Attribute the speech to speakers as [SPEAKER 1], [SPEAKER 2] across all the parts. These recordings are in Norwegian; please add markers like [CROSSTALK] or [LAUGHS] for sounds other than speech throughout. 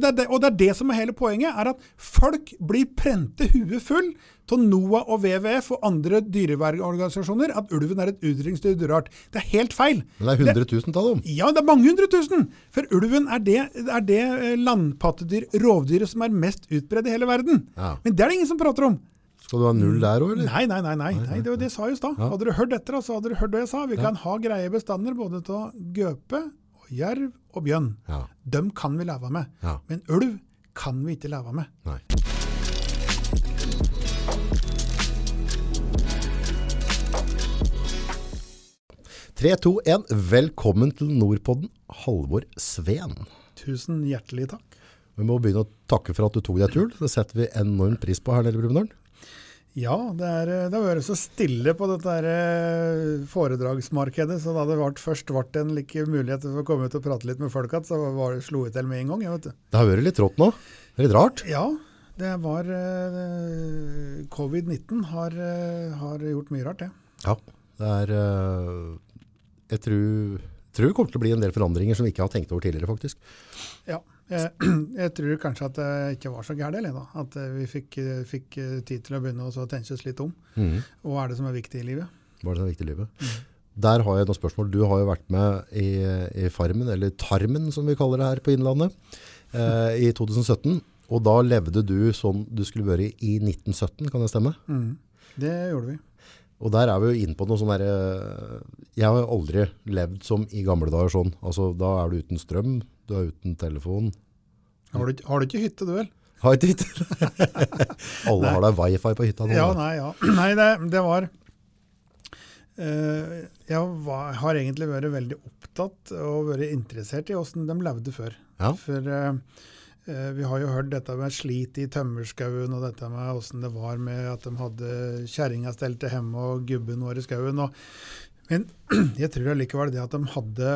[SPEAKER 1] det det, og det er det som er hele poenget, er at folk blir prente huet full av NOAH og WWF og andre dyrevernorganisasjoner at ulven er et utrydningsdyr dyreart. Det er helt feil.
[SPEAKER 2] Men det er 100 000 av dem.
[SPEAKER 1] Ja, det er mange hundre tusen! For ulven er det, er det eh, landpattedyr, rovdyret, som er mest utbredt i hele verden.
[SPEAKER 2] Ja.
[SPEAKER 1] Men det er det ingen som prater om.
[SPEAKER 2] Skal du ha null der òg, eller?
[SPEAKER 1] Nei, nei, nei. nei, nei det, det sa jeg jo i stad. Hadde du hørt etter, så hadde du hørt det jeg sa. Vi kan ha greie bestander både av gaupe, og jerv og bjørn.
[SPEAKER 2] Ja.
[SPEAKER 1] Dem kan vi leve med.
[SPEAKER 2] Ja.
[SPEAKER 1] Men ulv kan vi ikke leve med.
[SPEAKER 2] Nei. Tre, to, en. Velkommen til Nordpodden, Halvor Sveen.
[SPEAKER 1] Tusen hjertelig takk.
[SPEAKER 2] Vi må begynne å takke for at du tok deg turen. Det setter vi enormt pris på her nede i Brumunddal.
[SPEAKER 1] Ja, det, er, eh, det har vært så stille på dette her, eh, foredragsmarkedet, så da det ble, først ble en like mulighet til å komme ut og prate litt med folk igjen, så var det slo jeg til med en gang. Jeg, vet du.
[SPEAKER 2] Det har vært litt rått nå. Litt rart.
[SPEAKER 1] Ja, det var eh, Covid-19 har, har gjort mye rart, det.
[SPEAKER 2] Ja, det er Jeg tror, tror det kommer til å bli en del forandringer som vi ikke har tenkt over tidligere, faktisk.
[SPEAKER 1] Ja. Jeg, [CLEARS THROAT] jeg tror kanskje at det ikke var så gærent, Lena. At eh, vi fikk, eh, fikk eh, tid til å begynne å tenke oss litt om.
[SPEAKER 2] Og
[SPEAKER 1] Hva er det som er viktig i livet?
[SPEAKER 2] Hva er det som er viktig i livet? Der har jeg noen spørsmål. Du har jo vært med i, i Farmen, eller Tarmen som vi kaller det her på Innlandet, eh, i 2017. Og da levde du som du skulle vært i 1917, kan det stemme?
[SPEAKER 1] Mm. Det gjorde vi.
[SPEAKER 2] Og der er vi jo inne på noe sånn der, eh, Jeg har aldri levd som i gamle dager sånn. Altså, da er du uten strøm, du er uten telefon.
[SPEAKER 1] Har du, har du ikke hytte, du vel?
[SPEAKER 2] Har ikke hytte. [LAUGHS] Alle har da wifi på hytta nå.
[SPEAKER 1] Ja, nei, ja. [CLEARS THROAT] Nei, det, det var uh, Jeg var, har egentlig vært veldig opptatt og vært interessert i hvordan de levde før.
[SPEAKER 2] Ja.
[SPEAKER 1] For eh, vi har jo hørt dette med slit i tømmerskauen, og dette med hvordan det var med at de hadde kjerringa stelte hjemme og gubben var i skauen. og- Men [CLEARS THROAT] jeg tror allikevel det at de hadde,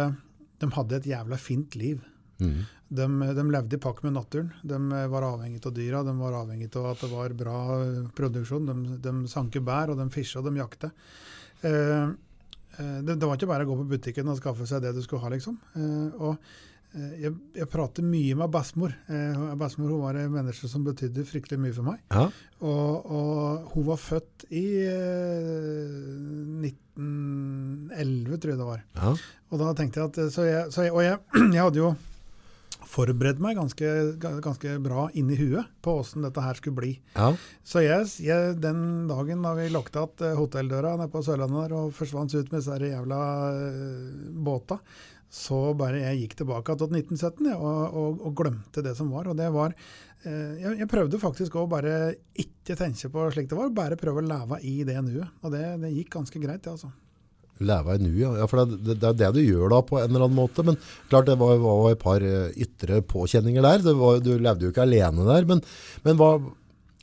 [SPEAKER 1] de hadde et jævla fint liv.
[SPEAKER 2] Mhm.
[SPEAKER 1] De, de levde i pakk med naturen. De var avhengig av dyra, de var avhengig av at det var bra eh, produksjon. De, de sanke bær, og de fisket og de jakter Eh, eh, det, det var ikke bare å gå på butikken og skaffe seg det du skulle ha, liksom. Eh, og eh, jeg, jeg prater mye med bestemor. Eh, bestemor hun var et menneske som betydde fryktelig mye for meg.
[SPEAKER 2] Ja.
[SPEAKER 1] Og, og hun var født i eh, 1911, tror jeg det var.
[SPEAKER 2] Ja.
[SPEAKER 1] Og da tenkte jeg at så jeg, så jeg, Og jeg, [CLEARS THROAT] jeg hadde jo forberedt meg ganske, ga- ganske bra inni huet på åssen dette her skulle bli.
[SPEAKER 2] ja.
[SPEAKER 1] Så yes, jeg, den dagen da vi lukket igjen hotelldøra nede på Sørlandet og forsvant ut med disse jævla uh, båta, så bare jeg gikk tilbake til 1917 jeg, og, og, og glemte det som var. Og det var eh, jeg, jeg prøvde faktisk å bare ikke tenke på slik det var, bare prøve å leve i det nuet. Og det, det gikk ganske greit, det, altså.
[SPEAKER 2] Leve i nuet, ja. for det, det, det er det du gjør da på en eller annen måte. Men klart det var, var et par eh, ytre påkjenninger der. Var, du levde jo ikke alene der. Men, men hva,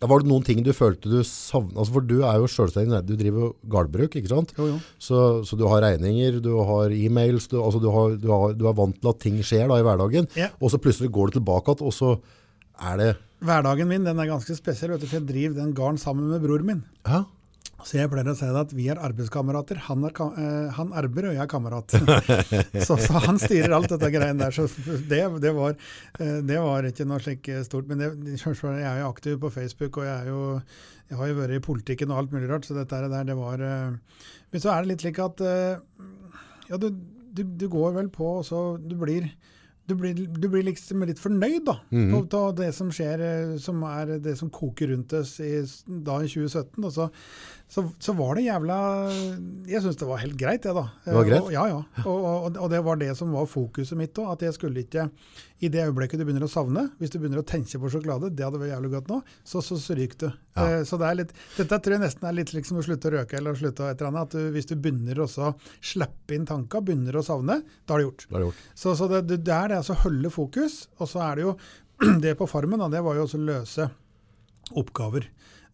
[SPEAKER 2] var det noen ting du følte du savnet? Altså for du er jo selvstendig, du driver jo gardbruk, ikke sant?
[SPEAKER 1] Jo, jo.
[SPEAKER 2] Så, så du har regninger, du har e-mails, du, altså du, har, du, har, du er vant til at ting skjer da i hverdagen.
[SPEAKER 1] Ja.
[SPEAKER 2] Og så plutselig går det tilbake igjen, og så er det
[SPEAKER 1] Hverdagen min den er ganske spesiell, vet du, for jeg driver den gården sammen med broren min.
[SPEAKER 2] Ja,
[SPEAKER 1] Så jeg pleier å si at vi er arbeidskamerater. Han, er, eh, han arbeider, og jeg er kamerat. [LAUGHS] så, så han styrer alt dette greiene der. Så det, det, var, eh, det var ikke noe slik stort. Men det, jeg er jo aktiv på Facebook, og jeg, er jo, jeg har jo vært i politikken og alt mulig rart, så dette der, det var eh, Men så er det litt slik at eh, ja, du, du, du går vel på, og så du blir du blir, du blir liksom litt fornøyd da,
[SPEAKER 2] Mhm.
[SPEAKER 1] på, på det som skjer, eh, som er det som koker rundt oss i, da i 2017. Og så, så, så var det jævla Jeg syns det var helt greit, det, da.
[SPEAKER 2] Det var greit?
[SPEAKER 1] Og, ja, ja. Og, og, og det var det som var fokuset mitt òg. At jeg skulle ikke I det øyeblikket du begynner å savne, hvis du begynner å tenke på sjokolade, det hadde vært jævlig godt nå, så, så, så ryker du.
[SPEAKER 2] Ja.
[SPEAKER 1] Eh, Så det er litt, dette tror jeg nesten er litt liksom å slutte å røke eller slutte et eller annet. At du, hvis du begynner å slippe inn tanka, begynner å savne, da er det gjort.
[SPEAKER 2] det har gjort.
[SPEAKER 1] Så, så det, det det er det altså å holde fokus, og så er det jo [CLEARS THROAT] det på Farmen, da, det var jo også løse oppgaver.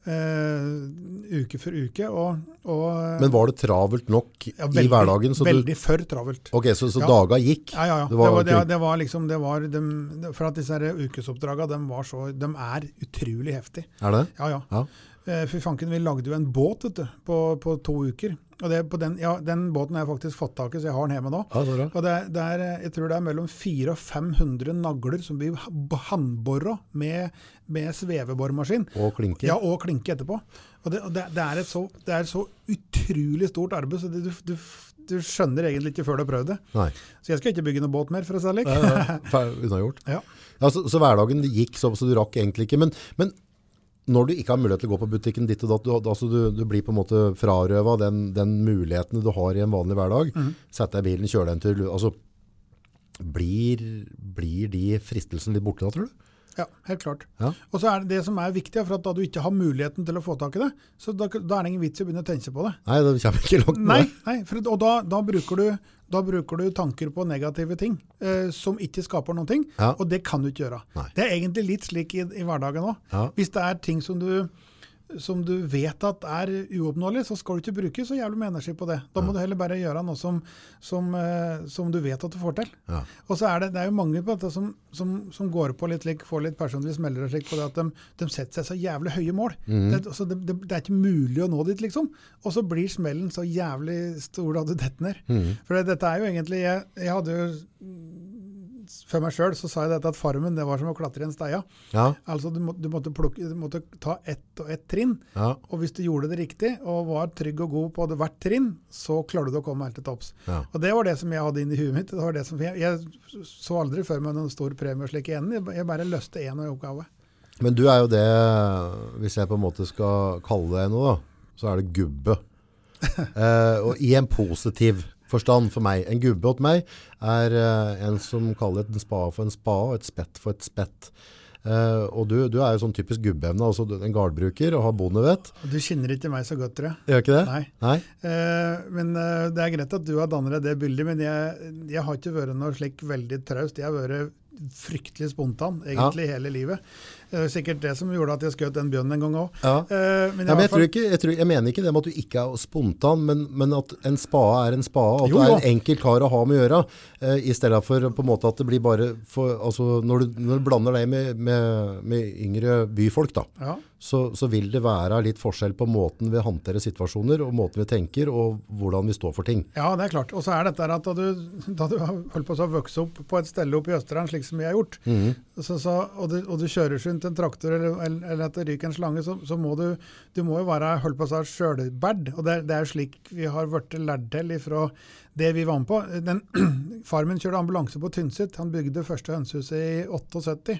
[SPEAKER 1] Eh, uke for uke. Og, og
[SPEAKER 2] Men var det travelt nok
[SPEAKER 1] ja,
[SPEAKER 2] i hverdagen? Så du,
[SPEAKER 1] veldig for travelt.
[SPEAKER 2] ok, så, så
[SPEAKER 1] Ja.
[SPEAKER 2] daga gikk?
[SPEAKER 1] Ja, ja, ja.
[SPEAKER 2] Det
[SPEAKER 1] Det
[SPEAKER 2] var
[SPEAKER 1] var, det, det var liksom det var de, For at disse ukesoppdraga de, så, de er utrolig heftige.
[SPEAKER 2] Er det?
[SPEAKER 1] Ja, ja.
[SPEAKER 2] Ja.
[SPEAKER 1] Uh, Fy fanken, vi lagde jo en båt vet du, på, på to uker. Og det på den, ja, den båten har jeg faktisk fått tak i, så jeg har den hjemme nå.
[SPEAKER 2] Ja, det.
[SPEAKER 1] Og det, det er, jeg tror det er mellom 400 og 500 nagler som blir håndbora med, med svevebormaskin.
[SPEAKER 2] Og klinke.
[SPEAKER 1] Ja, og klinke etterpå. Og det, og er et så, det er et så utrolig stort arbeid, så det, du, du, du skjønner egentlig ikke før du har prøvd det.
[SPEAKER 2] Nei.
[SPEAKER 1] Så jeg skal ikke bygge noen båt mer, for å si det slik.
[SPEAKER 2] ja, Unnagjort. [LAUGHS]
[SPEAKER 1] Ja.
[SPEAKER 2] Ja, så, så hverdagen gikk så, så du rakk egentlig ikke. Men, men når du ikke har mulighet til å gå på butikken ditt og datt, du, altså du, du blir på en måte frarøva den, den muligheten du har i en vanlig hverdag.
[SPEAKER 1] Mm.
[SPEAKER 2] Sett deg i bilen, kjøre deg en tur. Altså, blir, blir de fristelsene litt borte da, tror du?
[SPEAKER 1] Ja, helt klart.
[SPEAKER 2] Ja.
[SPEAKER 1] Og så er det det som er viktig, for at da du ikke har muligheten til å få tak i det, så da, da er det ingen vits i å begynne å tenke på det.
[SPEAKER 2] Nei, det kommer ikke langt med
[SPEAKER 1] Nei, nei for, og da, da, bruker du, da bruker du tanker på negative ting eh, som ikke skaper noen ting,
[SPEAKER 2] Ja.
[SPEAKER 1] og det kan du ikke gjøre.
[SPEAKER 2] Nei.
[SPEAKER 1] Det er egentlig litt slik i, i hverdagen òg.
[SPEAKER 2] Ja.
[SPEAKER 1] Hvis det er ting som du, som du vet at er uoppnåelig, så skal du ikke bruke så jævlig mye energi på det. Da må du heller bare gjøre noe som, som, eh, som du vet at du får til.
[SPEAKER 2] Ja.
[SPEAKER 1] Og så er det, det er jo mange på dette som, som, som går på litt, lik, får litt personlige smeller og slik på det at de, de setter seg så jævlig høye mål.
[SPEAKER 2] Mm.
[SPEAKER 1] det, altså, det, det, det er ikke mulig å nå dit, liksom. Og så blir smellen så jævlig stor da du detter ned.
[SPEAKER 2] Mm.
[SPEAKER 1] For dette er jo egentlig Jeg, jeg hadde jo For meg sjøl så sa jeg dette at farmen det var som å klatre i en steia.
[SPEAKER 2] Ja,
[SPEAKER 1] Altså du, må, du, måtte plukke, du måtte ta ett og ett trinn.
[SPEAKER 2] ja,
[SPEAKER 1] Og hvis du gjorde det riktig og var trygg og god på det hvert trinn, så klarte du å komme helt til topps.
[SPEAKER 2] ja.
[SPEAKER 1] Og det var det som jeg hadde inni huet mitt. Det var det som, jeg, jeg så aldri for meg noen stor premie slik igjen. Jeg bare løste én oppgave.
[SPEAKER 2] Men du er jo det, hvis jeg på en måte skal kalle deg noe da, så er det gubbe. [LAUGHS] Eh, og i en positiv forstand for meg. En gubbe åt meg er uh, en som kaller en spade for en spade og et spett for et spett. Uh, og du, du er jo sånn typisk gubbeevne, altså en gardbruker og har bondevett.
[SPEAKER 1] Du kjenner ikke meg så godt, tror jeg.
[SPEAKER 2] Gjør ikke det?
[SPEAKER 1] Nei.
[SPEAKER 2] Nei?
[SPEAKER 1] Uh, men uh, Det er greit at du har dannet deg det bildet, men jeg, jeg har ikke vært noe slik veldig traust. Jeg har vært fryktelig spontan egentlig hele livet. Det er sikkert det som gjorde at jeg skjøt den bjørnen en gang òg.
[SPEAKER 2] Ja.
[SPEAKER 1] Eh, men
[SPEAKER 2] Ja, men jeg,
[SPEAKER 1] fall-
[SPEAKER 2] ikke, jeg, tror, jeg mener ikke det med at du ikke er spontan, men, men at en spade er en spade. At
[SPEAKER 1] Jo,
[SPEAKER 2] du er en enkel kar å ha med å gjøre, eh, i stedet for på en måte at det blir bare for, altså, når, du, når du blander deg med, med, med yngre byfolk, da,
[SPEAKER 1] ja.
[SPEAKER 2] så, så vil det være litt forskjell på måten vi håndterer situasjoner, og måten vi tenker, og hvordan vi står for ting.
[SPEAKER 1] Ja, det er klart. Og så er dette at da du, da du har holdt på å vokse opp på et sted oppe i Østerdalen, slik som jeg har gjort,
[SPEAKER 2] Mhm.
[SPEAKER 1] så, så, og, du, og du kjører rundt en traktor eller, eller, at det ryker en slange, så, så må du, du må jo være holdt på å si sjølberd. Og det, det er jo slik vi har blitt lært til ifra det vi var med på. Den, [CLEARS THROAT] far min kjørte ambulanse på Tynset. Han bygde det første hønsehuset i 78.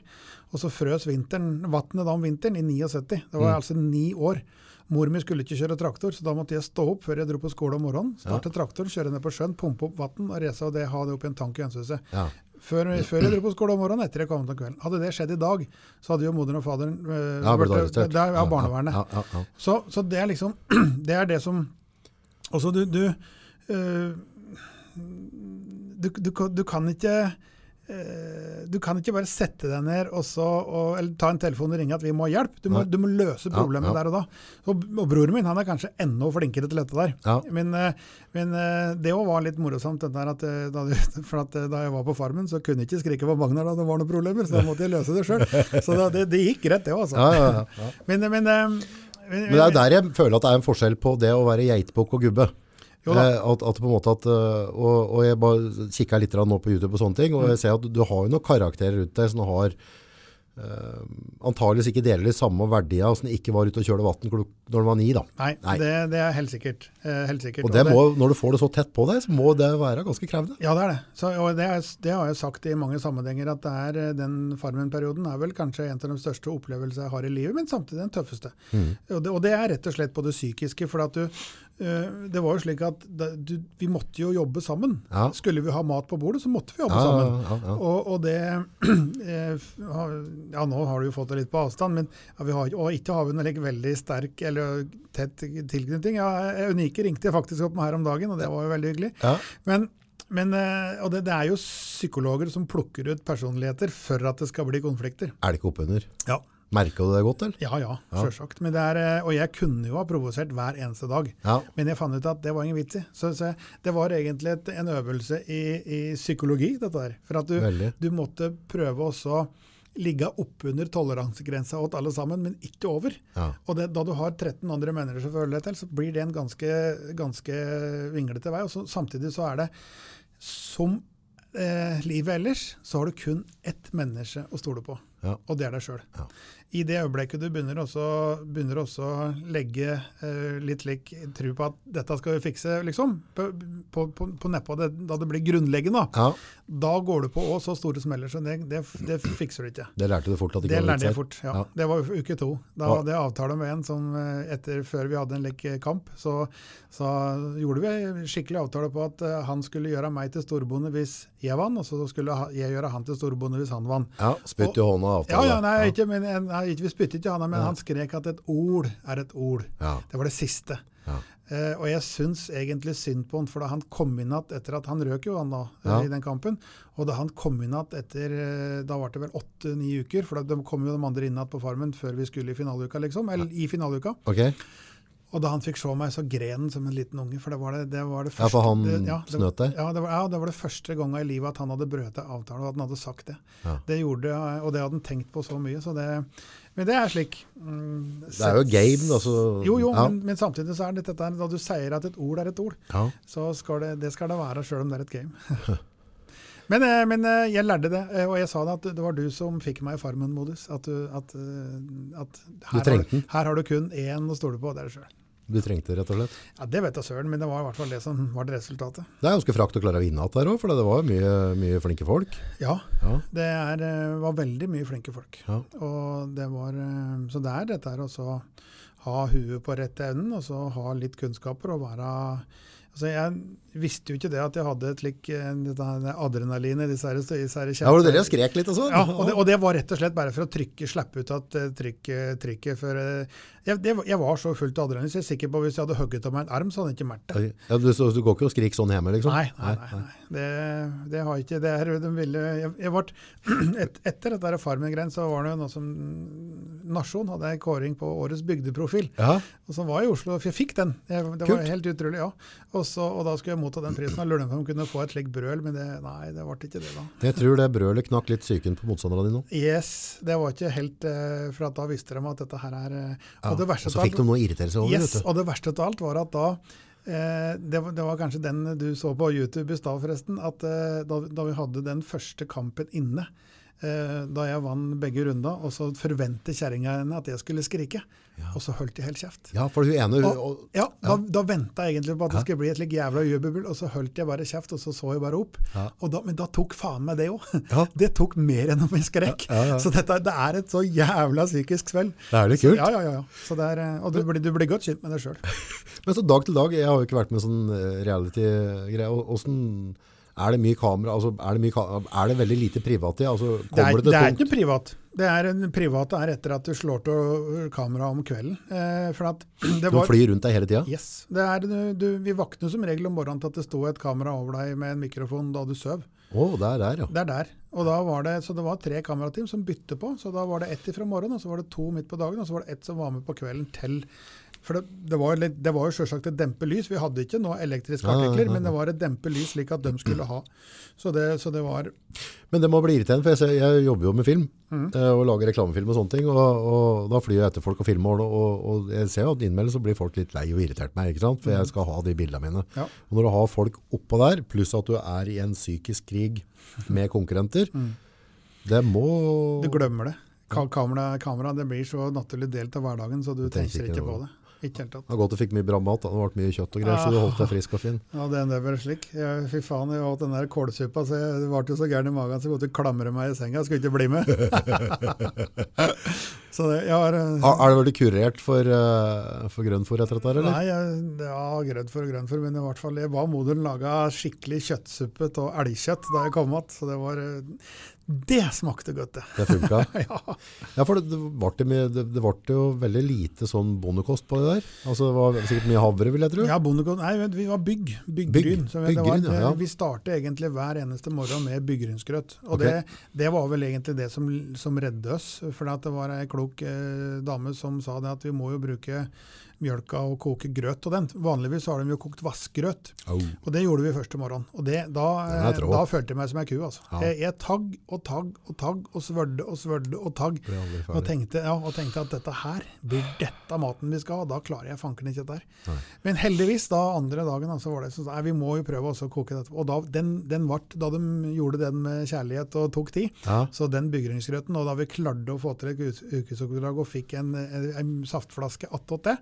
[SPEAKER 1] Og så frøs vinteren, vannet da om vinteren i 79. Det var altså ni år. Mor mi skulle ikke kjøre traktor, så da måtte jeg stå opp før jeg dro på skole om morgenen. Starte traktoren, kjøre ned på sjøen, pumpe opp vann og race og det, ha det opp i en tank i hønsehuset.
[SPEAKER 2] Ja.
[SPEAKER 1] Før, før jeg dro på skole om morgenen, etter jeg kom om kvelden. Hadde det skjedd i dag, så hadde jo moderen og faderen øh,
[SPEAKER 2] Ja, arrestert.
[SPEAKER 1] det er- barnevernet.
[SPEAKER 2] Ja, ja.
[SPEAKER 1] Så, så det er liksom [CLEARS THROAT] Det er det som Også du Du, øh, du, du, kan- du kan ikke du kan ikke bare sette deg ned og så, og, eller ta en telefon og ringe at vi må ha hjelp. Du må, du må løse problemet
[SPEAKER 2] ja.
[SPEAKER 1] der og da. Og, og broren min han er kanskje enda flinkere til dette der.
[SPEAKER 2] Ja.
[SPEAKER 1] Men, øh, men øh, det òg var litt morosomt. At, da, [LAUGHS] for at da jeg var på Farmen, så kunne jeg ikke skrike på Magnar da det var noen problemer, så da måtte jeg løse det sjøl. [LAUGHS] Så da, det, det gikk greit, det òg, altså.
[SPEAKER 2] Ja, ja, ja, ja.
[SPEAKER 1] Men, men, men,
[SPEAKER 2] det er der jeg føler at det er en forskjell på det å være geitbukk og gubbe. Eh, at, at på en måte at, eh, og, og jeg bare kikker litt nå på YouTube og sånne ting, og
[SPEAKER 1] Mm.
[SPEAKER 2] jeg ser at du, har jo noen karakterer rundt deg som har Uh, antageligvis ikke deler de samme verdiene, som ikke var ute og kjørte vatten når du var ni da.
[SPEAKER 1] Nei,
[SPEAKER 2] Nei.
[SPEAKER 1] Det, det er helt sikkert. Eh, helt sikkert.
[SPEAKER 2] Og det må, når du får det så tett på deg, så må det være ganske krevende.
[SPEAKER 1] Ja, det er det. Så, og det, er, det har jeg sagt i mange sammenhenger, at det er, den Farmen-perioden er vel kanskje en av de største opplevelsene jeg har i livet, men samtidig den tøffeste.
[SPEAKER 2] Mm.
[SPEAKER 1] Og, det, og det er rett og slett på det psykiske. for at du, det var jo slik at vi måtte jo jobbe sammen.
[SPEAKER 2] Ja.
[SPEAKER 1] Skulle vi ha mat på bordet, så måtte vi jobbe
[SPEAKER 2] Ja,
[SPEAKER 1] sammen.
[SPEAKER 2] ja.
[SPEAKER 1] Og, og det [CLEARS THROAT] eh, Ja, nå har du jo fått det litt på avstand, men har, og ikke har vi noen veldig sterk eller tett tilknytning. Ja, Unike ringte jeg faktisk opp med her om dagen, og det var jo veldig hyggelig. Men, men eh, og det, det er jo psykologer som plukker ut personligheter for at det skal bli konflikter.
[SPEAKER 2] Er det ikke oppunder?
[SPEAKER 1] Ja.
[SPEAKER 2] Merker du det godt, eller?
[SPEAKER 1] Ja, ja, er, eh, og jeg kunne jo ha provosert hver eneste dag.
[SPEAKER 2] Ja.
[SPEAKER 1] Men jeg fant ut at det var ingen vits i. Så, så det var egentlig et, en øvelse i, i psykologi, dette der. For at du, du måtte prøve også ligge oppunder toleransegrensa åt alle sammen, men ikke over.
[SPEAKER 2] Ja.
[SPEAKER 1] Og det, da du har 13 andre mennesker som følger deg til, så blir det en ganske, ganske vinglete vei. Og så, samtidig så er det som eh, livet ellers, så har du kun ett menneske å stole på.
[SPEAKER 2] Ja.
[SPEAKER 1] Og det er deg sjøl.
[SPEAKER 2] Ja.
[SPEAKER 1] I det øyeblikket du begynner også, begynner også legge uh, litt lik tro på at dette skal vi fikse, liksom, på, på, på, på nedpå det, da det blir grunnleggende, da,
[SPEAKER 2] Ja,
[SPEAKER 1] da går du på òg så store smeller, så det, det, det fikser du ikke.
[SPEAKER 2] det lærte du fort at det
[SPEAKER 1] Det lærte jeg fort. ja.
[SPEAKER 2] Ja.
[SPEAKER 1] Det var uke to. Da hadde jeg avtale med en som eh, etter, før vi hadde en lik kamp, så, så gjorde vi skikkelig avtale på at uh, han skulle gjøre meg til storbonde hvis jeg vant, og så skulle jeg gjøre han til storbonde hvis han vant.
[SPEAKER 2] Ja, spytt i hånda og
[SPEAKER 1] Ja,
[SPEAKER 2] avtale.
[SPEAKER 1] ja, nei, ikke, men, jeg, ikke, vi spyttet i hånda, men han skrek at et ord er et ord.
[SPEAKER 2] Ja.
[SPEAKER 1] Det var det siste.
[SPEAKER 2] Ja.
[SPEAKER 1] Eh, og jeg syns egentlig synd på han, for da han kom inn igjen etter at han røk jo han da, eh,
[SPEAKER 2] Ja.
[SPEAKER 1] i den kampen, og da han kom inn igjen etter eh, Da var det vel åtte-ni uker, for da kom jo de andre inn igjen på Farmen før vi skulle i finaleuka, liksom. Eller i finaleuka.
[SPEAKER 2] Ok,
[SPEAKER 1] Og da han fikk se meg, så gren han som en liten unge. For det var det, det, var det
[SPEAKER 2] Ja, for han
[SPEAKER 1] det, ja, det,
[SPEAKER 2] snøt deg?
[SPEAKER 1] Ja det, var, ja, det var det første gangen i livet at han hadde brøt avtalen, og at han hadde sagt det.
[SPEAKER 2] Ja.
[SPEAKER 1] Det gjorde, Og det hadde han tenkt på så mye. Så det, men det er slik. Mm,
[SPEAKER 2] Det er jo game, da. Så,
[SPEAKER 1] Jo, jo,
[SPEAKER 2] ja.
[SPEAKER 1] men, men samtidig så er det dette da du sier at et ord er et ord,
[SPEAKER 2] Ja.
[SPEAKER 1] så skal det, det skal det være, sjøl om det er et game. [LAUGHS] men, eh, men eh, jeg lærte det, eh, og jeg sa det at det var du som fikk meg i Farmen-modus. At, du- at, at her, har, her har du kun én å stole på, og det er deg sjøl.
[SPEAKER 2] Du trengte rett og slett.
[SPEAKER 1] Ja, Det vet jeg søren, men det var i hvert fall det som var det resultatet.
[SPEAKER 2] Det er ganske frakt å klare å vinne igjen der òg, for det var mye, mye flinke folk.
[SPEAKER 1] Ja,
[SPEAKER 2] Ja.
[SPEAKER 1] det er, eh, var veldig mye flinke folk.
[SPEAKER 2] Ja.
[SPEAKER 1] Og det var, eh, så det er dette her å ha huet på rett enden, og så ha litt kunnskaper og være altså Jeg visste jo ikke det at jeg hadde et lik, eh, adrenalin i disse her, disse her
[SPEAKER 2] Ja, var det dere skrek litt og sånn?
[SPEAKER 1] Ja, og det, og det var rett og slett bare for å trykke, slippe ut at trykket, trykk, trykket for eh, jeg, det, jeg var så fullt av adrenalin, så jeg er sikker på at hvis jeg hadde hugget av meg en arm, så hadde jeg ikke merket det.
[SPEAKER 2] Ja, du, så, du går ikke og skriker sånn hjemme, liksom?
[SPEAKER 1] Nei, nei, nei. nei. Det, det har jeg ikke. Det er, de ville, jeg, jeg ble, [CLEARS THROAT] et, etter dette Farmen-greien så var det jo noe som Nasjon hadde en kåring på årets bygdeprofil.
[SPEAKER 2] Ja,
[SPEAKER 1] Og så var jeg i Oslo, for jeg fikk den. Jeg, det
[SPEAKER 2] Kult.
[SPEAKER 1] var helt utrolig, ja. Også, og da skulle jeg motta den prisen. Og lurte på om de kunne få et slikt brøl, men det, nei, det ble ikke det da.
[SPEAKER 2] jeg tror det brølet knakk litt psyken på motstanderne dine nå.
[SPEAKER 1] Yes, det var ikke helt eh, For at da visste de at dette her er eh,
[SPEAKER 2] Ja,
[SPEAKER 1] Og
[SPEAKER 2] og så fikk de noe å irritere seg over,
[SPEAKER 1] Yes, og det verste av alt var at da eh, det, var, det var kanskje den du så på YouTube i stad, forresten. At eh, da, da vi hadde den første kampen inne, da jeg vant begge runder, og så forventet kjerringa henne at jeg skulle skrike. Og så holdt jeg helt kjeft.
[SPEAKER 2] Ja, for hun ene
[SPEAKER 1] Og,
[SPEAKER 2] og,
[SPEAKER 1] ja, Da, da venta jeg egentlig på at det skulle bli et slik jævla jubel, og så holdt jeg bare kjeft, og så så jeg bare opp.
[SPEAKER 2] Ja.
[SPEAKER 1] Og da, men da tok faen meg det òg. [LAUGHS]
[SPEAKER 2] Ja.
[SPEAKER 1] Det tok mer enn om jeg skrek.
[SPEAKER 2] Ja, ja, ja.
[SPEAKER 1] Så dette, det er et så jævla psykisk svell.
[SPEAKER 2] Det er litt kult.
[SPEAKER 1] Ja, ja, ja. ja. Så er, eh, og du blir, du blir godt kjent med deg sjøl. [LAUGHS]
[SPEAKER 2] Men så dag til dag, jeg har jo ikke vært med sånn eh, reality-greie. og Hvordan er det mye kamera? Altså, er, det mye, ka- er det veldig lite privat i? Altså,
[SPEAKER 1] Det er,
[SPEAKER 2] det
[SPEAKER 1] det er ikke privat. Det er en privat er etter at du slår til kameraet om kvelden. Eh, for at [CLEARS THROAT] det
[SPEAKER 2] Du flyr rundt deg hele tida?
[SPEAKER 1] yes, det er, du, du, vi våkner som regel om morgenen til at det sto et kamera over deg med en mikrofon da du søv.
[SPEAKER 2] Å, det er der, ja.
[SPEAKER 1] Det er der. Og da var det, så det var tre kamerateam som bytte på. Så da var det ett fra morgenen, og så var det to midt på dagen, og så var det ett som var med på kvelden til For det, det, var, litt, det var jo selvsagt et dempe lys. Vi hadde ikke noe elektriske
[SPEAKER 2] artikler, ja,
[SPEAKER 1] ja,
[SPEAKER 2] ja.
[SPEAKER 1] men det var et dempe lys slik at de skulle ha. Så det, så det var
[SPEAKER 2] Men det må bli irriterende, for jeg, ser, jeg jobber jo med film
[SPEAKER 1] Mm.
[SPEAKER 2] eh, og lager reklamefilm og sånne ting, og, og da flyr jeg etter folk og filmer, og, og, jeg ser jo at innimellom så blir folk litt lei og irritert meg, ikke sant? for jeg skal ha de bildene mine. Og når du har folk oppå der, pluss at du er i en psykisk krig med konkurrenter, det må...
[SPEAKER 1] Du glemmer det. Ka kamera, kamera det blir så naturlig del av hverdagen, så du
[SPEAKER 2] tenker
[SPEAKER 1] tenker
[SPEAKER 2] ikke
[SPEAKER 1] på det. Ikke helt tatt.
[SPEAKER 2] Det var godt du fikk mye bra mat, da. det ble mye kjøtt og greier, så du holdt deg frisk og fin.
[SPEAKER 1] Ja, det er vel slik. Jeg, fy faen, jeg åt den der kålsuppa, så jeg ble så gæren i magen, så jeg måtte klamre meg i senga. Jeg skulle ikke bli med. [LAUGHS] så det, jeg har... eh,
[SPEAKER 2] er det veldig kurert for, uh, for grønnfôr etter dette, eller?
[SPEAKER 1] Nei, jeg, ja, grønnfôr og grønnfôr, men i hvert fall, jeg ba moderen lage skikkelig kjøttsuppe av elgkjøtt da jeg kom igjen, så det var, eh, det smakte godt det.
[SPEAKER 2] Det funka? [LAUGHS]
[SPEAKER 1] ja.
[SPEAKER 2] Ja, for det, det, ble det, det ble jo veldig lite sånn bondekost på det der. Altså, det var sikkert mye havre, vil jeg tro.
[SPEAKER 1] Ja, bondekost, Nei, vi var bygg. Byggryn.
[SPEAKER 2] Bygg. Byggryn,
[SPEAKER 1] var,
[SPEAKER 2] ja, ja.
[SPEAKER 1] Vi startet egentlig hver eneste morgen med byggrynsgrøt. Og
[SPEAKER 2] okay.
[SPEAKER 1] det, det var vel egentlig det som, som redde oss. For det var ei klok eh, dame som sa det at vi må jo bruke mjølka og koke grøt og den. Vanligvis har de jo kokt vassgrøt.
[SPEAKER 2] Oh.
[SPEAKER 1] Og det gjorde vi første morgen. Og det, da, eh, da følte jeg meg som ei ku. Altså.
[SPEAKER 2] Ja.
[SPEAKER 1] Jeg, jeg tagg og tagg og tagg og svørde og svørde og tagg. Og tenkte, ja, og tenkte at dette her blir dette maten vi skal ha. Da klarer jeg fanken ikke dette her.
[SPEAKER 2] Nei.
[SPEAKER 1] Men heldigvis, da andre dagen, da, så var det sånn at vi må jo prøve også å koke dette. Og da, den, den vart, da de gjorde den med kjærlighet og tok tid,
[SPEAKER 2] Ja.
[SPEAKER 1] så den byggrønnsgrøten, og da vi klarte å få til et ukesoppdrag og fikk en, en, en saftflaske attåt det,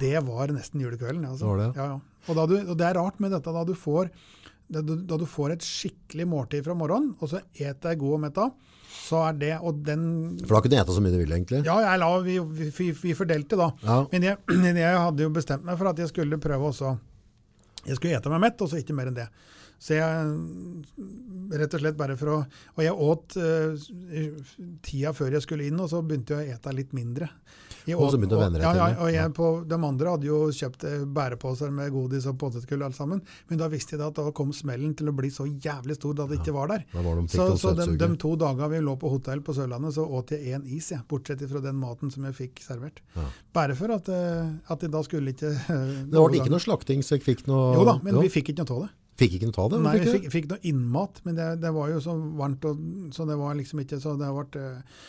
[SPEAKER 1] det var nesten julekvelden. Altså.
[SPEAKER 2] Var det,
[SPEAKER 1] ja, ja. Og, da du, og det er rart med dette, da du får, da du, da du får et skikkelig måltid fra morgenen, og så et deg god metta, så er det, og den
[SPEAKER 2] For da kunne du ete så mye du ville, egentlig.
[SPEAKER 1] ja, jeg la, vi, vi, vi fordelte da.
[SPEAKER 2] Ja.
[SPEAKER 1] Men jeg, jeg hadde jo bestemt meg for at jeg skulle prøve også Jeg skulle ete meg mett, og så ikke mer enn det. Så jeg rett og slett bare for å Og jeg åt uh, tida før jeg skulle inn, og så begynte jeg å ete litt mindre. Jeg
[SPEAKER 2] Og så begynte å vende deg til
[SPEAKER 1] ja,
[SPEAKER 2] det.
[SPEAKER 1] og
[SPEAKER 2] Ja.
[SPEAKER 1] jeg på, De andre hadde jo kjøpt eh, bæreposer med godis og potetgull alt sammen, men da visste jeg da at da kom smellen til å bli så jævlig stor da det ikke var der.
[SPEAKER 2] Var de,
[SPEAKER 1] Så, så de, de to dagene vi lå på hotell på Sørlandet, så åt jeg én is, jeg, bortsett fra den maten som jeg fikk servert.
[SPEAKER 2] Ja.
[SPEAKER 1] Bare for at, eh, at jeg da skulle ikke [LAUGHS]
[SPEAKER 2] Det ble ikke noe slakting, så jeg fikk noe
[SPEAKER 1] Jo da, men
[SPEAKER 2] jo.
[SPEAKER 1] vi fikk ikke noe av det.
[SPEAKER 2] Fikk ikke noe av det?
[SPEAKER 1] Nei,
[SPEAKER 2] jeg
[SPEAKER 1] fikk, fikk noe innmat, men det, det var jo så varmt, og, så det var liksom ikke så det ble, eh,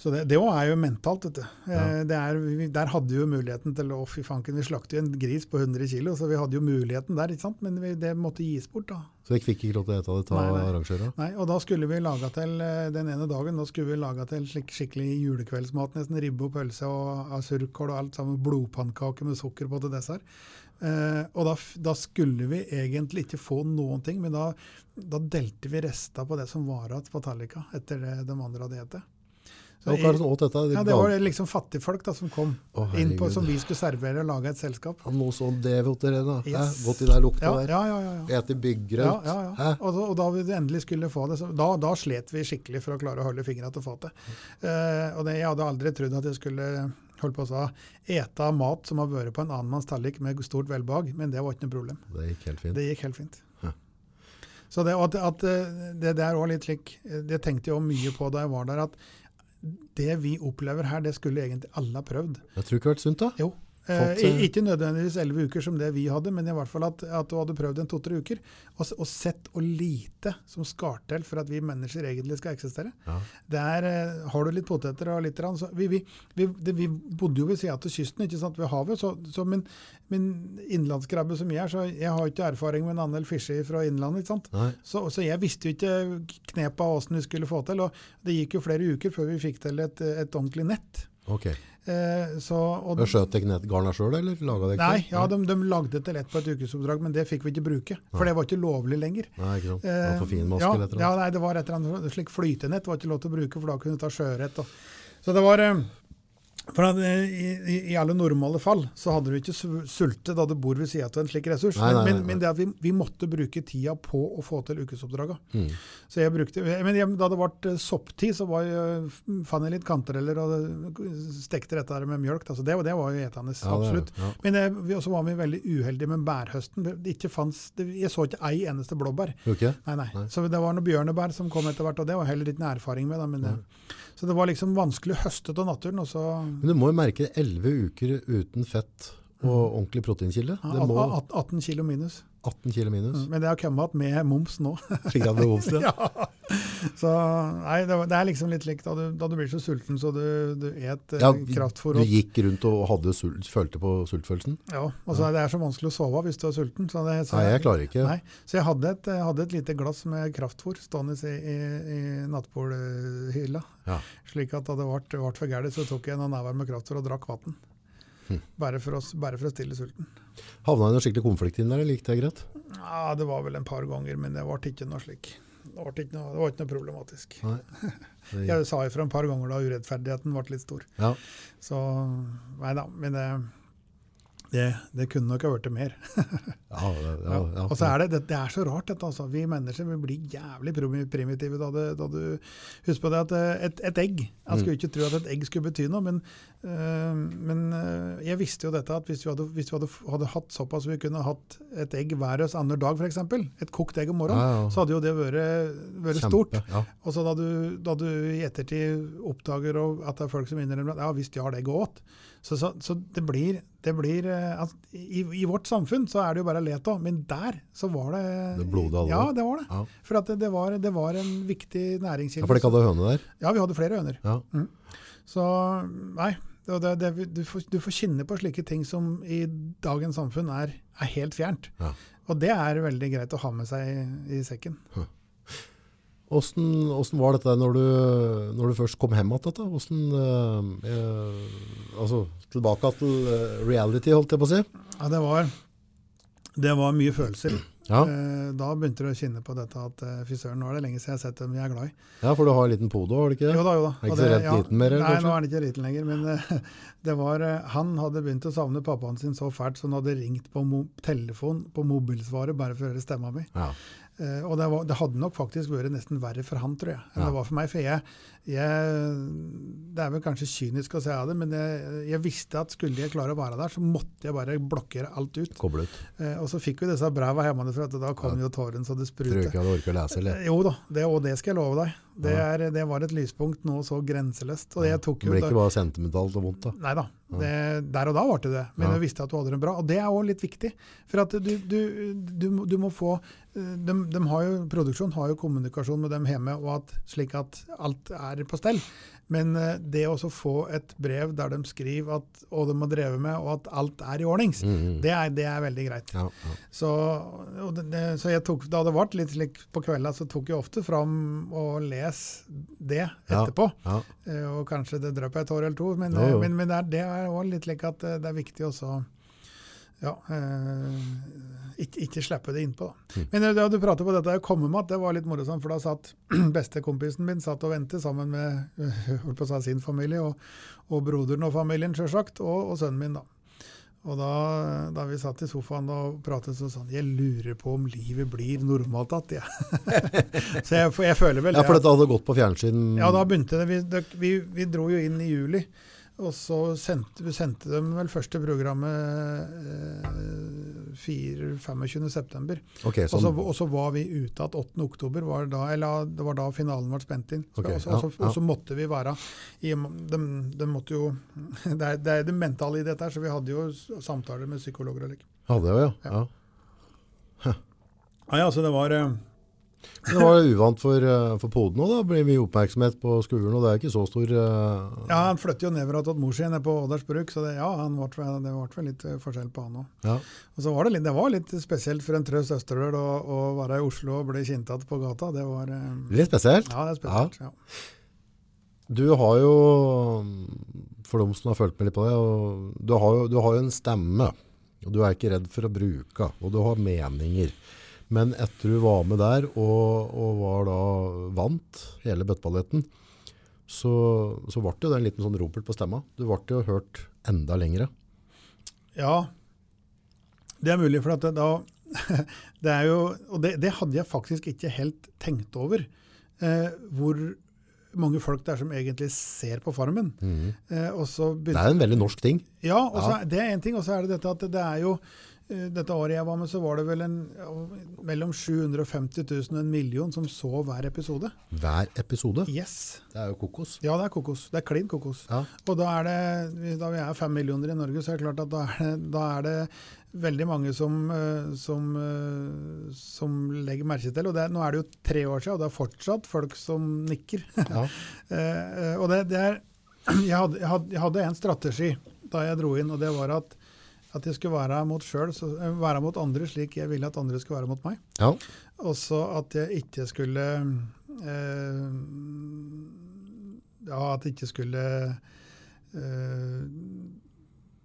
[SPEAKER 1] så det, det er jo mentalt, vet du. Eh,
[SPEAKER 2] Ja.
[SPEAKER 1] Det er, vi, der hadde vi jo muligheten til å fy fanken, vi slakter jo en gris på 100 kilo, så vi hadde jo muligheten der, ikke sant? men vi, det måtte gis bort da.
[SPEAKER 2] Så dere fikk ikke lov til å ete det ta
[SPEAKER 1] Nei, nei. Og da skulle vi laga til eh, den ene dagen, da skulle vi laga til slik, skikkelig julekveldsmat, nesten ribbe og pølse og surkål og alt sammen, Blodpannkaker med sukker på til dessert. Eh, og da, da skulle vi egentlig ikke få noen ting, men da, da delte vi resta på det som var igjen på tallrika, etter det de andre hadde spist.
[SPEAKER 2] Så dette?
[SPEAKER 1] ja, det var liksom fattigfolk da, som kom
[SPEAKER 2] Å,
[SPEAKER 1] inn på, som vi skulle servere og lage et selskap.
[SPEAKER 2] Ja, Noe sånn det, vet dere, da.
[SPEAKER 1] Yes.
[SPEAKER 2] Gått i der lukta
[SPEAKER 1] Ja,
[SPEAKER 2] der.
[SPEAKER 1] ja, ja. ja, ja.
[SPEAKER 2] Ete.
[SPEAKER 1] Ja, ja, ja. Og, da- og da vi endelig skulle få det, så, da, da slet vi skikkelig for å klare å holde fingrene til fatet. Uh, og det, jeg hadde aldri trodd at jeg skulle holdt på å sa, ete mat som har vært på en annen manns tallik med stort velbehag, men det var ikke noe problem.
[SPEAKER 2] Det gikk helt fint.
[SPEAKER 1] Det gikk helt fint.
[SPEAKER 2] Ja.
[SPEAKER 1] Så det, at, at eh, det der òg litt slik, eh, det tenkte jeg mye på da jeg var der, at det vi opplever her, det skulle egentlig alle ha prøvd.
[SPEAKER 2] Jeg tror ikke det har vært sunt, da.
[SPEAKER 1] Jo.
[SPEAKER 2] Fått, eh,
[SPEAKER 1] ikke nødvendigvis elleve uker som det vi hadde, men i hvert fall at, at du hadde prøvd en to-tre uker. Og, og sett og lite som skal til for at vi mennesker egentlig skal eksistere.
[SPEAKER 2] Ja.
[SPEAKER 1] Det er, eh, Har du litt poteter og litt rann, så vi, vi, vi, det, vi bodde jo ved sida av kysten, ikke sant, ved havet. Så, så min, min innlandskrabbe som jeg er, så jeg har ikke erfaring med en annen fiske fra innlandet. ikke sant? Så, så jeg visste jo ikke knepa åssen vi skulle få til. og Det gikk jo flere uker før vi fikk til et, et ordentlig nett.
[SPEAKER 2] Ok.
[SPEAKER 1] Eh, så, og,
[SPEAKER 2] Skjøt dere ned garna sjøl, eller laga dere
[SPEAKER 1] Nei, ja, de, de lagde til ett på et ukesoppdrag, men det fikk vi ikke bruke. For
[SPEAKER 2] Nei.
[SPEAKER 1] det var ikke lovlig lenger.
[SPEAKER 2] Nei, ikke sant. Det
[SPEAKER 1] Eh,
[SPEAKER 2] var for fin maske
[SPEAKER 1] ja,
[SPEAKER 2] et
[SPEAKER 1] ja, nei, det var et eller annet slik flytenett var ikke lov til å bruke, for da kunne du ta sjøørret. Så det var eh, for eh, i, i, alle normale fall så hadde du ikke sultet da du bor ved siden av en slik ressurs.
[SPEAKER 2] Nei, nei,
[SPEAKER 1] men,
[SPEAKER 2] nei,
[SPEAKER 1] men, men det at vi, vi måtte bruke tida på å få til ukesoppdraga.
[SPEAKER 2] Mm.
[SPEAKER 1] Så jeg brukte, men jeg, da det ble sopptid, så var jeg, fant jeg litt kantareller og stekte dette med mjølk. Altså det, det var jo etende,
[SPEAKER 2] Ja, det-
[SPEAKER 1] absolutt.
[SPEAKER 2] ja.
[SPEAKER 1] Men eh, vi, også var vi veldig uheldige med bærhøsten. Det ikke fanns, jeg så ikke ei eneste blåbær.
[SPEAKER 2] Okay.
[SPEAKER 1] Nei, nei. Så det var noen bjørnebær som kom etter hvert, og det var heller ikke noe erfaring med. Da, men det, så det var liksom vanskelig å høste av naturen.
[SPEAKER 2] Men du må jo merke 11 uker uten fett og ordentlig proteinkilde.
[SPEAKER 1] ja,
[SPEAKER 2] må
[SPEAKER 1] at- at- 18 kilo minus.
[SPEAKER 2] 18 kilo minus.
[SPEAKER 1] Men det har kommet med moms nå.
[SPEAKER 2] Slik at det er ja. [LAUGHS]
[SPEAKER 1] ja. Så nei, det, er liksom litt likt da du, da du blir så sulten så du, du et eh,
[SPEAKER 2] Ja,
[SPEAKER 1] kraftfôr.
[SPEAKER 2] Du gikk rundt og hadde sult, følte på sultfølelsen?
[SPEAKER 1] Ja, og så er det er så vanskelig å sove hvis du er sulten. Så, det, så,
[SPEAKER 2] Nei, jeg klarer ikke.
[SPEAKER 1] Nei, så jeg hadde et, jeg hadde et lite glass med kraftfôr stående i, i, i nattbordhylla.
[SPEAKER 2] Ja.
[SPEAKER 1] Slik at da det ble for gærent, så tok jeg noen never med kraftfôr og drakk vann. Bare, for å- bare for å stille sulten.
[SPEAKER 2] Havna i noe skikkelig konflikt inn der, eller gikk det greit?
[SPEAKER 1] Ja, Det var vel en par ganger, men det ble ikke noe slik. Det var ikke noe, var ikke noe problematisk.
[SPEAKER 2] Nei. Det, [LAUGHS]
[SPEAKER 1] Jeg sa ifra et par ganger da urettferdigheten ble litt stor.
[SPEAKER 2] ja.
[SPEAKER 1] Så nei da, men det, det, det kunne nok ha blitt mer. [LAUGHS]
[SPEAKER 2] Ja, ja, ja, ja.
[SPEAKER 1] Og så er det, det, det er så rart dette, altså. Vi mennesker vi blir jævlig primitive da, det, da du Husk på det at eh, et, et egg Jeg skulle ikke tro at et egg skulle bety noe, men, men øh, jeg visste jo dette at hvis vi hadde, hvis vi hadde, hadde hatt såpass vi kunne hatt et egg hver oss annen dag, f.eks., et kokt egg om morgenen,
[SPEAKER 2] Ja, ja.
[SPEAKER 1] så hadde jo det vært, vært stort.
[SPEAKER 2] Ja.
[SPEAKER 1] Og så da du, da du i ettertid oppdager og at det er folk som innrømmer at ja, vi stjal egg og åt. Så, så, så det blir, det blir eh, altså, i, I vårt samfunn så er det jo bare leto av, men der så var det
[SPEAKER 2] Det blodet alvor.
[SPEAKER 1] Ja, det var det.
[SPEAKER 2] Ja.
[SPEAKER 1] For at det, det, var, det var en viktig
[SPEAKER 2] ja,
[SPEAKER 1] næringskilde.
[SPEAKER 2] for dere hadde høne der?
[SPEAKER 1] Ja, vi hadde flere høner.
[SPEAKER 2] Ja.
[SPEAKER 1] Så nei, det, det, det, du, får, du får kjenne på slike ting som i dagens samfunn er, er helt fjernt.
[SPEAKER 2] Ja.
[SPEAKER 1] Og det er veldig greit å ha med seg i, i sekken.
[SPEAKER 2] Åssen, var dette når du, når du først kom hjem igjen? Åssen, eh, eh, altså, tilbake til eh, reality, holdt jeg på å si.
[SPEAKER 1] Ja, det var, det var mye følelser.
[SPEAKER 2] Ja,
[SPEAKER 1] Eh, Da begynte du å kjenne på dette at eh, fy søren, nå er det lenge siden jeg har sett dem jeg er glad i.
[SPEAKER 2] ja for du har en liten podo, har du ikke det?
[SPEAKER 1] Jo da, jo da.
[SPEAKER 2] Er ikke så
[SPEAKER 1] rett
[SPEAKER 2] ja, liten mer,
[SPEAKER 1] Nei,
[SPEAKER 2] kanskje?
[SPEAKER 1] nå er han ikke liten lenger. Men eh, [LAUGHS] det var, han hadde begynt å savne pappaen sin så fælt, så han hadde ringt på telefon på mobilsvaret bare for å høre stemma mi.
[SPEAKER 2] Ja.
[SPEAKER 1] Uh, og det, var, det hadde nok faktisk vært nesten verre for han, tror jeg, enn
[SPEAKER 2] Ja.
[SPEAKER 1] det var for meg. For jeg, jeg Det er vel kanskje kynisk å si av det, men jeg, jeg visste at skulle jeg klare å være der, så måtte jeg bare blokkere alt ut.
[SPEAKER 2] Koble ut.
[SPEAKER 1] Eh, og så fikk vi disse breva hjemmefra, og da kom jo tårene så det
[SPEAKER 2] Tror du ikke jeg hadde orket å lese, eller?
[SPEAKER 1] Eh, Jo da, det, og det skal jeg love deg. Det,
[SPEAKER 2] Ja.
[SPEAKER 1] er, det var et lyspunkt nå så grenseløst. Og jeg tok
[SPEAKER 2] Det
[SPEAKER 1] jo
[SPEAKER 2] det
[SPEAKER 1] ble
[SPEAKER 2] ikke bare sentimentalt og vondt, da.
[SPEAKER 1] Nei da, det, der og da ble det det. Men
[SPEAKER 2] Ja.
[SPEAKER 1] jeg visste at du hadde det bra. Og det er òg litt viktig. For at du, du, du, du må få de, de har jo, Produksjonen har jo kommunikasjon med dem hjemme, og at, slik at alt er på stell. Men eh, det å få et brev der de skriver at, og de har drevet med, og at alt er i ordnings,
[SPEAKER 2] Mm,
[SPEAKER 1] det, er, det er veldig greit.
[SPEAKER 2] Ja, ja.
[SPEAKER 1] Så, og det, så jeg tok, da det ble litt slik på kvelda, så tok jeg ofte fram og les det etterpå.
[SPEAKER 2] Ja.
[SPEAKER 1] Eh, Og kanskje det drøp et år eller to, men, eh, men, men det er, er også litt slik at det er viktig også ja, eh, ikke, ikke slippe det innpå.
[SPEAKER 2] Mm.
[SPEAKER 1] Men eh, da du prater på dette å komme med, det var litt morsomt, for da satt [CLEARS THROAT] bestekompisen min satt og ventet sammen med [LAUGHS] si, sin familie, og, og broderen og familien selvsagt, og, og sønnen min. da. Og da, da vi satt i sofaen og pratet, så sånn jeg lurer på om livet blir normalt igjen. Ja. [LAUGHS] så jeg, jeg føler vel
[SPEAKER 2] ja, for dette hadde gått på fjernsyn.
[SPEAKER 1] ja, da begynte det. Vi, det, vi, vi dro jo inn i juli, og så sendte vi sendte dem vel første programmet eh, 4-25. september. Og så,
[SPEAKER 2] sånn.
[SPEAKER 1] og så var vi ute at 8. oktober, var da, eller det var da finalen ble spent inn.
[SPEAKER 2] Okay,
[SPEAKER 1] og, så, og, så,
[SPEAKER 2] ja, ja.
[SPEAKER 1] og så måtte vi være i, de, de måtte jo, [LAUGHS] det er, det er det mentale i dette, her, så vi hadde jo samtaler med psykologer og like.
[SPEAKER 2] Hadde jo, ja. ja.
[SPEAKER 1] Ja, ja, så det var... eh,
[SPEAKER 2] Det var jo uvant for, eh, for poden òg. da. Blir mye oppmerksomhet på skolen, og det er ikke så stor... uh...
[SPEAKER 1] Ja, han flyttet jo nedover til mor si nede på Ådalsbruk, så det, ja, han ble, det ble vel litt eh, forskjell på han òg.
[SPEAKER 2] ja.
[SPEAKER 1] Og så var det, litt, det var litt spesielt for en trøst Østerøl å, å være i Oslo og bli igjen på gata. Det var um...
[SPEAKER 2] Litt spesielt.
[SPEAKER 1] Ja, det er spesielt. Ja.
[SPEAKER 2] Du har jo, for dem som har følt med litt på det, og du har jo, du har jo en stemme, og du er ikke redd for å bruke, og du har meninger. Men etter du var med der, og, og var da vant hele bøtteballetten, så, så ble det jo en liten sånn ropert på stemma. Du ble jo hørt enda lengre.
[SPEAKER 1] ja, det er mulig, for at det, da [LAUGHS] Det er jo Og det, det hadde jeg faktisk ikke helt tenkt over. Eh, hvor mange folk det er som egentlig ser på Farmen. Eh, og så
[SPEAKER 2] Det er en veldig norsk ting.
[SPEAKER 1] Ja, og
[SPEAKER 2] Ja.
[SPEAKER 1] er- det er en ting, og så er det dette at det er jo eh, dette året jeg var med, så var det vel en, mellom 750 000 og en million som så hver episode.
[SPEAKER 2] Hver episode.
[SPEAKER 1] Yes.
[SPEAKER 2] Det er jo kokos.
[SPEAKER 1] Ja, det er kokos. Det er klin kokos.
[SPEAKER 2] Ja.
[SPEAKER 1] Og da er det, da vi er fem millioner i Norge, så er det klart at da er det, da er det veldig mange som, eh, som, eh, som legger merke til. Og det, nå er det jo tre år siden, og det er fortsatt folk som nikker.
[SPEAKER 2] Ja. [LAUGHS]
[SPEAKER 1] Eh, eh, og det, det er, [CLEARS THROAT] jeg, hadde, jeg hadde en strategi da jeg dro inn, og det var at, at jeg skulle være mot, selv, så, eh, være mot andre slik jeg ville at andre skulle være mot meg.
[SPEAKER 2] ja.
[SPEAKER 1] Og så at jeg ikke skulle eh, Ja, at jeg ikke skulle eh,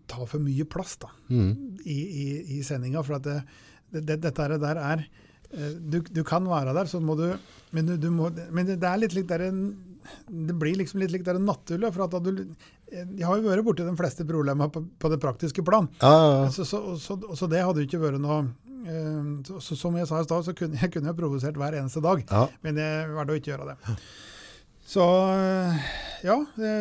[SPEAKER 1] ta for mye plass da,
[SPEAKER 2] Mm.
[SPEAKER 1] i, i, i sendinga. For at det, det, dette der er eh, du, du kan være der, så må du Men, du, du må, men det, det er litt likt der en det blir liksom litt likt der en nattulle. For at du, jeg har jo vært borti de fleste problemene på, på det praktiske plan.
[SPEAKER 2] Ah. ja, ja.
[SPEAKER 1] Så, så, så, så det hadde jo ikke vært noe så, så, Som jeg sa i stad, så kunne jeg kunne provosert hver eneste dag.
[SPEAKER 2] ja.
[SPEAKER 1] Men jeg valgte å ikke gjøre det. Så eh, ja, det,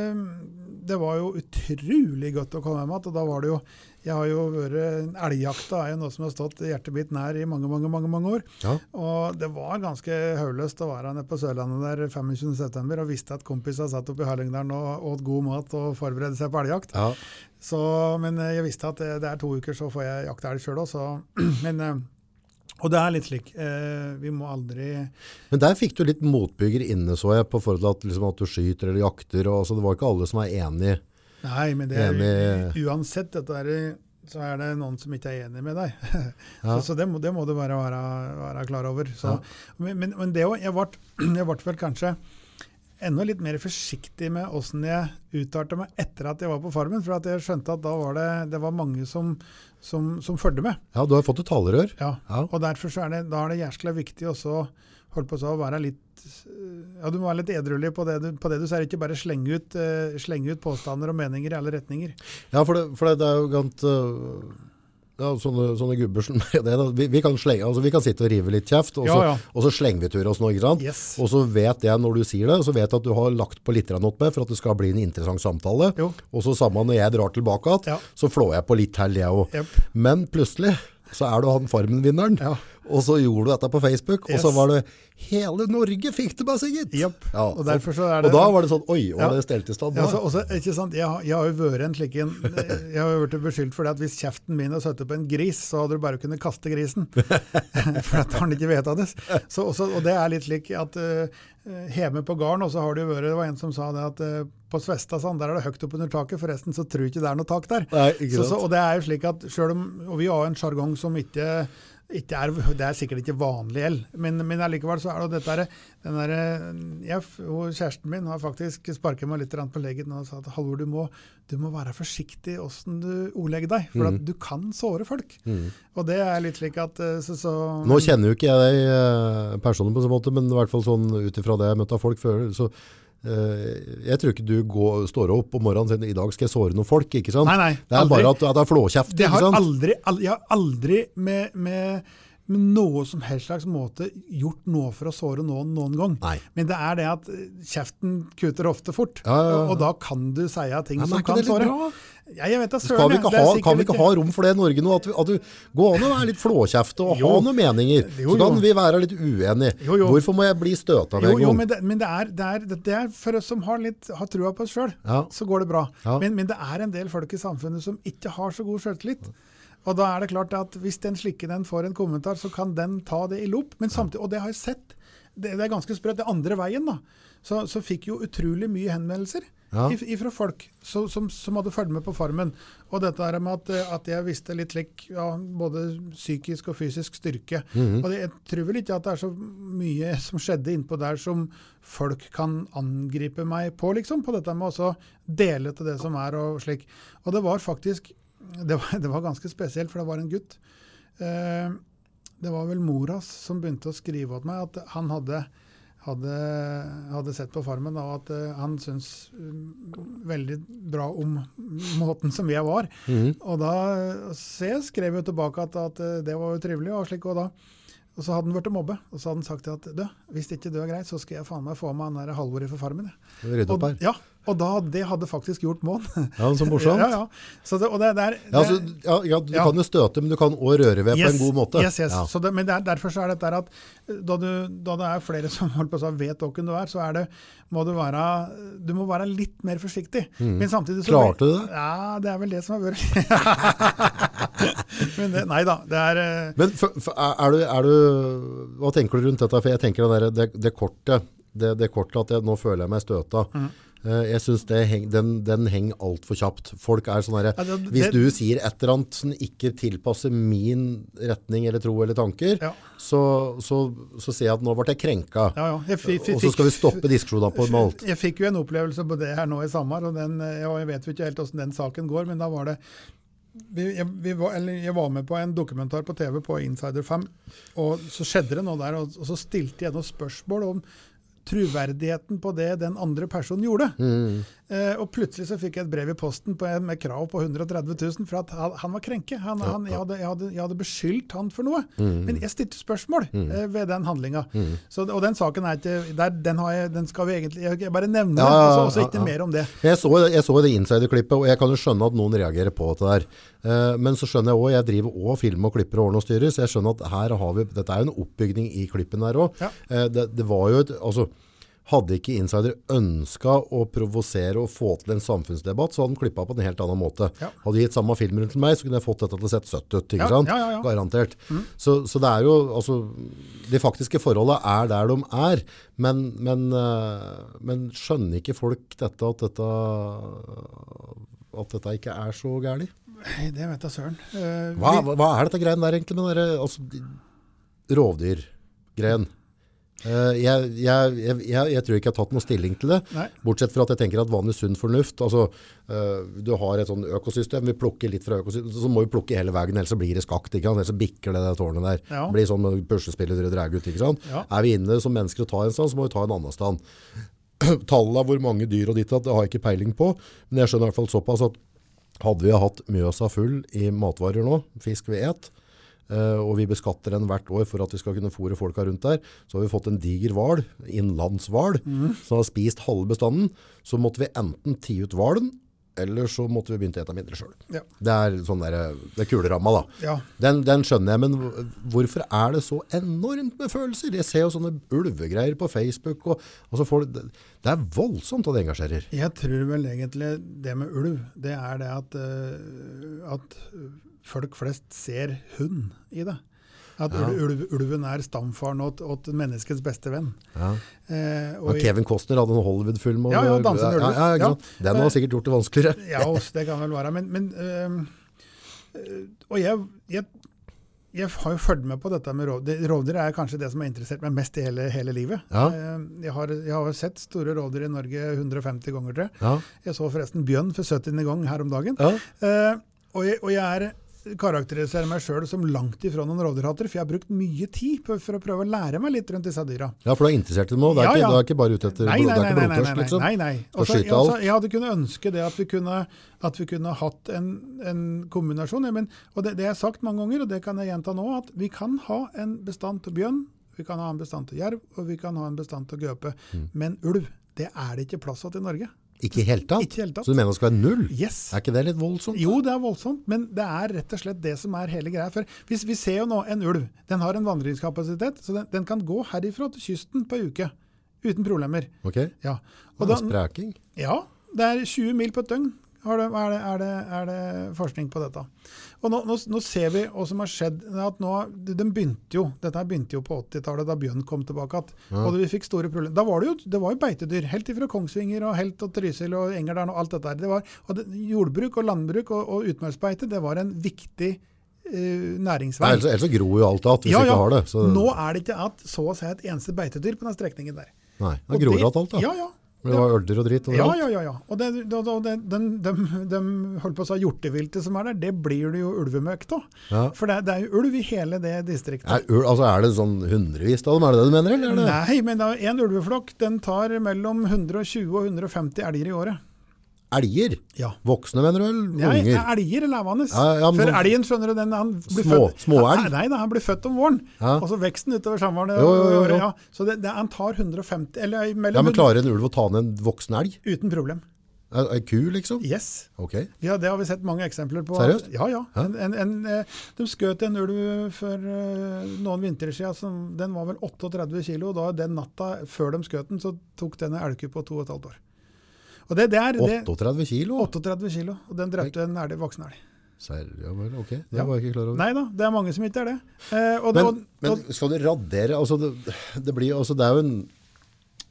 [SPEAKER 1] det var jo utrolig godt å komme hjem igjen. Og da var det jo Jeg har jo vært Elgjakta er jo noe som har stått hjertet mitt nær i mange, mange, mange, mange år.
[SPEAKER 2] Ja.
[SPEAKER 1] Og det var ganske hodeløst å være nede på Sørlandet der 25.9. og visste at kompiser satt oppe i Hallingdalen og åt god mat og forberedte seg på elgjakt.
[SPEAKER 2] Ja.
[SPEAKER 1] Så, men eh, jeg visste at det, det er to uker, så får jeg jakte elg sjøl òg. [CLEARS THROAT] Men eh, Og det er litt slik. Eh, vi må aldri
[SPEAKER 2] Men der fikk du litt motbygger inne, så jeg, på forhold til at, liksom, at du skyter eller jakter. Og, altså, det var ikke alle som var enig.
[SPEAKER 1] Nei, men det er
[SPEAKER 2] Enig.
[SPEAKER 1] uansett dette er, så er det noen som ikke er enig med deg. [LAUGHS]
[SPEAKER 2] Ja.
[SPEAKER 1] så, så det, må, det må du bare være, være klar over. Så, men, men, men det òg Jeg ble [CLEARS THROAT] vel kanskje enda litt mer forsiktig med åssen jeg uttalte meg etter at jeg var på Farmen. For at jeg skjønte at da var det, det var mange som, som, som fulgte med.
[SPEAKER 2] Ja, du har fått et talerør.
[SPEAKER 1] Ja.
[SPEAKER 2] Ja.
[SPEAKER 1] Og derfor så er det, da er det jæskla viktig også holdt på å si, være litt ja, Du må være litt edruelig på det du, på det du sier, ikke bare slenge ut, uh, slenge ut påstander og meninger i alle retninger.
[SPEAKER 2] Ja, for det, for det, er jo gant uh, ja, sånne, sånne gubber som [LAUGHS] det. Vi, vi, kan slenge, altså, vi kan sitte og rive litt kjeft, og så,
[SPEAKER 1] Ja,
[SPEAKER 2] og så slenger vi tur oss nå, ikke sant?
[SPEAKER 1] Yes.
[SPEAKER 2] Og så vet jeg når du sier det, så vet jeg at du har lagt på litt opp med for at det skal bli en interessant samtale.
[SPEAKER 1] Jo.
[SPEAKER 2] Og så samme når jeg drar tilbake igjen, så flår jeg på litt til, jeg òg.
[SPEAKER 1] Yep.
[SPEAKER 2] Men plutselig så er du han Farmen-vinneren.
[SPEAKER 1] Ja.
[SPEAKER 2] Og så gjorde du dette på Facebook, og så var det Hele Norge fikk det med seg,
[SPEAKER 1] gitt! Yep.
[SPEAKER 2] Ja,
[SPEAKER 1] Og så er det
[SPEAKER 2] og da var det sånn Oi, var
[SPEAKER 1] Ja.
[SPEAKER 2] det stelt i stand?
[SPEAKER 1] Ja, så, også, ikke sant? Jeg, har- jeg har jo vært en slik en Jeg har jo blitt beskyldt for det at hvis kjeften min hadde sittet på en gris, så hadde du bare kunnet kaste grisen. [LAUGHS] for at han ikke det. Så også, og det er litt slik at uh, hjemme på gården, og så har det jo vært Det var en som sa det at uh, på Svestasand der er det høyt oppunder taket, forresten så tror jeg ikke det er noe tak der.
[SPEAKER 2] Nei, ikke
[SPEAKER 1] Så, så, og det er jo slik at selv om, og vi har en sjargong som ikke er, det er sikkert ikke vanlig el, men, men allikevel så er det dette her, den der, jeg, Kjæresten min har faktisk sparket meg litt på leggen og sa at Halvor, du må, du må være forsiktig hvordan du ordlegger deg, for at du kan såre folk. Og det er litt slik at eh, så, så,
[SPEAKER 2] Nå kjenner jo ikke jeg deg eh, personlig på en sånn måte, men i hvert fall sånn ut ifra det jeg har møtt av folk før, så jeg tror ikke du går, står opp om morgenen og sier i dag skal jeg såre noen folk, ikke sant?
[SPEAKER 1] Nei, nei,
[SPEAKER 2] det er
[SPEAKER 1] aldri.
[SPEAKER 2] bare at, at det er flåkjeft,
[SPEAKER 1] Det har aldri, al jeg har aldri med, med, med noe som helst slags måte gjort noe for å såre noen noen gang.
[SPEAKER 2] Nei.
[SPEAKER 1] Men det er det at eh, kjeften kuter ofte fort,
[SPEAKER 2] Ja, ja, ja.
[SPEAKER 1] og da kan du si ting
[SPEAKER 2] nei,
[SPEAKER 1] som kan såre.
[SPEAKER 2] bra?
[SPEAKER 1] Ja, jeg vet da søren.
[SPEAKER 2] vi ha, kan vi ikke ha rom for det i Norge nå? At, vi, at du går an å være litt flåkjefte og
[SPEAKER 1] Jo.
[SPEAKER 2] ha noen meninger.
[SPEAKER 1] Jo,
[SPEAKER 2] Så kan vi være litt uenige.
[SPEAKER 1] Jo, jo.
[SPEAKER 2] Hvorfor må jeg bli støta med
[SPEAKER 1] Jo,
[SPEAKER 2] en
[SPEAKER 1] jo,
[SPEAKER 2] gang?
[SPEAKER 1] men, det, men det, er, det, er, det er for oss som har, litt, har trua på oss sjøl,
[SPEAKER 2] Ja.
[SPEAKER 1] så går det bra.
[SPEAKER 2] Ja.
[SPEAKER 1] Men, men det er en del folk i samfunnet som ikke har så god sjøltillit. Og da er det klart at hvis den slikken den får en kommentar, så kan den ta det i lopp. Men samtidig, og det har jeg sett, det, det er ganske sprøtt. Det andre veien, da, så, så fikk jo utrolig mye henvendelser
[SPEAKER 2] Ja.
[SPEAKER 1] ifra folk som, som, som hadde fulgt med på Farmen. Og dette her med at, eh, at jeg visste litt lik, ja, både psykisk og fysisk styrke. Og det, jeg tror vel ikke at det er så mye [LAUGHS] som skjedde innpå der som folk kan angripe meg på, liksom. På dette med å dele til det som er og slik. Og det var faktisk det var, [LAUGHS] det var ganske spesielt, for det var en gutt. Eh, det var vel mora som begynte å skrive til meg at han hadde, hadde, hadde sett på Farmen og at eh, han syntes mm, veldig bra om [LAUGHS] måten som jeg var.
[SPEAKER 2] Mhm.
[SPEAKER 1] Og da så jeg skrev jo tilbake at, at eh, det var jo trivelig. Og slik, og da og så hadde han blitt mobbe, og så hadde han sagt at du, hvis ikke du er greit, så skal jeg faen meg få meg han der Halvor fra Farmen. jeg».
[SPEAKER 2] Rydde opp
[SPEAKER 1] Og, ja, og da, det hadde faktisk gjort mål.
[SPEAKER 2] Ja, så morsomt. [LAUGHS]
[SPEAKER 1] Ja, ja. Så det, og det, det er,
[SPEAKER 2] Ja, så, ja, ja, du kan jo støte, men du kan også røre ved på en god måte.
[SPEAKER 1] Yes, yes.
[SPEAKER 2] Ja.
[SPEAKER 1] Så det, men det er, derfor så er her at da, du, da det er flere som [LAUGHS] holdt på å si vet hvem du er, så er det, må du være du må være litt mer forsiktig. Men samtidig så
[SPEAKER 2] Mm. Klarte du det?
[SPEAKER 1] Ja, det er vel det som har vært [LAUGHS] [LAUGHS] Men det, nei da. Det er eh,
[SPEAKER 2] Men for, for, er, du, er du, hva tenker du rundt dette? For jeg tenker det, der, det, det kortet, det, det kortet at jeg, nå føler jeg meg støta.
[SPEAKER 1] Mm.
[SPEAKER 2] Eh, Jeg synes den, den henger alt for kjapt. Folk er sånn her,
[SPEAKER 1] Ja,
[SPEAKER 2] hvis du sier et eller annet som ikke tilpasser min retning eller tro eller tanker,
[SPEAKER 1] Ja.
[SPEAKER 2] så, så, så ser jeg at nå ble jeg krenka.
[SPEAKER 1] Ja, ja. Jeg, fikk, fi-
[SPEAKER 2] Og så skal vi stoppe diskusjonen på alt.
[SPEAKER 1] Jeg fikk jo en opplevelse på det her nå i sommer, og den, eh, jeg vet jo ikke helt hvordan den saken går, men da var det vi, jeg, vi var, jeg var med på en dokumentar på TV på Insider 5, og så skjedde det noe der, og, og så stilte jeg noen spørsmål om troverdigheten på det den andre personen gjorde. Eh, og plutselig så fikk jeg et brev i posten på, med krav på 130 000 for at han, han var krenke. Han, han, jeg, hadde, jeg, hadde, jeg, hadde, beskyldt han for noe. Men jeg stilte spørsmål eh, ved den handlinga. Og den saken er ikke der, den, jeg, den, skal vi egentlig Jeg bare nevne ja, ja, ja, og så ikke mer om det.
[SPEAKER 2] Jeg så, jeg så det insiderklippet, og jeg kan jo skjønne at noen reagerer på det der. Eh, men så skjønner jeg òg, jeg driver òg film og klipper og ordner og styrer, så jeg skjønner at her har vi Dette er jo en oppbygning i klippen der òg. Eh, det, det var jo et altså hadde ikke insider ønska å provosere og få til en samfunnsdebatt, så hadde de klippa på en helt annen måte. Ja. Hadde de gitt samme film rundt meg, så kunne jeg fått dette til å sett søtt ut. ikke ja, sant? Ja, Garantert. Mm. Så, så, det er jo, altså, De faktiske forholdene er der de er. Men, men, uh, men skjønner ikke folk dette at dette at dette ikke er så gærent?
[SPEAKER 1] Det vet jeg søren. Uh,
[SPEAKER 2] hva, hva, er dette greien der egentlig med den altså, rovdyrgreien? Uh, jeg, jeg, jeg, jeg, tror ikke jeg har tatt noen stilling til det. Nei. Bortsett fra at jeg tenker at vanlig sunn fornuft altså, uh, Du har et sånn økosystem, vi plukker litt fra økosystemet, så må vi plukke hele veien, ellers så blir det skakt. Ikke sant? Ellers bikker det, der tårnet der. Ja. Det blir sånn puslespillet dere drar ut. Ikke sant? Ja. Er vi inne som mennesker og tar en stand, så må vi ta en annen stand. [CLEARS THROAT] Tallet av hvor mange dyr og ditt det har jeg ikke peiling på, men jeg skjønner i hvert fall såpass at hadde vi hatt Mjøsa full i matvarer nå, fisk vi et, og vi beskatter den hvert år for at vi skal kunne fôre folka rundt der. Så har vi fått en diger hval, innlandshval, mm. som har spist halve bestanden. Så måtte vi enten ti ut hvalen, eller så måtte vi begynt å ete mindre sjøl. Ja. Det er sånn der, det er kuleramma, da. Ja. Den, den, skjønner jeg, men hvorfor er det så enormt med følelser? Jeg ser jo sånne ulvegreier på Facebook. Og, altså folk, det, det, er voldsomt at det engasjerer.
[SPEAKER 1] Jeg tror vel egentlig det med ulv, det er det at, uh, at folk flest ser hund i det. At ja. ulv, ulven er stamfaren åt, åt menneskets beste venn. Ja.
[SPEAKER 2] Eh, og Kevin Costner hadde en Hollywood-film
[SPEAKER 1] om Ja, ja, dansen ja, Ja,
[SPEAKER 2] ja, Den har sikkert gjort det vanskeligere. [LAUGHS]
[SPEAKER 1] ja, det kan vel være. Men, men øh, Og jeg, jeg, jeg, har jo fulgt med på dette med rovdyr. Rovdyr er kanskje det som har interessert meg mest i hele, hele livet. Ja. Jeg, har, jeg har sett store rovdyr i Norge 150 ganger, tror jeg. Ja. Jeg så forresten bjørn for 70. gang her om dagen. Uh, og, og jeg er karakteriserer meg sjøl som langt ifra noen rovdyrhater, for jeg har brukt mye tid på, for å prøve å lære meg litt rundt disse dyra.
[SPEAKER 2] Ja, for du er interessert i dem òg? Du, ja, ja. du er ikke bare ute etter nei, nei, nei, blodtørst, liksom?
[SPEAKER 1] Nei, nei. Også, jeg, også, jeg, hadde kunnet ønske det at vi kunne, at vi kunne hatt en, en kombinasjon. Men, og det, det har jeg sagt mange ganger, og det kan jeg gjenta nå, at vi kan ha en bestand til bjørn, vi kan ha en bestand til jerv, og vi kan ha en bestand til gaupe. Mm. Men ulv, det er det ikke plass til i Norge.
[SPEAKER 2] Ikke i hele tatt?
[SPEAKER 1] Ikke helt tatt.
[SPEAKER 2] Så du mener det skal være null?
[SPEAKER 1] Yes.
[SPEAKER 2] Er ikke det litt voldsomt?
[SPEAKER 1] Jo, det er voldsomt, men det er rett og slett det som er hele greia. For hvis vi ser jo nå en ulv. Den har en vandringskapasitet, så den, den kan gå herifra til kysten på ei uke. Uten problemer.
[SPEAKER 2] Ok.
[SPEAKER 1] Ja.
[SPEAKER 2] Og da, spreking?
[SPEAKER 1] Ja. Det er 20 mil på et døgn. Det, er, det, er, det, er det, forskning på dette. Og nå, nå, nå, ser vi hva som har skjedd. at nå, de begynte jo, Dette begynte jo på 80-tallet, da bjørn kom tilbake igjen. Ja. Og vi fikk store problemer. Da var det jo det var jo beitedyr. Helt ifra Kongsvinger og helt og Trysil og Engerdalen og alt dette der. Det var, og jordbruk og landbruk og, og utmarksbeite det var en viktig Uh, næringsvei.
[SPEAKER 2] Ellers, ellers gror jo alt igjen hvis ja, ja. ikke har det.
[SPEAKER 1] Så. Nå er det ikke at så å si et eneste beitedyr på den strekningen der.
[SPEAKER 2] Nei, det gror igjen alt, da.
[SPEAKER 1] Ja, ja.
[SPEAKER 2] Men det var ølder og dritt
[SPEAKER 1] overalt? Ja, ja, ja. Og det, det, det, den, de, de, holdt på å si hjorteviltet som er der, det blir det jo ulvemøkk av. Ja. For det, det, er jo ulv i hele det distriktet.
[SPEAKER 2] Er, altså er det sånn hundrevis av dem, er det det du mener? Eller?
[SPEAKER 1] Nei, men en ulveflokk den tar mellom 120 og 150 elger i året.
[SPEAKER 2] Elger?
[SPEAKER 1] Ja.
[SPEAKER 2] Voksne, mener du? Eller unger?
[SPEAKER 1] Nei, elger er levende.
[SPEAKER 2] Ja, ja,
[SPEAKER 1] For sånn elgen, skjønner du, den, han blir
[SPEAKER 2] små, født Småelg?
[SPEAKER 1] Nei, da, han blir født om våren. Og så veksten utover sommeren. Ja. Så det, det, han tar 150 eller mellom,
[SPEAKER 2] Ja, Men klarer en ulv å ta ned en voksen elg?
[SPEAKER 1] Uten problem.
[SPEAKER 2] En ku, liksom?
[SPEAKER 1] Yes.
[SPEAKER 2] Okay.
[SPEAKER 1] Ja, Det har vi sett mange eksempler på.
[SPEAKER 2] Seriøst?
[SPEAKER 1] Ja, ja. En, en, en, eh, de skjøt en ulv for uh, noen vintre siden. Den var vel 38 kilo. Da, den natta før de skjøt den, så tok den en elgku på 2 12 år. Og det, det er,
[SPEAKER 2] 38 kilo?
[SPEAKER 1] 38 kilo, og den drepte en elg, voksen elg.
[SPEAKER 2] Ja vel, ok. Det ja. var jeg ikke klar over.
[SPEAKER 1] Nei da, det er mange som ikke er det.
[SPEAKER 2] Eh, men, og, men, skal du radere altså det, det, blir, altså det er jo en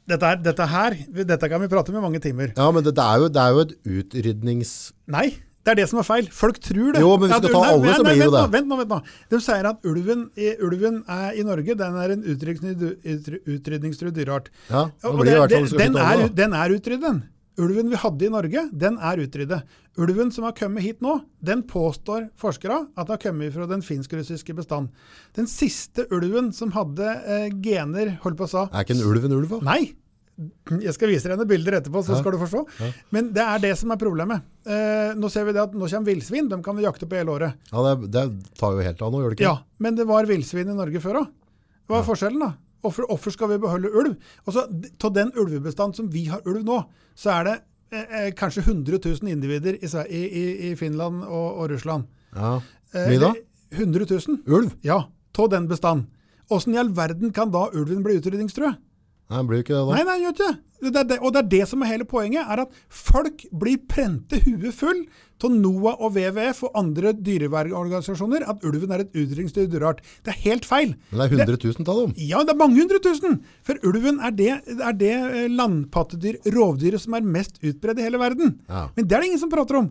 [SPEAKER 1] dette, er, dette, her dette kan vi prate om i mange timer.
[SPEAKER 2] Ja, men det, det, er, jo, det er jo et utrydnings...
[SPEAKER 1] Nei, det er det som er feil. Folk tror det.
[SPEAKER 2] Jo, men vi skal ta alle, nei, så blir jo det.
[SPEAKER 1] Vent nå, vent nå. De sier at ulven, ulven er i Norge den er en utrydningstruet dyreart.
[SPEAKER 2] Ja, det blir i hvert fall
[SPEAKER 1] den, er, den er utryddet. Ulven vi hadde i Norge, den er utryddet. Ulven som har kommet hit nå, den påstår forskere at har kommet fra den finsk-russiske bestand. Den siste ulven som hadde eh, gener holdt på å sa,
[SPEAKER 2] Er ikke en ulv en ulv?
[SPEAKER 1] Nei, Jeg skal vise deg noen bilder etterpå, så
[SPEAKER 2] Ja.
[SPEAKER 1] skal du forstå.
[SPEAKER 2] Ja.
[SPEAKER 1] Men det er det som er problemet. Eh, nå ser vi det at nå kommer villsvin. De kan vi jakte på hele året.
[SPEAKER 2] Ja, det, det tar jo helt av nå, gjør det ikke?
[SPEAKER 1] Ja, men det var villsvin i Norge før òg. Hva er forskjellen, da? Hvorfor, hvorfor skal vi beholde ulv? Altså, Av den ulvebestanden som vi har ulv nå, så er det eh, eh, kanskje 100 000 individer i, i, i, i Finland og, og Russland.
[SPEAKER 2] Ja.
[SPEAKER 1] Eh,
[SPEAKER 2] Mye da?
[SPEAKER 1] 100 000.
[SPEAKER 2] Ulv?
[SPEAKER 1] Ja, av den bestanden. Åssen i all verden kan da ulven bli utrydningstrua?
[SPEAKER 2] Nei, blir jo ikke det da.
[SPEAKER 1] Nei, nei, gjør ikke det. det, det. Og det er det som er hele poenget, er at folk blir prente huet full av NOAH og WWF og andre dyrevernorganisasjoner at ulven er et utrydningsdyr dyreart. Det er helt feil.
[SPEAKER 2] Men det er 100 000 av dem.
[SPEAKER 1] Ja, det er mange hundre tusen! For ulven er det, er det eh, landpattedyr, rovdyret, som er mest utbredt i hele verden.
[SPEAKER 2] Ja.
[SPEAKER 1] Men det er det ingen som prater om.